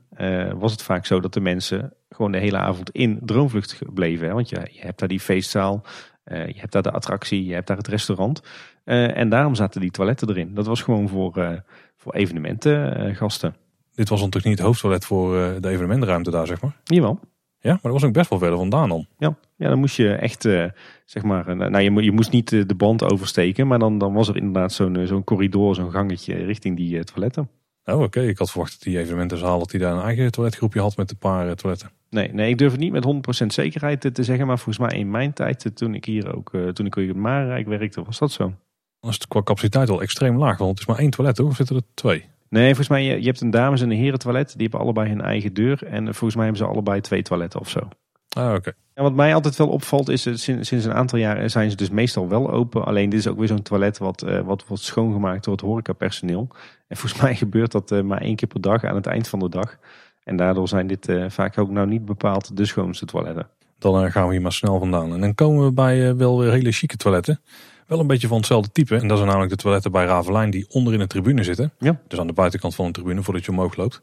was het vaak zo dat de mensen gewoon de hele avond in droomvlucht bleven. Hè? Want je, hebt daar die feestzaal, je hebt daar de attractie, je hebt daar het restaurant. en daarom zaten die toiletten erin. Dat was gewoon voor, voor evenementengasten. Dit was dan toch niet het hoofdtoilet voor de evenementenruimte daar, zeg maar? Jawel. Ja, maar dat was ook best wel verder vandaan dan. Ja, ja dan moest je echt, uh, zeg maar, uh, nou je, je moest niet uh, de band oversteken, maar dan, dan was er inderdaad zo'n zo'n corridor, zo'n gangetje richting die toiletten. Oh, oké. Ik had verwacht dat die evenementenzaal dat die daar een eigen toiletgroepje had met een paar toiletten. Nee, nee, ik durf het niet met 100% zekerheid te zeggen, maar volgens mij in mijn tijd, toen ik hier ook, toen ik in Marenrijk werkte, was dat zo. Dan is het qua capaciteit wel extreem laag, want het is maar één toilet, toch? Of zitten er twee? Nee, volgens mij, je, je hebt een dames- en een heren toilet. Die hebben allebei hun eigen deur. En volgens mij hebben ze allebei twee toiletten of zo. Ah, oké. En wat mij altijd wel opvalt is, sinds, sinds een aantal jaar zijn ze dus meestal wel open. Alleen dit is ook weer zo'n toilet wat, uh, wat wordt schoongemaakt door het horecapersoneel. En volgens mij gebeurt dat uh, maar één keer per dag aan het eind van de dag. En daardoor zijn dit uh, vaak ook nou niet bepaald de schoonste toiletten. Dan gaan we hier maar snel vandaan. En dan komen we bij wel weer hele chique toiletten. Wel een beetje van hetzelfde type. En dat zijn namelijk de toiletten bij Ravelijn die onder in de tribune zitten. Ja. Dus aan de buitenkant van de tribune voordat je omhoog loopt.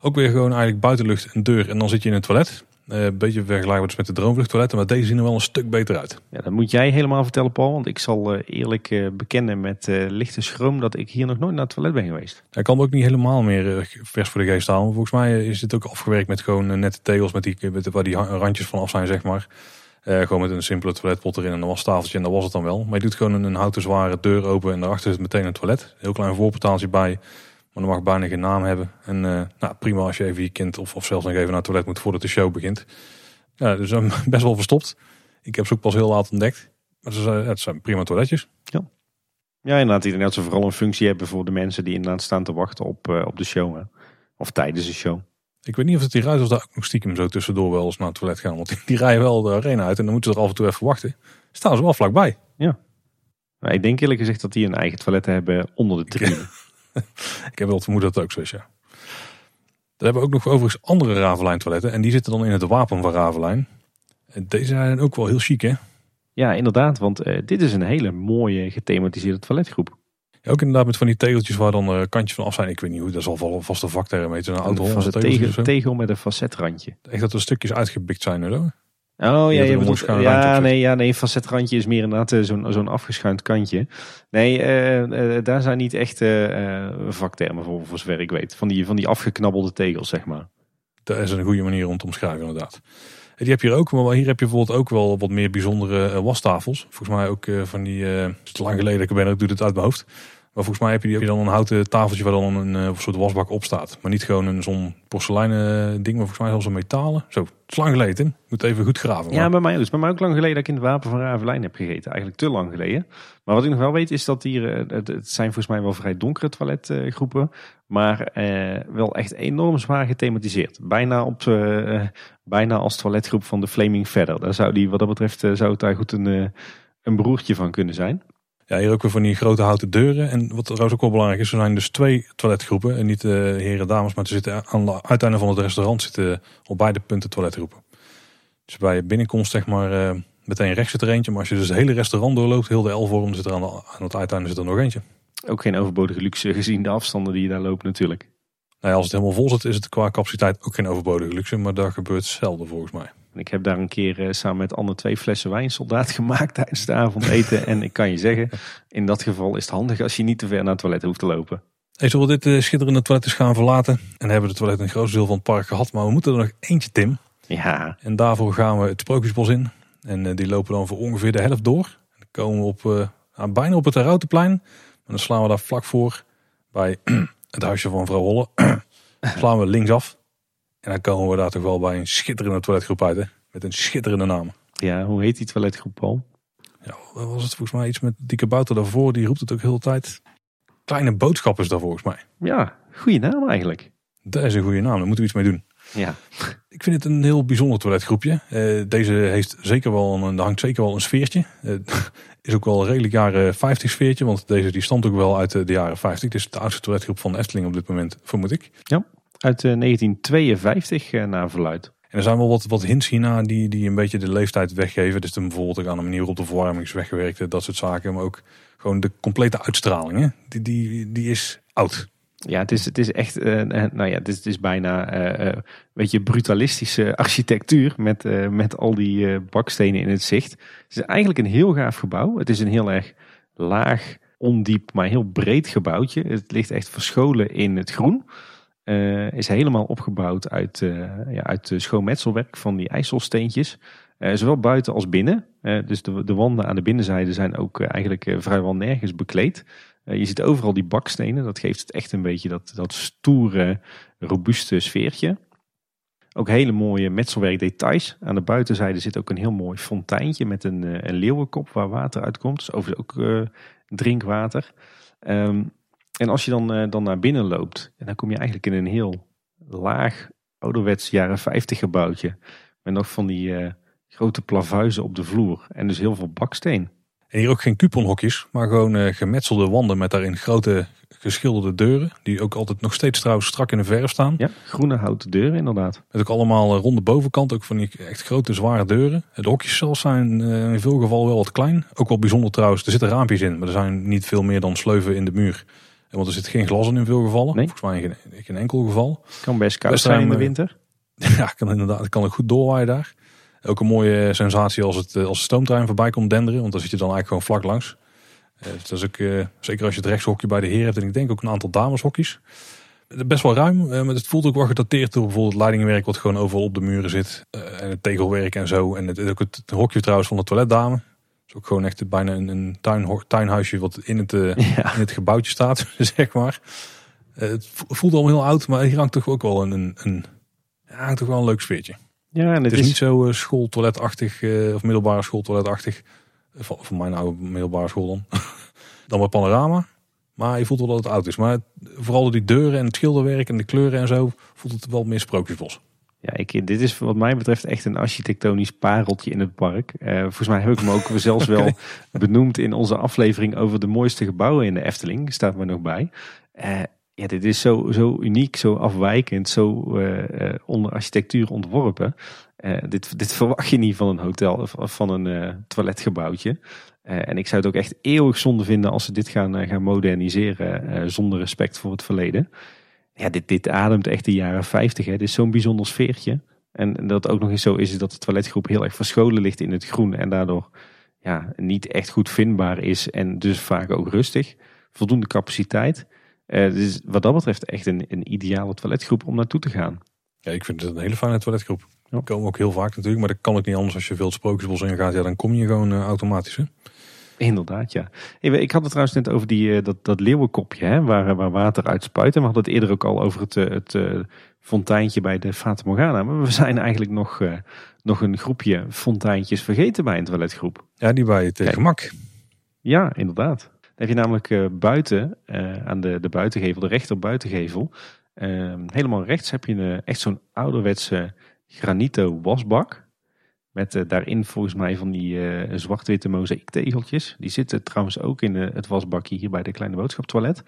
Ook weer gewoon eigenlijk buitenlucht, een deur en dan zit je in een toilet. Uh, een beetje vergelijkbaar dus met de droomvluchttoiletten, maar deze zien er wel een stuk beter uit. Ja, dat moet jij helemaal vertellen, Paul. Want ik zal uh, eerlijk uh, bekennen met lichte schroom dat ik hier nog nooit naar het toilet ben geweest. Hij kan ook niet helemaal meer vers voor de geest halen. Volgens mij is dit ook afgewerkt met gewoon nette tegels met die, met, waar die randjes van af zijn, zeg maar. gewoon met een simpele toiletpot erin en een wastafeltje en dat was het dan wel. Maar je doet gewoon een, een houten zware deur open en daarachter zit meteen een toilet. Heel klein voorportaaltje bij. Maar dan mag bijna geen naam hebben. En uh, nou, prima als je even je kind of, of zelfs nog even naar het toilet moet voordat de show begint. Ja, dus um, best wel verstopt. Ik heb ze ook pas heel laat ontdekt. Maar het, zijn, het zijn prima toiletjes. Ja, inderdaad. Ik denk dat ze vooral een functie hebben voor de mensen die inderdaad staan te wachten op, eh, op de show. Hè. Of tijdens de show. Ik weet niet of het die ruiters daar ook nog stiekem zo tussendoor wel eens naar het toilet gaan. Want die, die rijden wel de arena uit en dan moeten ze er af en toe even wachten. Staan ze wel vlakbij. Maar ik denk eerlijk gezegd dat die een eigen toilet hebben onder de tribune. Ik heb wel het vermoeden dat het ook zo is, ja. Dan hebben we ook nog overigens andere Ravelijn toiletten. En die zitten dan in het wapen van Ravelijn. En Deze zijn ook wel heel chic, hè? Ja, inderdaad. Want eh, dit is een hele mooie gethematiseerde toiletgroep. Ja, ook inderdaad met van die tegeltjes waar dan eh, kantjes van af zijn. Ik weet niet hoe, dat zal wel vast een vakterm heten. Een of tegel, tegel met een facetrandje. Echt dat er stukjes uitgebikt zijn en zo. Oh ja, je bedoelt, ja, nee, ja, nee, een facetrandje is meer inderdaad eh, zo'n zo'n afgeschuind kantje. Nee, eh, eh, daar zijn niet echt vaktermen voor, voor zover ik weet. Van die, van die afgeknabbelde tegels, zeg maar. Dat is een goede manier om te omschrijven, inderdaad. Die heb je hier ook, maar hier heb je bijvoorbeeld ook wel wat meer bijzondere wastafels. Volgens mij ook van die, het is te lang geleden dat ik ben, ik doe het uit mijn hoofd. Maar volgens mij heb je, die, heb je dan een houten tafeltje waar dan een eh, soort wasbak op staat. Maar niet gewoon een zo'n porseleinen ding, maar volgens mij zelfs een metalen. Zo, het is lang geleden. Ik moet even goed graven. Ja, maar- bij mij is bij mij ook lang geleden dat ik in het Wapen van Ravelijn heb gegeten. Eigenlijk te lang geleden. Maar wat ik nog wel weet is dat hier, eh, het, het zijn volgens mij wel vrij donkere toiletgroepen. Maar eh, wel echt enorm zwaar gethematiseerd. Bijna, op, eh, eh, bijna als toiletgroep van de Flaming Feather. Daar zou die, wat dat betreft, eh, zou het daar goed een, eh, een broertje van kunnen zijn. Ja, hier ook weer van die grote houten deuren. En wat trouwens ook wel belangrijk is, er zijn dus twee toiletgroepen. En niet uh, heren en dames, maar er zitten aan de uiteinde van het restaurant zitten op beide punten toiletgroepen. Dus bij je binnenkomst zeg maar uh, meteen rechts zit er eentje. Maar als je dus het hele restaurant doorloopt, heel de L-vorm, zit er aan, de, aan het uiteinde zit er nog eentje. Ook geen overbodige luxe gezien de afstanden die je daar loopt natuurlijk. Nou ja, als het helemaal vol zit, is het qua capaciteit ook geen overbodige luxe. Maar dat gebeurt zelden volgens mij. Ik heb daar een keer uh, samen met Anne twee flessen wijn soldaat gemaakt tijdens de avondeten. en ik kan je zeggen, in dat geval is het handig als je niet te ver naar het toilet hoeft te lopen. Hey, zullen we dit uh, schitterende toilet eens gaan verlaten? En hebben de toilet een groot deel van het park gehad. Maar we moeten er nog eentje, Tim. Ja. En daarvoor gaan we het Sprookjesbos in. En uh, die lopen dan voor ongeveer de helft door. En dan komen we op, uh, bijna op het Routenplein. En dan slaan we daar vlak voor bij het huisje van mevrouw Holle. slaan we linksaf. En dan komen we daar toch wel bij een schitterende toiletgroep uit. Hè? Met een schitterende naam. Ja, hoe heet die toiletgroep Paul? Ja, was het volgens mij iets met Dieke Bouter daarvoor. Die roept het ook heel de tijd. Kleine boodschap is daar volgens mij. Ja, goede naam eigenlijk. Dat is een goede naam, daar moeten we iets mee doen. Ja. Ik vind het een heel bijzonder toiletgroepje. Uh, deze heeft zeker wel een, hangt zeker wel een sfeertje. Uh, is ook wel een redelijk jaren 50 sfeertje. Want deze die stamt ook wel uit de, de jaren 50. Het is de oudste toiletgroep van de Efteling op dit moment, vermoed ik. Ja, uit uh, 1952 naar verluid. En er zijn wel wat, wat hints hierna die, die een beetje de leeftijd weggeven. Dus dan bijvoorbeeld aan de manier waarop de verwarming is weggewerkt. Dat soort zaken. Maar ook gewoon de complete uitstraling. Hè? Die, die, die is oud. Ja, het is, het is echt, uh, nou ja, het is, het is bijna uh, uh, weet je, brutalistische architectuur met, met al die bakstenen in het zicht. Het is eigenlijk een heel gaaf gebouw. Het is een heel erg laag, ondiep, maar heel breed gebouwtje. Het ligt echt verscholen in het groen. Is helemaal opgebouwd uit, ja, uit schoonmetselwerk van die ijsselsteentjes. zowel buiten als binnen. dus de, de wanden aan de binnenzijde zijn ook eigenlijk vrijwel nergens bekleed. Uh, je ziet overal die bakstenen. Dat geeft het echt een beetje dat, dat stoere, robuuste sfeertje. Ook hele mooie metselwerk details. Aan de buitenzijde zit ook een heel mooi fonteintje met een, uh, een leeuwenkop waar water uitkomt. Dus overigens ook uh, drinkwater. Um, en als je dan, dan naar binnen loopt, dan kom je eigenlijk in een heel laag, ouderwets jaren 50 gebouwtje. Met nog van die grote plavuizen op de vloer. En dus heel veel baksteen. En hier ook geen kuponhokjes, maar gewoon uh, gemetselde wanden met daarin grote geschilderde deuren. Die ook altijd nog steeds trouwens strak in de verf staan. Ja, groene houten deuren inderdaad. Met ook allemaal ronde bovenkant, ook van die echt grote zware deuren. De hokjes zelfs zijn uh, in veel gevallen wel wat klein. Ook wel bijzonder trouwens, er zitten raampjes in, maar er zijn niet veel meer dan sleuven in de muur. Want er zit geen glas in in veel gevallen. Nee. Volgens mij in geen, in geen enkel geval. Kan best koud zijn in de winter. Ja, kan inderdaad, het kan ook goed doorwaaien daar. Ook een mooie sensatie als het als de stoomtrein voorbij komt denderen. Want dan zit je dan eigenlijk gewoon vlak langs. Uh, dat is ook, uh, zeker als je het rechtshokje bij de heer hebt. En ik denk ook een aantal dameshokjes. Best wel ruim. Uh, maar het voelt ook wel gedateerd door bijvoorbeeld het leidingenwerk. Wat gewoon overal op de muren zit. en het tegelwerk en zo. En het, ook het, het hokje trouwens van de toiletdame. Is ook gewoon echt bijna een, een tuin, tuinhuisje wat in het, ja. in het gebouwtje staat. zeg maar. het voelt allemaal heel oud. Maar hier hangt toch ook wel een, een, een, hangt toch wel een leuk sfeertje. Ja, en het, het is, is, niet zo uh, schooltoiletachtig of middelbare schooltoiletachtig. Van, van mijn oude middelbare school dan. dan bij Panorama. Maar je voelt wel dat het oud is. Maar vooral door die deuren en het schilderwerk en de kleuren en zo voelt het wel meer sprookjesbos. Ja, ik, dit is wat mij betreft echt een architectonisch pareltje in het park. Uh, volgens mij heb ik hem ook zelfs wel benoemd in onze aflevering over de mooiste gebouwen in de Efteling. Staat me nog bij. Uh, ja, dit is zo, zo uniek, zo afwijkend, zo uh, onder architectuur ontworpen. dit, dit verwacht je niet van een hotel of van een toiletgebouwtje. en ik zou het ook echt eeuwig zonde vinden als ze dit gaan, gaan moderniseren zonder respect voor het verleden ja, dit, dit ademt echt de jaren 50. Hè. Dit is zo'n bijzonder sfeertje. En dat ook nog eens zo is, is dat de toiletgroep heel erg verscholen ligt in het groen. En daardoor ja, niet echt goed vindbaar is. En dus vaak ook rustig. Voldoende capaciteit. Uh, dus wat dat betreft echt een, een ideale toiletgroep om naartoe te gaan. Ja, ik vind het een hele fijne toiletgroep. Ja. komen ook heel vaak natuurlijk. Maar dat kan ook niet anders als je veel sprookjesbos in gaat. Ja, dan kom je gewoon uh, automatisch. Hè? Inderdaad, ja. Ik had het trouwens net over die, eh, dat, dat leeuwenkopje hè, waar, waar water uit spuit. En we hadden het eerder ook al over het, eh, het uh, fonteintje bij de Fata Morgana. Maar we zijn eigenlijk nog, uh, nog een groepje fonteintjes vergeten bij een toiletgroep. Ja, die bij het gemak. Ja, inderdaad. Dan heb je namelijk buiten, aan de, de buitengevel, de rechter buitengevel. Ehm, helemaal rechts heb je een, echt zo'n ouderwetse granito wasbak. Met uh, daarin volgens mij van die uh, zwart-witte mozaïektegeltjes. Die zitten trouwens ook in uh, het wasbakje hier bij de kleine boodschaptoilet.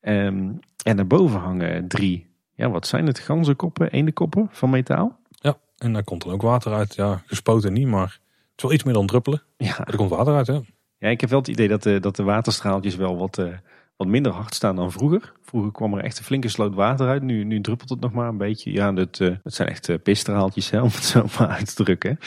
Um, en daarboven hangen drie, ja wat zijn het, ganzenkoppen, eendenkoppen van metaal. Ja, en daar komt dan ook water uit. Ja, gespoten niet, maar het is wel iets meer dan druppelen. Ja. Er komt water uit, hè. Ja, ik heb wel het idee dat de, dat de waterstraaltjes wel wat, wat minder hard staan dan vroeger. Vroeger kwam er echt een flinke sloot water uit. Nu, nu druppelt het nog maar een beetje. Ja, dat, uh, dat zijn echt uh, pisstraaltjes, hè, om het zo maar uit te drukken.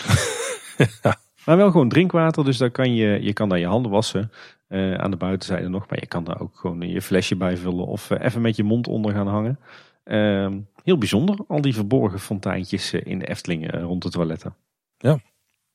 Maar wel gewoon drinkwater, dus daar kan je, je kan daar je handen wassen. Uh, aan de buitenzijde nog, maar je kan daar ook gewoon je flesje bij vullen of even met je mond onder gaan hangen. Ehm, heel bijzonder, al die verborgen fonteintjes in de Efteling rond de toiletten. Ja,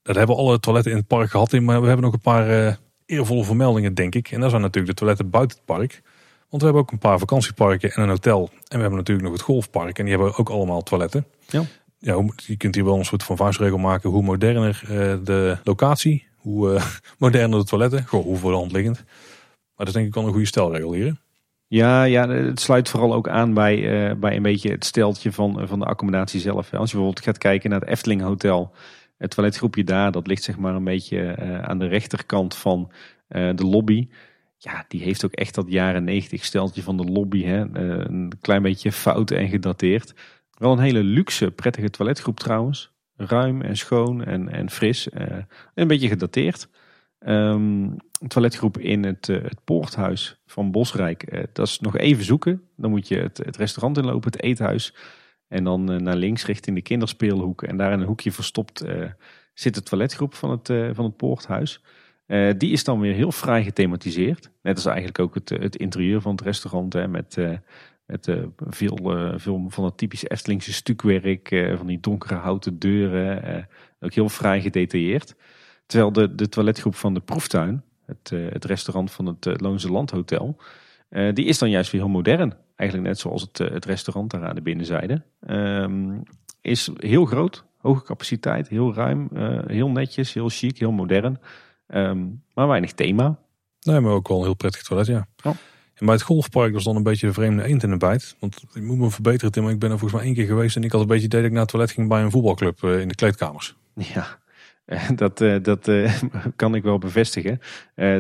dat hebben alle toiletten in het park gehad, maar we hebben nog een paar eervolle vermeldingen, denk ik. En dat zijn natuurlijk de toiletten buiten het park. Want we hebben ook een paar vakantieparken en een hotel. En we hebben natuurlijk nog het golfpark. En die hebben ook allemaal toiletten. Ja. Ja, je kunt hier wel een soort van vuistregel maken. Hoe moderner uh, de locatie, hoe uh, moderner de toiletten. Gewoon hoe voor de hand liggend. Maar dat is denk ik wel een goede stelregel hier. Ja, ja, het sluit vooral ook aan bij, uh, bij een beetje het steltje van, van de accommodatie zelf. Als je bijvoorbeeld gaat kijken naar het Efteling Hotel. Het toiletgroepje daar, dat ligt zeg maar een beetje aan de rechterkant van de lobby ja, die heeft ook echt dat jaren 90 steltje van de lobby. Hè? Eh, een klein beetje fout en gedateerd. Wel een hele luxe, prettige toiletgroep trouwens. Ruim en schoon en, en fris. Een beetje gedateerd. Um, toiletgroep in het, het poorthuis van Bosrijk. dat is nog even zoeken. Dan moet je het restaurant inlopen, het eethuis. En dan naar links richting de kinderspeelhoek. En daar in een hoekje verstopt zit de toiletgroep van het, van het poorthuis. Die is dan weer heel fraai gethematiseerd. Net als eigenlijk ook het, het interieur van het restaurant. Hè, met met veel, veel van het typische Eftelingse stukwerk. van die donkere houten deuren. ook heel fraai gedetailleerd. Terwijl de, de toiletgroep van de proeftuin. Het, het restaurant van het Loonse Landhotel. Die is dan juist weer heel modern. Eigenlijk net zoals het, het restaurant daar aan de binnenzijde. Um, is heel groot. Hoge capaciteit. Heel ruim. heel netjes. Heel chic. Heel modern. Ehm, maar weinig thema. Nee, maar ook wel een heel prettig toilet, ja. Oh. En bij het golfpark was dan een beetje een vreemde eend in de bijt. Want ik moet me verbeteren, Tim. Maar ik ben er volgens mij één keer geweest. En ik had een beetje idee dat ik naar het toilet ging bij een voetbalclub eh, in de kleedkamers. Ja, dat, eh, dat uh, kan ik wel bevestigen.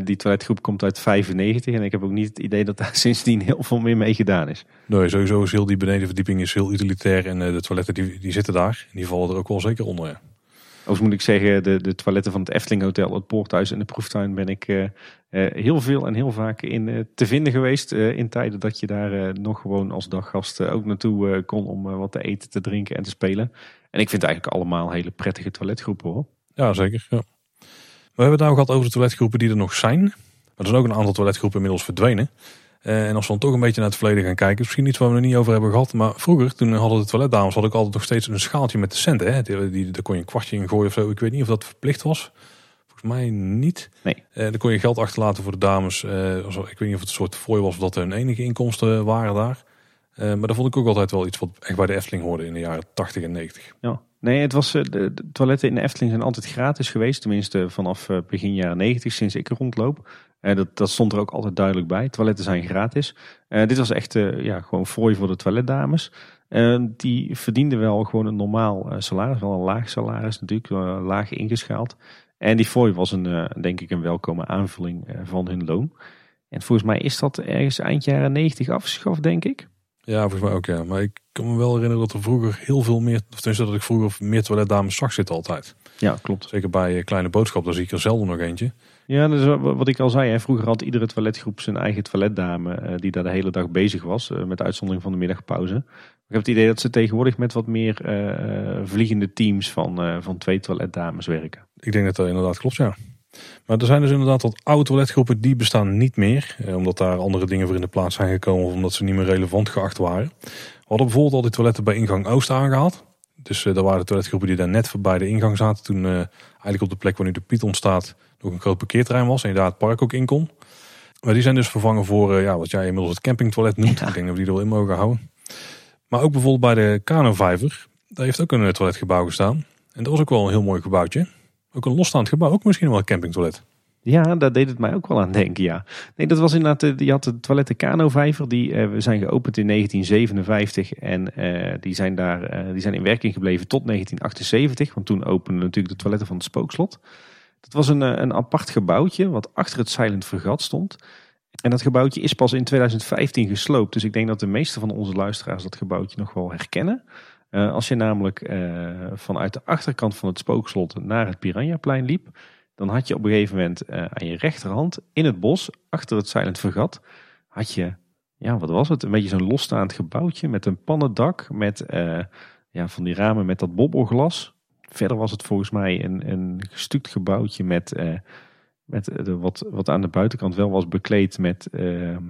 die toiletgroep komt uit 95 en ik heb ook niet het idee dat daar sindsdien heel veel meer mee gedaan is. Nee, sowieso is heel die benedenverdieping is heel utilitair en de toiletten die, die zitten daar. En die vallen er ook wel zeker onder. Ja. Overigens moet ik zeggen, de, de toiletten van het Efteling Hotel, het Poorthuis en de Proeftuin ben ik uh, heel veel en heel vaak in uh, te vinden geweest. in tijden dat je daar nog gewoon als daggast ook naartoe kon om wat te eten, te drinken en te spelen. En ik vind eigenlijk allemaal hele prettige toiletgroepen hoor. Ja, zeker. Ja. We hebben het nou gehad over de toiletgroepen die er nog zijn. Maar er zijn ook een aantal toiletgroepen inmiddels verdwenen. Eh, en als we dan toch een beetje naar het verleden gaan kijken, misschien iets waar we er niet over hebben gehad. Maar vroeger, toen hadden de toiletdames, had ik altijd nog steeds een schaaltje met de centen. Hè? Die, die, daar kon je een kwartje in gooien of zo. Ik weet niet of dat verplicht was. Volgens mij niet. Nee. Uh, dan kon je geld achterlaten voor de dames. Uh, ik weet niet of het een soort fooi was of dat er hun enige inkomsten waren daar. maar dat vond ik ook altijd wel iets wat echt bij de Efteling hoorde in de jaren 80 en 90. Ja. Nee, het was, de, de, toiletten in de Efteling zijn altijd gratis geweest. Tenminste vanaf begin jaren 90, sinds ik er rondloop. dat, dat stond er ook altijd duidelijk bij. Toiletten zijn gratis. dit was echt ja, gewoon fooi voor de toiletdames. die verdienden wel gewoon een normaal salaris. Wel een laag salaris natuurlijk, laag ingeschaald. En die fooi was een, denk ik een welkome aanvulling van hun loon. En volgens mij is dat ergens eind jaren 90 afgeschaft, denk ik. Ja, volgens mij ook ja. Maar ik kan me wel herinneren dat er vroeger heel veel meer, of tenminste dat ik vroeger meer toiletdames zag zitten altijd. Ja, klopt. Zeker bij eh, Kleine Boodschap, daar zie ik er zelden nog eentje. Ja, dus wat ik al zei, hè, vroeger had iedere toiletgroep zijn eigen toiletdame uh, die daar de hele dag bezig was, uh, met uitzondering van de middagpauze. Ik heb het idee dat ze tegenwoordig met wat meer vliegende teams van, van twee toiletdames werken. Ik denk dat dat inderdaad klopt, ja. Maar er zijn dus inderdaad wat oude toiletgroepen die bestaan niet meer. Eh, omdat daar andere dingen voor in de plaats zijn gekomen of omdat ze niet meer relevant geacht waren. We hadden bijvoorbeeld al die toiletten bij ingang Oost aangehaald. Dus uh, daar waren de toiletgroepen die daar net voorbij de ingang zaten. Toen uh, eigenlijk op de plek waar nu de Python staat nog een groot parkeerterrein was. En je daar het park ook in kon. Maar die zijn dus vervangen voor ja, wat jij inmiddels het campingtoilet noemt. Ik denk dat we die er wel in mogen houden. Maar ook bijvoorbeeld bij de Kano-vijver. Daar heeft ook een toiletgebouw gestaan. En dat was ook wel een heel mooi gebouwtje. Ook een losstaand gebouw, ook misschien wel een campingtoilet. Ja, daar deed het mij ook wel aan denken, ja. Nee, dat was inderdaad, je had de toiletten Kano-vijver, die uh, zijn geopend in 1957 en uh, die, zijn daar, die zijn in werking gebleven tot 1978, want toen openden natuurlijk de toiletten van het Spookslot. Dat was een, een apart gebouwtje wat achter het Silent Vergat stond. En dat gebouwtje is pas in 2015 gesloopt, dus ik denk dat de meeste van onze luisteraars dat gebouwtje nog wel herkennen. Uh, als je namelijk uh, vanuit de achterkant van het spookslot naar het Piranhaplein liep, dan had je op een gegeven moment uh, aan je rechterhand in het bos, achter het Silent Vergat, had je, ja wat was het, een beetje zo'n losstaand gebouwtje met een pannendak, met ja, van die ramen met dat bobbelglas. Verder was het volgens mij een, een gestuukt gebouwtje met, met wat, wat aan de buitenkant wel was bekleed met, ehm,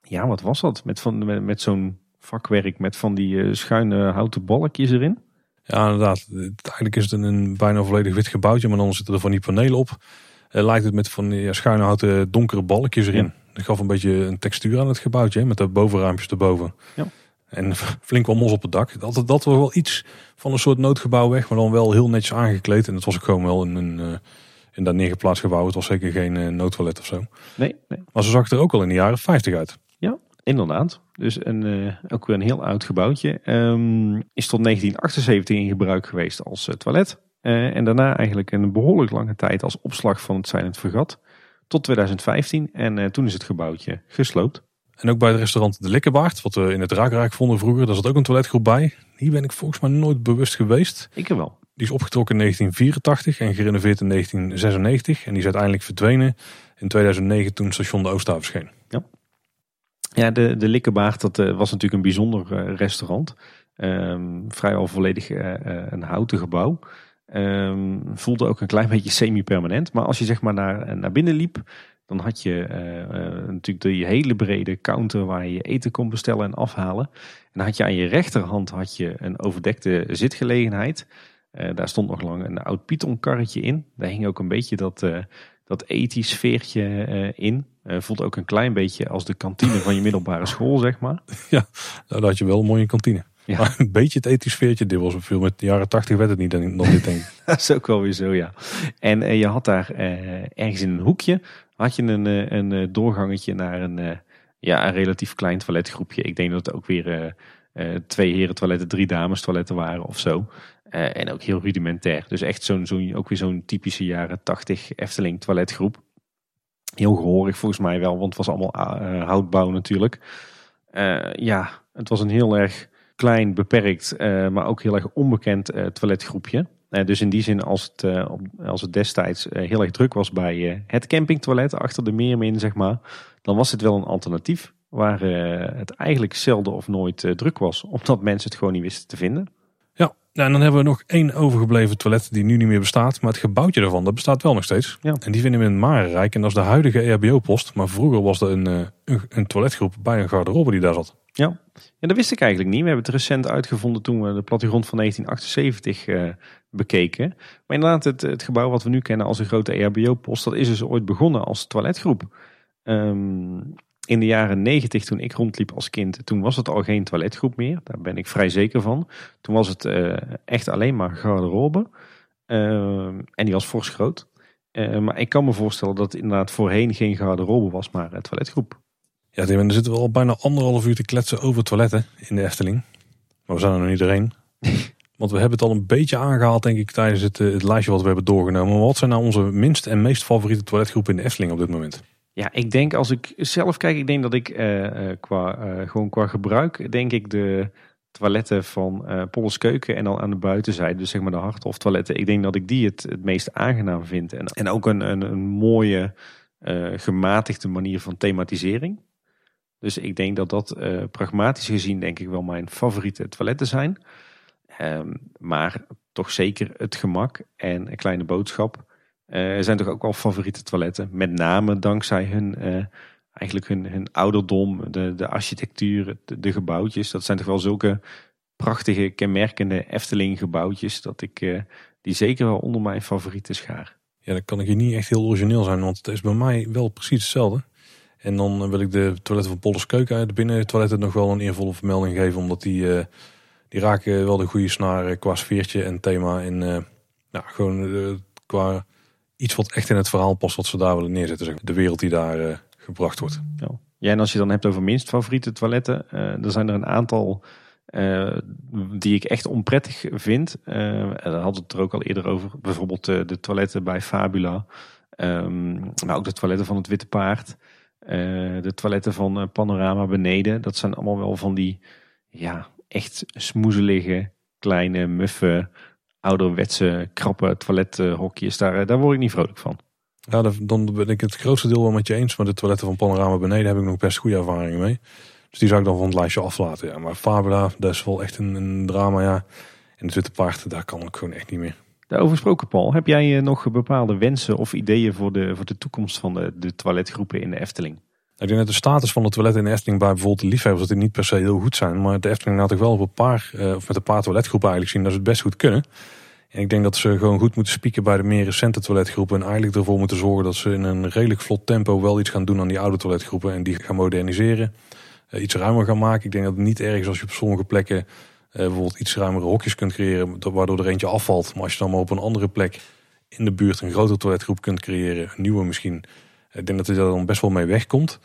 ja wat was dat, met, van, met, met zo'n vakwerk met van die eh, schuine houten balkjes erin. Ja, inderdaad. Eigenlijk is het een bijna volledig wit gebouwtje, maar dan zitten er van die panelen op. Uh, lijkt het met van die schuine houten donkere balkjes erin. Dat gaf een beetje een textuur aan het gebouwtje, met de bovenraampjes erboven. Ja. En flink wel mos op het dak. Dat, dat was wel iets van een soort noodgebouw weg, maar dan wel heel netjes aangekleed. En het was ook gewoon wel een, een, een eh, daar neergeplaatst gebouw. Het was zeker geen noodtoilet of zo. Nee, nee. Maar ze zag er ook al in de jaren 50 uit. Inderdaad. Dus een, uh, ook weer een heel oud gebouwtje. Um, is tot 1978 in gebruik geweest als uh, toilet. Uh, en daarna eigenlijk een behoorlijk lange tijd als opslag van het Silent Vergat. Tot 2015. En toen is het gebouwtje gesloopt. En ook bij het restaurant De Likkebaard, wat we in het Raakraak vonden vroeger, daar zat ook een toiletgroep bij. Hier ben ik volgens mij nooit bewust geweest. Ik er wel. Die is opgetrokken in 1984 en gerenoveerd in 1996. En die is uiteindelijk verdwenen in 2009 toen station De Oosthaven verscheen. Ja. Ja, de, de Likkebaard, dat uh, was natuurlijk een bijzonder uh, restaurant. Um, vrijwel volledig uh, een houten gebouw. Um, voelde ook een klein beetje semi-permanent. Maar als je zeg maar naar, naar binnen liep, dan had je natuurlijk die hele brede counter waar je je eten kon bestellen en afhalen. En dan had je aan je rechterhand had je een overdekte zitgelegenheid. daar stond nog lang een oud pythonkarretje in. Daar hing ook een beetje dat, dat ethisch sfeertje in. Uh, voelt ook een klein beetje als de kantine van je middelbare school, zeg maar. Ja, nou, dat had je wel een mooie kantine. Ja. Maar een beetje het ethisch sfeertje, dit was veel met de jaren tachtig werd het niet dan dit denk ik. dat is ook wel weer zo, ja. En uh, je had daar uh, ergens in een hoekje, had je een, een doorgangetje naar een, ja, een relatief klein toiletgroepje. Ik denk dat het ook weer twee heren toiletten, drie dames toiletten waren of zo. en ook heel rudimentair. Dus echt zo'n, zo'n, ook weer zo'n typische jaren tachtig Efteling toiletgroep. Heel gehoorig volgens mij wel, want het was allemaal uh, houtbouw natuurlijk. Uh, ja, het was een heel erg klein, beperkt, uh, maar ook heel erg onbekend toiletgroepje. dus in die zin, als het, als het destijds heel erg druk was bij het campingtoilet achter de meermin, zeg maar, dan was het wel een alternatief. Waar het eigenlijk zelden of nooit druk was, omdat mensen het gewoon niet wisten te vinden. Ja, en dan hebben we nog één overgebleven toilet die nu niet meer bestaat. Maar het gebouwtje daarvan, dat bestaat wel nog steeds. Ja. En die vinden we in Marenrijk. En dat is de huidige EHBO-post. Maar vroeger was er een, eh, een, een, toiletgroep bij een garderobe die daar zat. Ja. ja, dat wist ik eigenlijk niet. We hebben het recent uitgevonden toen we de plattegrond van 1978 uh, eh, bekeken. Maar inderdaad, het, het gebouw wat we nu kennen als een grote EHBO-post... dat is dus ooit begonnen als toiletgroep. Um, In de jaren negentig, toen ik rondliep als kind, toen was het al geen toiletgroep meer. Daar ben ik vrij zeker van. Toen was het uh, echt alleen maar garderobe. Uh, en die was fors groot. Uh, maar ik kan me voorstellen dat het inderdaad voorheen geen garderobe was, maar een toiletgroep. Ja, Tim, er zitten we al bijna anderhalf uur te kletsen over toiletten in de Efteling. Maar we zijn er nog niet doorheen. Want we hebben het al een beetje aangehaald, denk ik, tijdens het, het lijstje wat we hebben doorgenomen. Maar wat zijn nou onze minst en meest favoriete toiletgroepen in de Efteling op dit moment? Ja, ik denk als ik zelf kijk, ik denk dat ik uh, qua, uh, gewoon qua gebruik, denk ik de toiletten van uh, Keuken en dan aan de buitenzijde, dus zeg maar de Harthof toiletten. Ik denk dat ik die het, het meest aangenaam vind. En, en ook een, een, een mooie, gematigde manier van thematisering. Dus ik denk dat dat pragmatisch gezien denk ik wel mijn favoriete toiletten zijn. Um, maar toch zeker het gemak en een kleine boodschap uh, zijn toch ook wel favoriete toiletten. Met name dankzij hun, uh, eigenlijk hun, ouderdom, de, de architectuur, de, gebouwtjes. Dat zijn toch wel zulke prachtige, kenmerkende Efteling gebouwtjes. Dat ik uh, die zeker wel onder mijn favorieten schaar. Ja, dan kan ik hier niet echt heel origineel zijn. Want het is bij mij wel precies hetzelfde. En dan wil ik de toiletten van Polders Keuken uit de binnentoiletten nog wel een eervolle vermelding geven. Omdat die, die raken wel de goede snaar qua sfeertje en thema. En nou, gewoon qua iets wat echt in het verhaal past wat ze daar willen neerzetten. De wereld die daar uh, gebracht wordt. Ja. en als je dan hebt over minst favoriete toiletten. Uh, er zijn er een aantal uh, die ik echt onprettig vind. daar hadden we het er ook al eerder over. Bijvoorbeeld de toiletten bij Fabula. Um, maar ook de toiletten van het Witte Paard. de toiletten van Panorama beneden. Dat zijn allemaal wel van die ja, echt smoezelige, kleine, muffe ouderwetse, krappe toilethokjes, daar, daar word ik niet vrolijk van. Ja, dan ben ik het grootste deel wel met je eens. Maar de toiletten van Panorama beneden heb ik nog best goede ervaringen mee. Dus die zou ik dan van het lijstje aflaten. Ja. Maar Fabula, dat is wel echt een, een drama. Ja. En het Witte Paard, daar kan ik gewoon echt niet meer. Daarover gesproken, Paul. Heb jij eh, nog bepaalde wensen of ideeën voor de, voor de toekomst van de, de toiletgroepen in de Efteling? Ik denk dat de status van de toiletten in de Efteling bij bijvoorbeeld de liefhebbers dat die niet per se heel goed zijn. Maar de Efteling laat toch wel op een paar, uh, of met een paar toiletgroepen eigenlijk zien dat ze het best goed kunnen. En ik denk dat ze gewoon goed moeten spieken bij de meer recente toiletgroepen. En eigenlijk ervoor moeten zorgen dat ze in een redelijk vlot tempo wel iets gaan doen aan die oude toiletgroepen. En die gaan moderniseren. Uh, iets ruimer gaan maken. Ik denk dat het niet erg is als je op sommige plekken uh, bijvoorbeeld iets ruimere hokjes kunt creëren. Waardoor er eentje afvalt. Maar als je dan maar op een andere plek in de buurt een grotere toiletgroep kunt creëren. Een nieuwe misschien. Ik denk dat hij daar dan best wel mee wegkomt.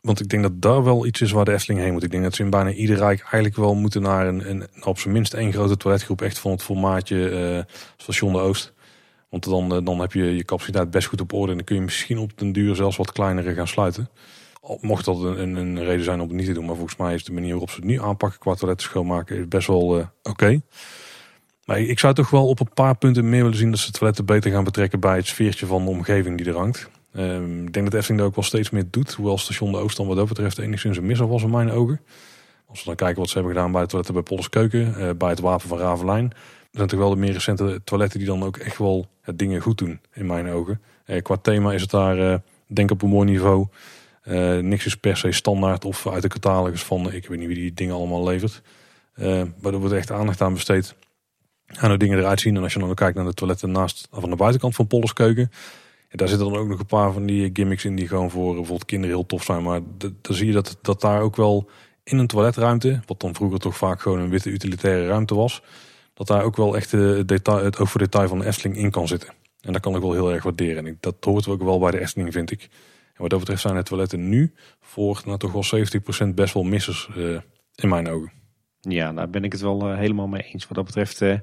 Want ik denk dat daar wel iets is waar de Efteling heen moet. Ik denk dat ze in bijna ieder rijk eigenlijk wel moeten naar een, een op zijn minst één grote toiletgroep. Echt van het formaatje uh, Station de Oost. Want dan, uh, dan heb je je capaciteit best goed op orde. En dan kun je misschien op den duur zelfs wat kleinere gaan sluiten. Mocht dat een, een, reden zijn om het niet te doen. Maar volgens mij is de manier waarop ze het nu aanpakken qua toiletten schoonmaken best wel uh, oké. Maar ik zou toch wel op een paar punten meer willen zien dat ze toiletten beter gaan betrekken bij het sfeertje van de omgeving die er hangt. Um, ik denk dat Efteling dat ook wel steeds meer doet. Hoewel station de Oost dan wat dat betreft enigszins een misser was in mijn ogen. Als we dan kijken wat ze hebben gedaan bij het toiletten bij Polles Keuken. Uh, bij het Wapen van Ravelijn. Dat zijn toch wel de meer recente toiletten die dan ook echt wel het dingen goed doen in mijn ogen. Uh, qua thema is het daar uh, denk op een mooi niveau. niks is per se standaard of uit de catalogus van ik weet niet wie die dingen allemaal levert. maar er wordt echt aandacht aan besteed. Aan hoe dingen eruit zien. En als je dan kijkt naar de toiletten naast van de buitenkant van Polles Keuken daar zitten dan ook nog een paar van die gimmicks in die gewoon voor bijvoorbeeld kinderen heel tof zijn. Maar dan zie je dat, dat daar ook wel in een toiletruimte, wat dan vroeger toch vaak gewoon een witte utilitaire ruimte was, dat daar ook wel echt het, detail, het oog voor detail van de Efteling in kan zitten. En dat kan ik wel heel erg waarderen. En dat hoort ook wel bij de Efteling, vind ik. En wat dat betreft zijn de toiletten nu voor nou, toch wel 70% best wel missers in mijn ogen. Ja, daar ben ik het wel helemaal mee eens. Wat dat betreft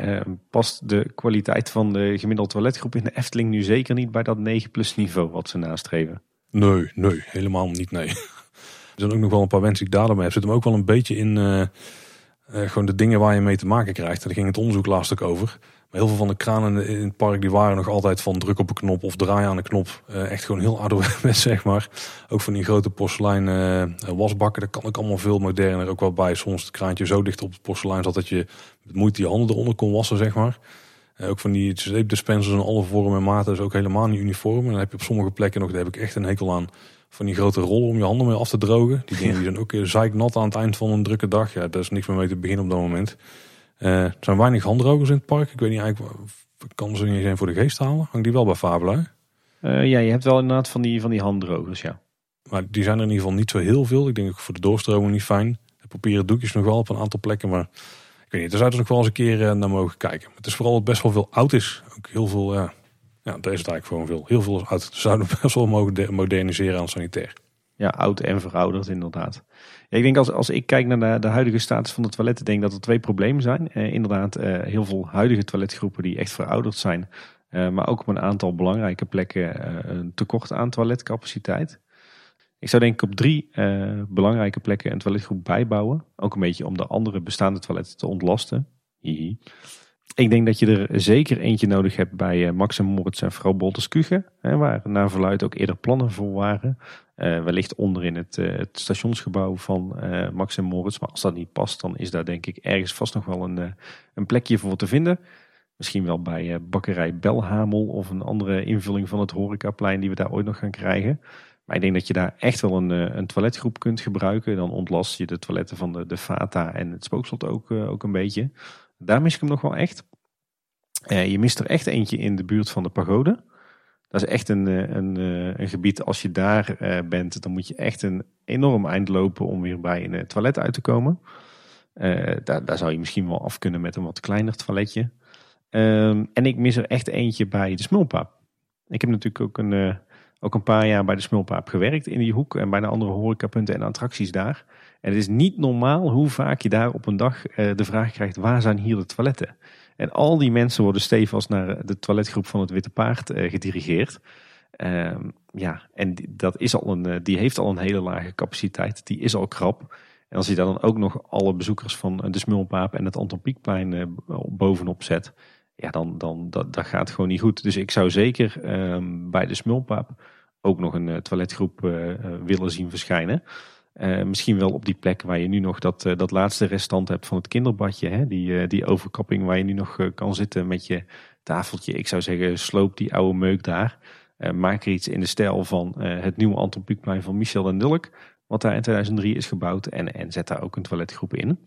uh, past de kwaliteit van de gemiddelde toiletgroep in de Efteling nu zeker niet bij dat 9 plus niveau wat ze nastreven. Nee, nee, helemaal niet, nee. Er zijn ook nog wel een paar wensen die ik daarmee heb. Zit hem ook wel een beetje in uh, uh, gewoon de dingen waar je mee te maken krijgt. Daar ging het onderzoek laatst ook over. Maar heel veel van de kranen in het park die waren nog altijd van druk op een knop of draaien aan een knop. Uh, echt gewoon heel ouderwets, zeg maar. Ook van die grote porselein wasbakken, daar kan ook allemaal veel moderner. Ook wel bij soms het kraantje zo dicht op het porselein zat dat je met moeite je handen eronder kon wassen, zeg maar. Uh, ook van die zeepdispensers in alle vormen en maten is ook helemaal niet uniform. En dan heb je op sommige plekken nog, daar heb ik echt een hekel aan, van die grote rollen om je handen mee af te drogen. Die dingen die zijn ook zeiknat aan het eind van een drukke dag. Ja, daar is niks meer mee te beginnen op dat moment. Uh, er zijn weinig handdrogers in het park. Ik weet niet eigenlijk, kan ze niet zijn voor de geest halen? Hangt die wel bij Fabula? Uh, ja, je hebt wel inderdaad van die, van die handdrogers, ja. Maar die zijn er in ieder geval niet zo heel veel. Ik denk ook voor de doorstroming niet fijn. De papieren doekjes nog wel op een aantal plekken. Maar ik weet niet, daar zouden ze nog wel eens een keer naar mogen kijken. het is vooral best wel veel oud is. Ook heel veel, ja, ja daar is het eigenlijk gewoon veel. Heel veel oud. Ze zouden best wel mogen moderniseren aan sanitair. Ja, oud en verouderd inderdaad. Ik denk als, als ik kijk naar de, huidige status van de toiletten, denk dat er twee problemen zijn. Eh, inderdaad, eh, heel veel huidige toiletgroepen die echt verouderd zijn. Eh, maar ook op een aantal belangrijke plekken een tekort aan toiletcapaciteit. Ik zou denk ik op drie belangrijke plekken een toiletgroep bijbouwen. Ook een beetje om de andere bestaande toiletten te ontlasten. Ik denk dat je er zeker eentje nodig hebt bij Max en Moritz en Vrouw Bolters Kuchen. Hè, waar naar verluid ook eerder plannen voor waren. Uh, wellicht onderin het, uh, het stationsgebouw van Max en Moritz. Maar als dat niet past, dan is daar denk ik ergens vast nog wel een, een plekje voor te vinden. Misschien wel bij bakkerij Belhamel of een andere invulling van het horecaplein die we daar ooit nog gaan krijgen. Maar ik denk dat je daar echt wel een, een toiletgroep kunt gebruiken. Dan ontlast je de toiletten van de, de Fata en het spookslot ook, ook een beetje. Daar mis ik hem nog wel echt. Je mist er echt eentje in de buurt van de pagode. Dat is echt een, eh, een, eh, een gebied, als je daar bent, dan moet je echt een enorm eind lopen om weer bij een toilet uit te komen. daar, daar zou je misschien wel af kunnen met een wat kleiner toiletje. Um, en ik mis er echt eentje bij de Smulpaap. Ik heb natuurlijk ook een, ook een paar jaar bij de Smulpaap gewerkt in die hoek en bij de andere horecapunten en attracties daar. En het is niet normaal hoe vaak je daar op een dag de vraag krijgt, waar zijn hier de toiletten? En al die mensen worden stevast naar de toiletgroep van het Witte Paard uh, gedirigeerd. Um, ja, en die, dat is al een, eh, die heeft al een hele lage capaciteit. Die is al krap. En als je daar dan ook nog alle bezoekers van de Smulpaap en het Anton Pieckplein bovenop zet. Ja, dan, dan dat, dat gaat gewoon niet goed. Dus ik zou zeker um, bij de Smulpaap ook nog een toiletgroep willen zien verschijnen. Uh, misschien wel op die plek waar je nu nog dat, uh, dat laatste restant hebt van het kinderbadje. Hè? Die, uh, die overkapping waar je nu nog kan zitten met je tafeltje. Ik zou zeggen, sloop die oude meuk daar. maak er iets in de stijl van het nieuwe Anton Pieckplein van Michel en Dulk. Wat daar in 2003 is gebouwd. En, en zet daar ook een toiletgroep in.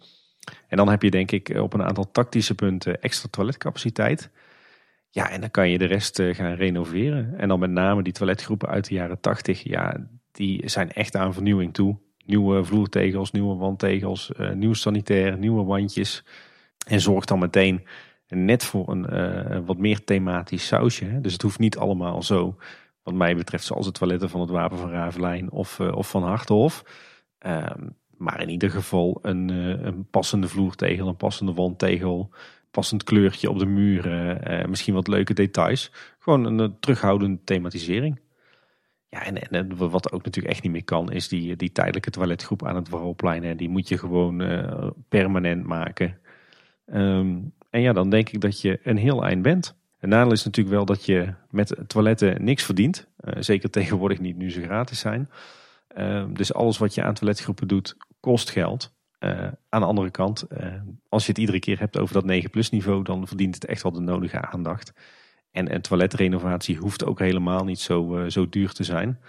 En dan heb je denk ik op een aantal tactische punten extra toiletcapaciteit. Ja, en dan kan je de rest gaan renoveren. En dan met name die toiletgroepen uit de jaren 80. Ja, die zijn echt aan vernieuwing toe nieuwe vloertegels, nieuwe wandtegels, uh, nieuw sanitair, nieuwe wandjes. En zorg dan meteen net voor een uh, wat meer thematisch sausje. Hè? Dus het hoeft niet allemaal zo, wat mij betreft, zoals de toiletten van het Wapen van Ravelijn of, uh, of van Hartenhof. Ehm, maar in ieder geval een, een passende vloertegel, een passende wandtegel, passend kleurtje op de muren, misschien wat leuke details. Gewoon een terughoudende thematisering. Ja, en, en, wat ook natuurlijk echt niet meer kan, is die, die tijdelijke toiletgroep aan het Warrelplein. Die moet je gewoon uh, permanent maken. Um, en ja, dan denk ik dat je een heel eind bent. Het nadeel is natuurlijk wel dat je met toiletten niks verdient. Uh, zeker tegenwoordig niet nu ze gratis zijn. Uh, dus alles wat je aan toiletgroepen doet, kost geld. Uh, aan de andere kant, als je het iedere keer hebt over dat 9 plus niveau, dan verdient het echt wel de nodige aandacht. En een toiletrenovatie hoeft ook helemaal niet zo, uh, zo duur te zijn.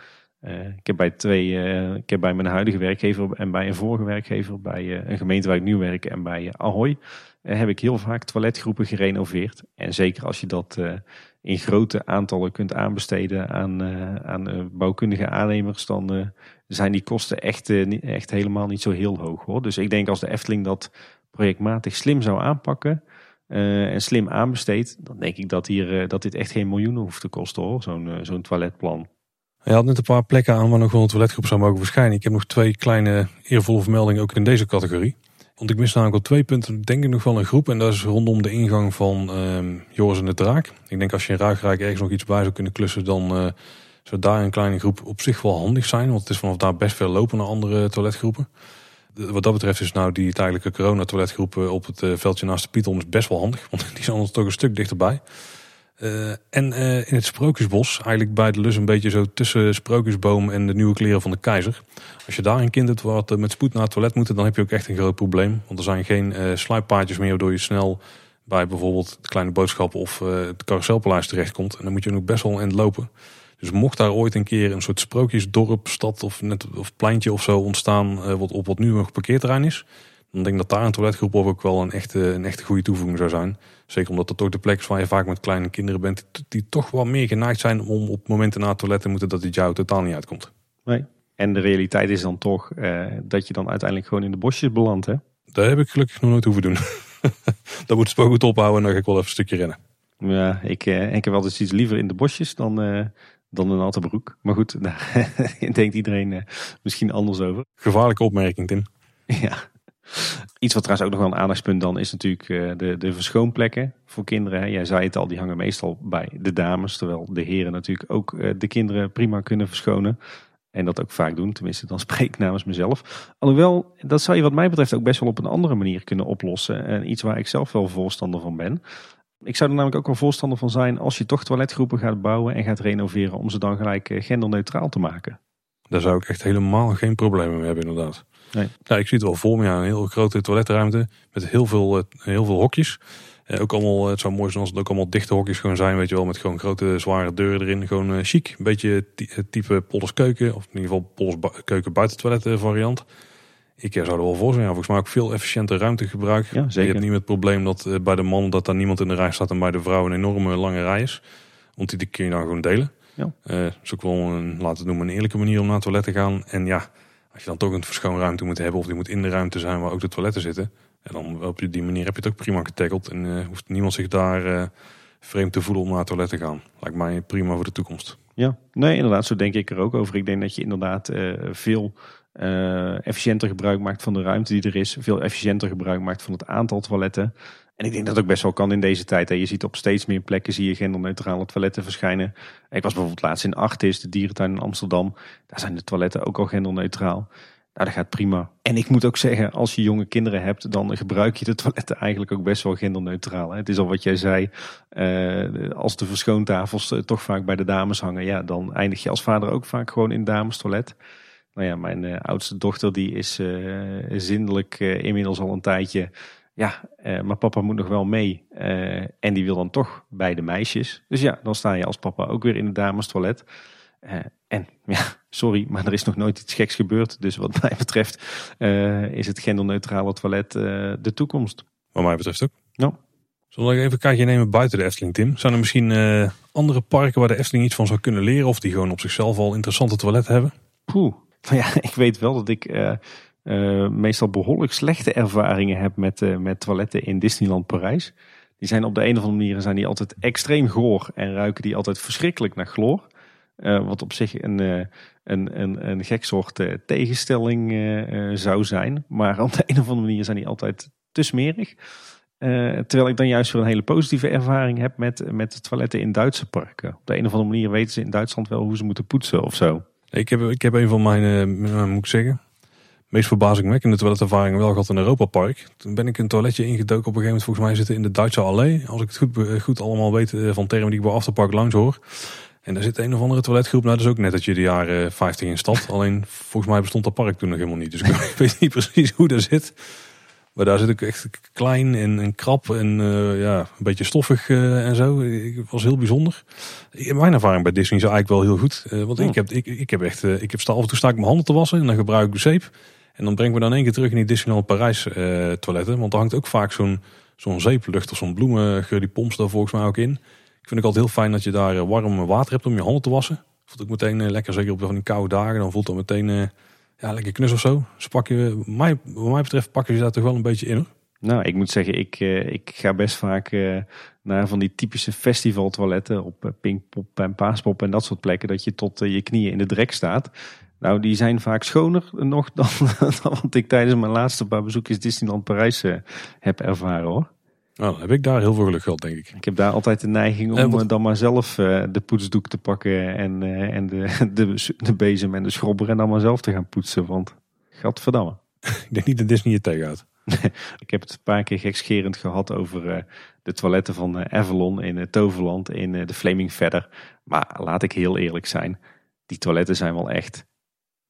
Uh, ik, heb bij twee, uh, ik heb bij mijn huidige werkgever en bij een vorige werkgever, bij een gemeente waar ik nu werk en bij Ahoy, heb ik heel vaak toiletgroepen gerenoveerd. En zeker als je dat in grote aantallen kunt aanbesteden aan, aan bouwkundige aannemers, dan zijn die kosten echt, echt helemaal niet zo heel hoog. Hoor. Dus ik denk als de Efteling dat projectmatig slim zou aanpakken, en slim aanbesteed, dan denk ik dat, hier, uh, dat dit echt geen miljoenen hoeft te kosten hoor, zo'n uh, zo'n toiletplan. Je had net een paar plekken aan waar nog wel een toiletgroep zou mogen verschijnen. Ik heb nog twee kleine eervolle vermeldingen ook in deze categorie. Want ik mis namelijk op twee punten denk ik nog wel een groep. En dat is rondom de ingang van uh, Joris en de Draak. Ik denk als je in Ruigrijk ergens nog iets bij zou kunnen klussen, dan zou daar een kleine groep op zich wel handig zijn. Want het is vanaf daar best veel lopen naar andere toiletgroepen wat dat betreft is nou die tijdelijke corona-toiletgroep op het eh, veldje naast de is best wel handig. Want die zijn ons toch een stuk dichterbij. Uh, en in het Sprookjesbos, eigenlijk bij de Lus een beetje zo tussen Sprookjesboom en de nieuwe kleren van de keizer. Als je daar een kind hebt wat met spoed naar het toilet moet, dan heb je ook echt een groot probleem. Want er zijn geen sluippaadjes meer waardoor je snel bij bijvoorbeeld de kleine boodschappen of het carouselpaleis terechtkomt. En dan moet je ook best wel een lopen. Dus mocht daar ooit een keer een soort sprookjesdorp, stad of, net, of pleintje of zo ontstaan uh, wat, op wat nu nog parkeerterrein is. Dan denk ik dat daar een toiletgroep ook wel een echte, een echte goede toevoeging zou zijn. Zeker omdat dat toch de plek is waar je vaak met kleine kinderen bent. Die toch wel meer geneigd zijn om op momenten na het toilet te moeten dat het jou totaal niet uitkomt. Nee. En de realiteit is dan toch dat je dan uiteindelijk gewoon in de bosjes belandt. Hè? Daar heb ik gelukkig nog nooit hoeven doen. dan moet het wel goed ophouden en dan ga ik wel even een stukje rennen. Ja, ik, ik heb altijd iets liever in de bosjes dan, dan een natte broek. Maar goed, daar denkt iedereen misschien anders over. Gevaarlijke opmerking, Tim. Ja. Iets wat trouwens ook nog wel een aandachtspunt dan is natuurlijk eh, de, de verschoonplekken voor kinderen. Jij zei het al, die hangen meestal bij de dames. Terwijl de heren natuurlijk ook eh, de kinderen prima kunnen verschonen. En dat ook vaak doen, tenminste dan spreek ik namens mezelf. Alhoewel, dat zou je wat mij betreft ook best wel op een andere manier kunnen oplossen. En iets waar ik zelf wel voorstander van ben. Ik zou er namelijk ook wel voorstander van zijn als je toch toiletgroepen gaat bouwen en gaat renoveren. Om ze dan gelijk eh, genderneutraal te maken. Daar zou ik echt helemaal geen problemen mee hebben inderdaad. Nee. Ja, ik zie het wel voor me, een heel grote toiletruimte met heel veel, eh, heel veel hokjes. Eh, ook allemaal, het zou mooi zijn als het ook allemaal dichte hokjes gewoon zijn, weet je wel, met gewoon grote zware deuren erin. Gewoon uh, chic, een beetje type Pollers keuken, of in ieder geval Pollers keuken buiten toilet variant. Ik zou er wel voor zijn, ja, volgens mij ook veel efficiënter ruimtegebruik. Ja, zeker. Je hebt niet met het probleem dat bij de man dat daar niemand in de rij staat en bij de vrouw een enorme lange rij is. Want die kun je dan gewoon delen. Ja. Uh, is ook wel een, laten we noemen, een eerlijke manier om naar het toilet te gaan. En ja, als je dan toch een verschoonruimte moet hebben, of die moet in de ruimte zijn waar ook de toiletten zitten. En dan op die manier heb je het ook prima getackled. En uh, hoeft niemand zich daar vreemd te voelen om naar het toilet te gaan. Lijkt mij prima voor de toekomst. Ja, nee, inderdaad, zo denk ik er ook over. Ik denk dat je inderdaad uh, veel efficiënter gebruik maakt van de ruimte die er is. Veel efficiënter gebruik maakt van het aantal toiletten. En ik denk dat het ook best wel kan in deze tijd. Hè. Je ziet op steeds meer plekken zie je genderneutrale toiletten verschijnen. Ik was bijvoorbeeld laatst in Artis, de dierentuin in Amsterdam. Daar zijn de toiletten ook al genderneutraal. Nou, dat gaat prima. En ik moet ook zeggen, als je jonge kinderen hebt, dan gebruik je de toiletten eigenlijk ook best wel genderneutraal. Hè. Het is al wat jij zei, uh, als de verschoontafels uh, toch vaak bij de dames hangen, ja, dan eindig je als vader ook vaak gewoon in dames toilet. Nou ja, mijn uh, oudste dochter die is zindelijk inmiddels al een tijdje ja, maar papa moet nog wel mee. En die wil dan toch bij de meisjes. Dus ja, dan sta je als papa ook weer in het dames toilet. En ja, sorry, maar er is nog nooit iets geks gebeurd. Dus wat mij betreft is het genderneutrale toilet de toekomst. Wat mij betreft ook. Ja. Zullen we even een kijkje nemen buiten de Efteling, Tim? Zijn er misschien andere parken waar de Efteling iets van zou kunnen leren? Of die gewoon op zichzelf al interessante toiletten hebben? Poeh. Ja, ik weet wel dat ik uh, meestal behoorlijk slechte ervaringen heb met, uh, met toiletten in Disneyland Parijs. Die zijn op de een of andere manier zijn die altijd extreem goor en ruiken die altijd verschrikkelijk naar chloor. Wat op zich een, een, een, een gek soort tegenstelling zou zijn. Maar op de een of andere manier zijn die altijd te smerig. terwijl ik dan juist weer een hele positieve ervaring heb met, met de toiletten in Duitse parken. Op de een of andere manier weten ze in Duitsland wel hoe ze moeten poetsen of zo. Ik heb, ik heb een van mijn, moet ik zeggen, meest verbazingwekkende toiletervaring wel gehad in Europa Park. Toen ben ik een toiletje ingedoken op een gegeven moment volgens mij zitten in de Duitse Allee. Als ik het goed, goed allemaal weet eh, van termen die ik bij Afterpark langs hoor. En daar zit een of andere toiletgroep. Nou, dat is ook net dat je de jaren 50 in stad. Alleen volgens mij bestond dat park toen nog helemaal niet. Dus ik weet niet precies hoe dat zit. Maar daar zit ik echt klein en, en krap en uh, ja, een beetje stoffig uh, en zo. Het was heel bijzonder. Mijn ervaring bij Disney is eigenlijk wel heel goed. Uh, want ik, heb, ik, ik heb echt, ik heb sta af en toe sta ik mijn handen te wassen en dan gebruik ik zeep. En dan brengen we dan één keer terug in die Disneyland Parijs toiletten. Want er hangt ook vaak zo'n zo'n zeeplucht of zo'n bloemengeur. Die pompt daar volgens mij ook in. Ik vind het altijd heel fijn dat je daar eh, warm water hebt om je handen te wassen. Voelt ook meteen lekker, zeker op van die koude dagen. Dan voelt het meteen ja, lekker knus of zo. Je, mij, wat mij betreft pakken ze daar toch wel een beetje in hoor. Nou, ik moet zeggen, ik, ik ga best vaak naar van die typische festivaltoiletten op Pinkpop en Paaspop en dat soort plekken. Dat je tot je knieën in de drek staat. Nou, die zijn vaak schoner nog dan, dan wat ik tijdens mijn laatste paar bezoekjes Disneyland Parijs heb ervaren hoor. Nou, heb ik daar heel veel geluk gehad, denk ik. Ik heb daar altijd de neiging om uh, dan maar zelf uh, de poetsdoek te pakken en, en de, de, de bezem en de schrobber en dan maar zelf te gaan poetsen. Want, gadverdamme. ik denk niet dat Disney je tegenhoudt. ik heb het een paar keer gekscherend gehad over de toiletten van Avalon in Toverland in de Flaming Feather. Maar laat ik heel eerlijk zijn, die toiletten zijn wel echt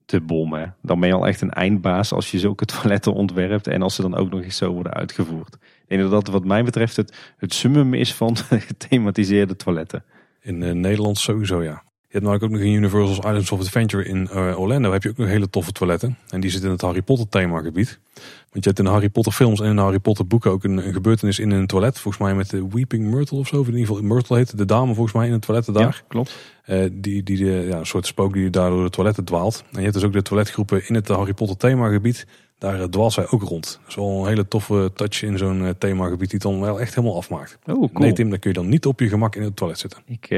te bommen. Dan ben je al echt een eindbaas als je zulke toiletten ontwerpt en als ze dan ook nog eens zo worden uitgevoerd. Ik denk dat wat mij betreft het, het summum is van gethematiseerde toiletten. In uh, Nederland sowieso ja. Je hebt namelijk ook nog in Universal's Islands of Adventure in uh, Orlando heb je ook nog hele toffe toiletten. En die zitten in het Harry Potter themagebied. Want je hebt in de Harry Potter films en in de Harry Potter boeken ook een, een gebeurtenis in een toilet. Volgens mij met de Weeping Myrtle of zo. In ieder geval Myrtle heet de dame volgens mij in het toilet daar. Ja, klopt. Uh, die, die de, ja, een soort spook die daar door de toiletten dwaalt. En je hebt dus ook de toiletgroepen in het Harry Potter themagebied. Daar dwaalt zij ook rond. Dat is wel een hele toffe touch in zo'n uh, themagebied die het dan wel echt helemaal afmaakt. Oh, cool. Nee Tim, dan kun je dan niet op je gemak in het toilet zitten. Ik,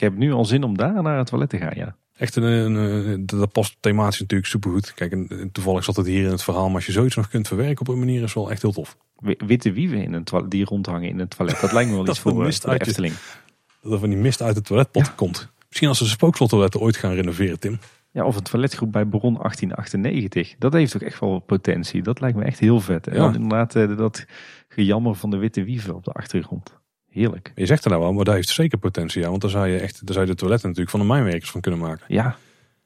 ik heb nu al zin om daar naar het toilet te gaan, ja. Echt een, een, dat past thematisch natuurlijk supergoed. Kijk, en, toevallig zat het hier in het verhaal. Maar als je zoiets nog kunt verwerken op een manier is wel echt heel tof. Witte wieven in een toilet, die rondhangen in het toilet. Dat lijkt me wel iets voor, mist voor de Efteling. Dat er van die mist uit het toiletpot ja. komt. Misschien als ze spookslottoiletten ooit gaan renoveren, Tim. Ja, of een toiletgroep bij Bron 1898. Dat heeft ook echt wel potentie. Dat lijkt me echt heel vet. En ja. inderdaad dat gejammer van de witte wieven op de achtergrond. Heerlijk. Je zegt er nou wel, maar daar heeft zeker potentie aan. Want daar zou je echt daar zou je de toiletten natuurlijk van de mijnwerkers van kunnen maken. Ja,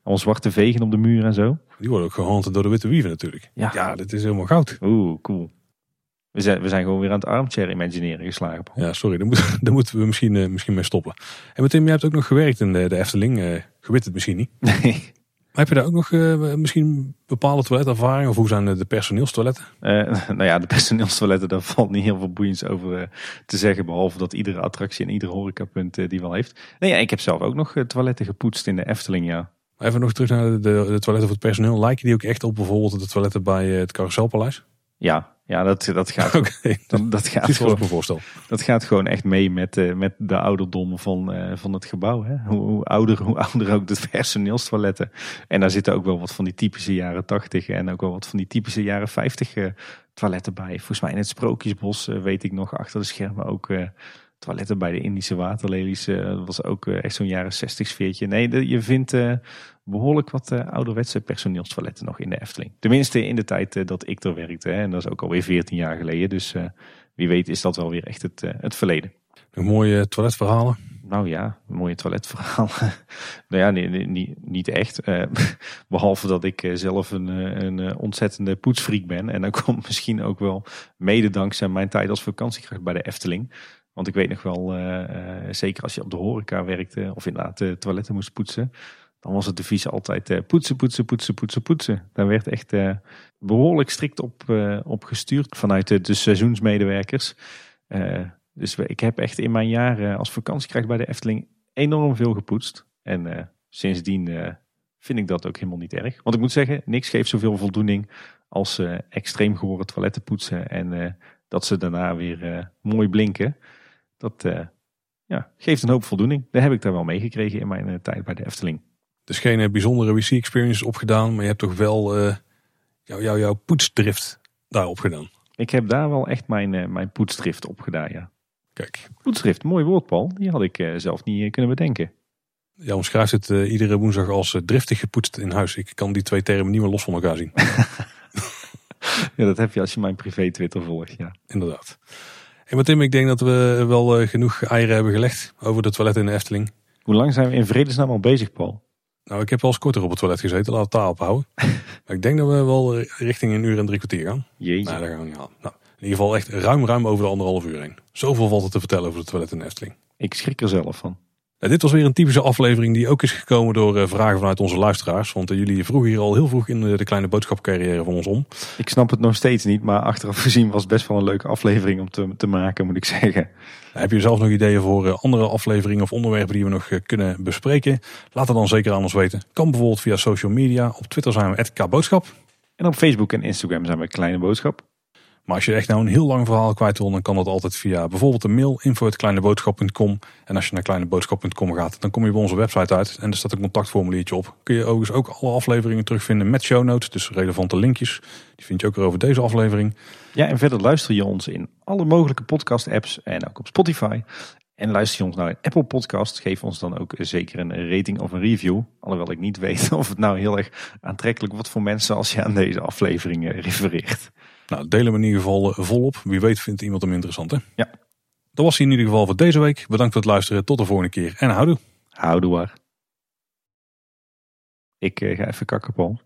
al zwarte vegen op de muur en zo. Die worden ook gehanten door de witte wieven natuurlijk. Ja, ja dit is helemaal goud. Oeh, cool. We zijn, we zijn gewoon weer aan het armchair imagineren geslagen. Ja, sorry, daar, moet, daar moeten we misschien, uh, misschien mee stoppen. En met Tim, jij hebt ook nog gewerkt in de, de Efteling. Uh, je weet het misschien niet. Nee. Maar heb je daar ook nog uh, misschien bepaalde toiletervaring? Of hoe zijn de personeelstoiletten? Uh, nou ja, de personeelstoiletten, daar valt niet heel veel boeiends over uh, te zeggen. Behalve dat iedere attractie en ieder horecapunt die wel heeft. Nee, ja, ik heb zelf ook nog toiletten gepoetst in de Efteling, ja. Even nog terug naar de, de, de toiletten voor het personeel. Lijken die ook echt op bijvoorbeeld de toiletten bij het Carouselpaleis? Ja, ja, dat, dat gaat. Okay. Dat, dat gaat Dit gewoon, me voorstel. Dat gaat gewoon echt mee met, uh, met de ouderdom van, uh, van het gebouw. Hè? Hoe, hoe, ouder, hoe ouder ook de personeelstoiletten. En daar zitten ook wel wat van die typische jaren 80 en ook wel wat van die typische jaren 50 uh, toiletten bij. Volgens mij in het Sprookjesbos weet ik nog achter de schermen ook toiletten bij de Indische waterlelies. dat was ook echt zo'n jaren 60 sfeertje. Nee, je vindt behoorlijk wat ouderwetse personeelstoiletten nog in de Efteling. Tenminste in de tijd dat ik er werkte. Hè. En dat is ook alweer 14 jaar geleden. Dus wie weet is dat wel weer echt het, het verleden. Nog mooie toiletverhalen? Nou ja, mooie toiletverhalen. nou ja, nee, nee, niet, niet echt. behalve dat ik zelf een, een ontzettende poetsfreak ben. En dan komt misschien ook wel mede dankzij mijn tijd als vakantiekracht bij de Efteling. Want ik weet nog wel, zeker als je op de horeca werkte of inderdaad de toiletten moest poetsen dan was het devies altijd poetsen, poetsen, poetsen, poetsen, poetsen. Daar werd echt behoorlijk strikt op, op gestuurd vanuit de, de seizoensmedewerkers. dus ik heb echt in mijn jaren als vakantiekracht bij de Efteling enorm veel gepoetst. En sindsdien vind ik dat ook helemaal niet erg. Want ik moet zeggen, niks geeft zoveel voldoening als extreem gehoren toiletten poetsen. En dat ze daarna weer mooi blinken. Dat ja, geeft een hoop voldoening. Daar heb ik daar wel meegekregen in mijn tijd bij de Efteling. Dus geen bijzondere WC-experiences opgedaan, maar je hebt toch wel jou, jou, jouw poetsdrift daarop gedaan. Ik heb daar wel echt mijn, mijn poetsdrift op gedaan, ja. Kijk. Poetsdrift, mooi woord Paul. Die had ik zelf niet kunnen bedenken. Ja, omschrijft het iedere woensdag als driftig gepoetst in huis. Ik kan die twee termen niet meer los van elkaar zien. ja, dat heb je als je mijn privé Twitter volgt, ja. Inderdaad. Hey, maar Tim, ik denk dat we wel genoeg eieren hebben gelegd over de toilet in de Efteling. Hoe lang zijn we in vredesnaam al bezig, Paul? Nou, ik heb wel eens korter op het toilet gezeten, laten we het daarop houden. maar ik denk dat we wel richting een uur en drie kwartier gaan. Jeetje. Nou, daar gaan we niet halen. Nou, in ieder geval echt ruim, ruim over de anderhalf uur heen. Zoveel valt er te vertellen over het toilet in de Efteling. Ik schrik er zelf van. Dit was weer een typische aflevering die ook is gekomen door uh, vragen vanuit onze luisteraars. Want uh, jullie vroegen hier al heel vroeg in de, de kleine boodschapcarrière van ons om. Ik snap het nog steeds niet, maar achteraf gezien was het best wel een leuke aflevering om te, te maken, moet ik zeggen. Heb je zelf nog ideeën voor andere afleveringen of onderwerpen die we nog kunnen bespreken? Laat het dan zeker aan ons weten. Kan bijvoorbeeld via social media. Op Twitter zijn we @kboodschap. En op Facebook en Instagram zijn we Kleine Boodschap. Maar als je echt nou een heel lang verhaal kwijt wil, dan kan dat altijd via bijvoorbeeld de mail info.kleineboodschap.com. En als je naar kleineboodschap.com gaat, dan kom je bij onze website uit en er staat een contactformuliertje op. Kun je overigens ook alle afleveringen terugvinden met show notes, dus relevante linkjes. Die vind je ook weer over deze aflevering. Ja, en verder luister je ons in alle mogelijke podcast apps en ook op Spotify. En luister je ons nou in Apple Podcast, geef ons dan ook zeker een rating of een review. Alhoewel ik niet weet of het nou heel erg aantrekkelijk wordt voor mensen als je aan deze aflevering refereert. Nou, delen we in ieder geval eh, volop. Wie weet vindt iemand hem interessant, hè? Ja. Dat was hij in ieder geval voor deze week. Bedankt voor het luisteren. Tot de volgende keer. En houdoe. Houdoe waar. Ik uh, ga even kakken, Paul.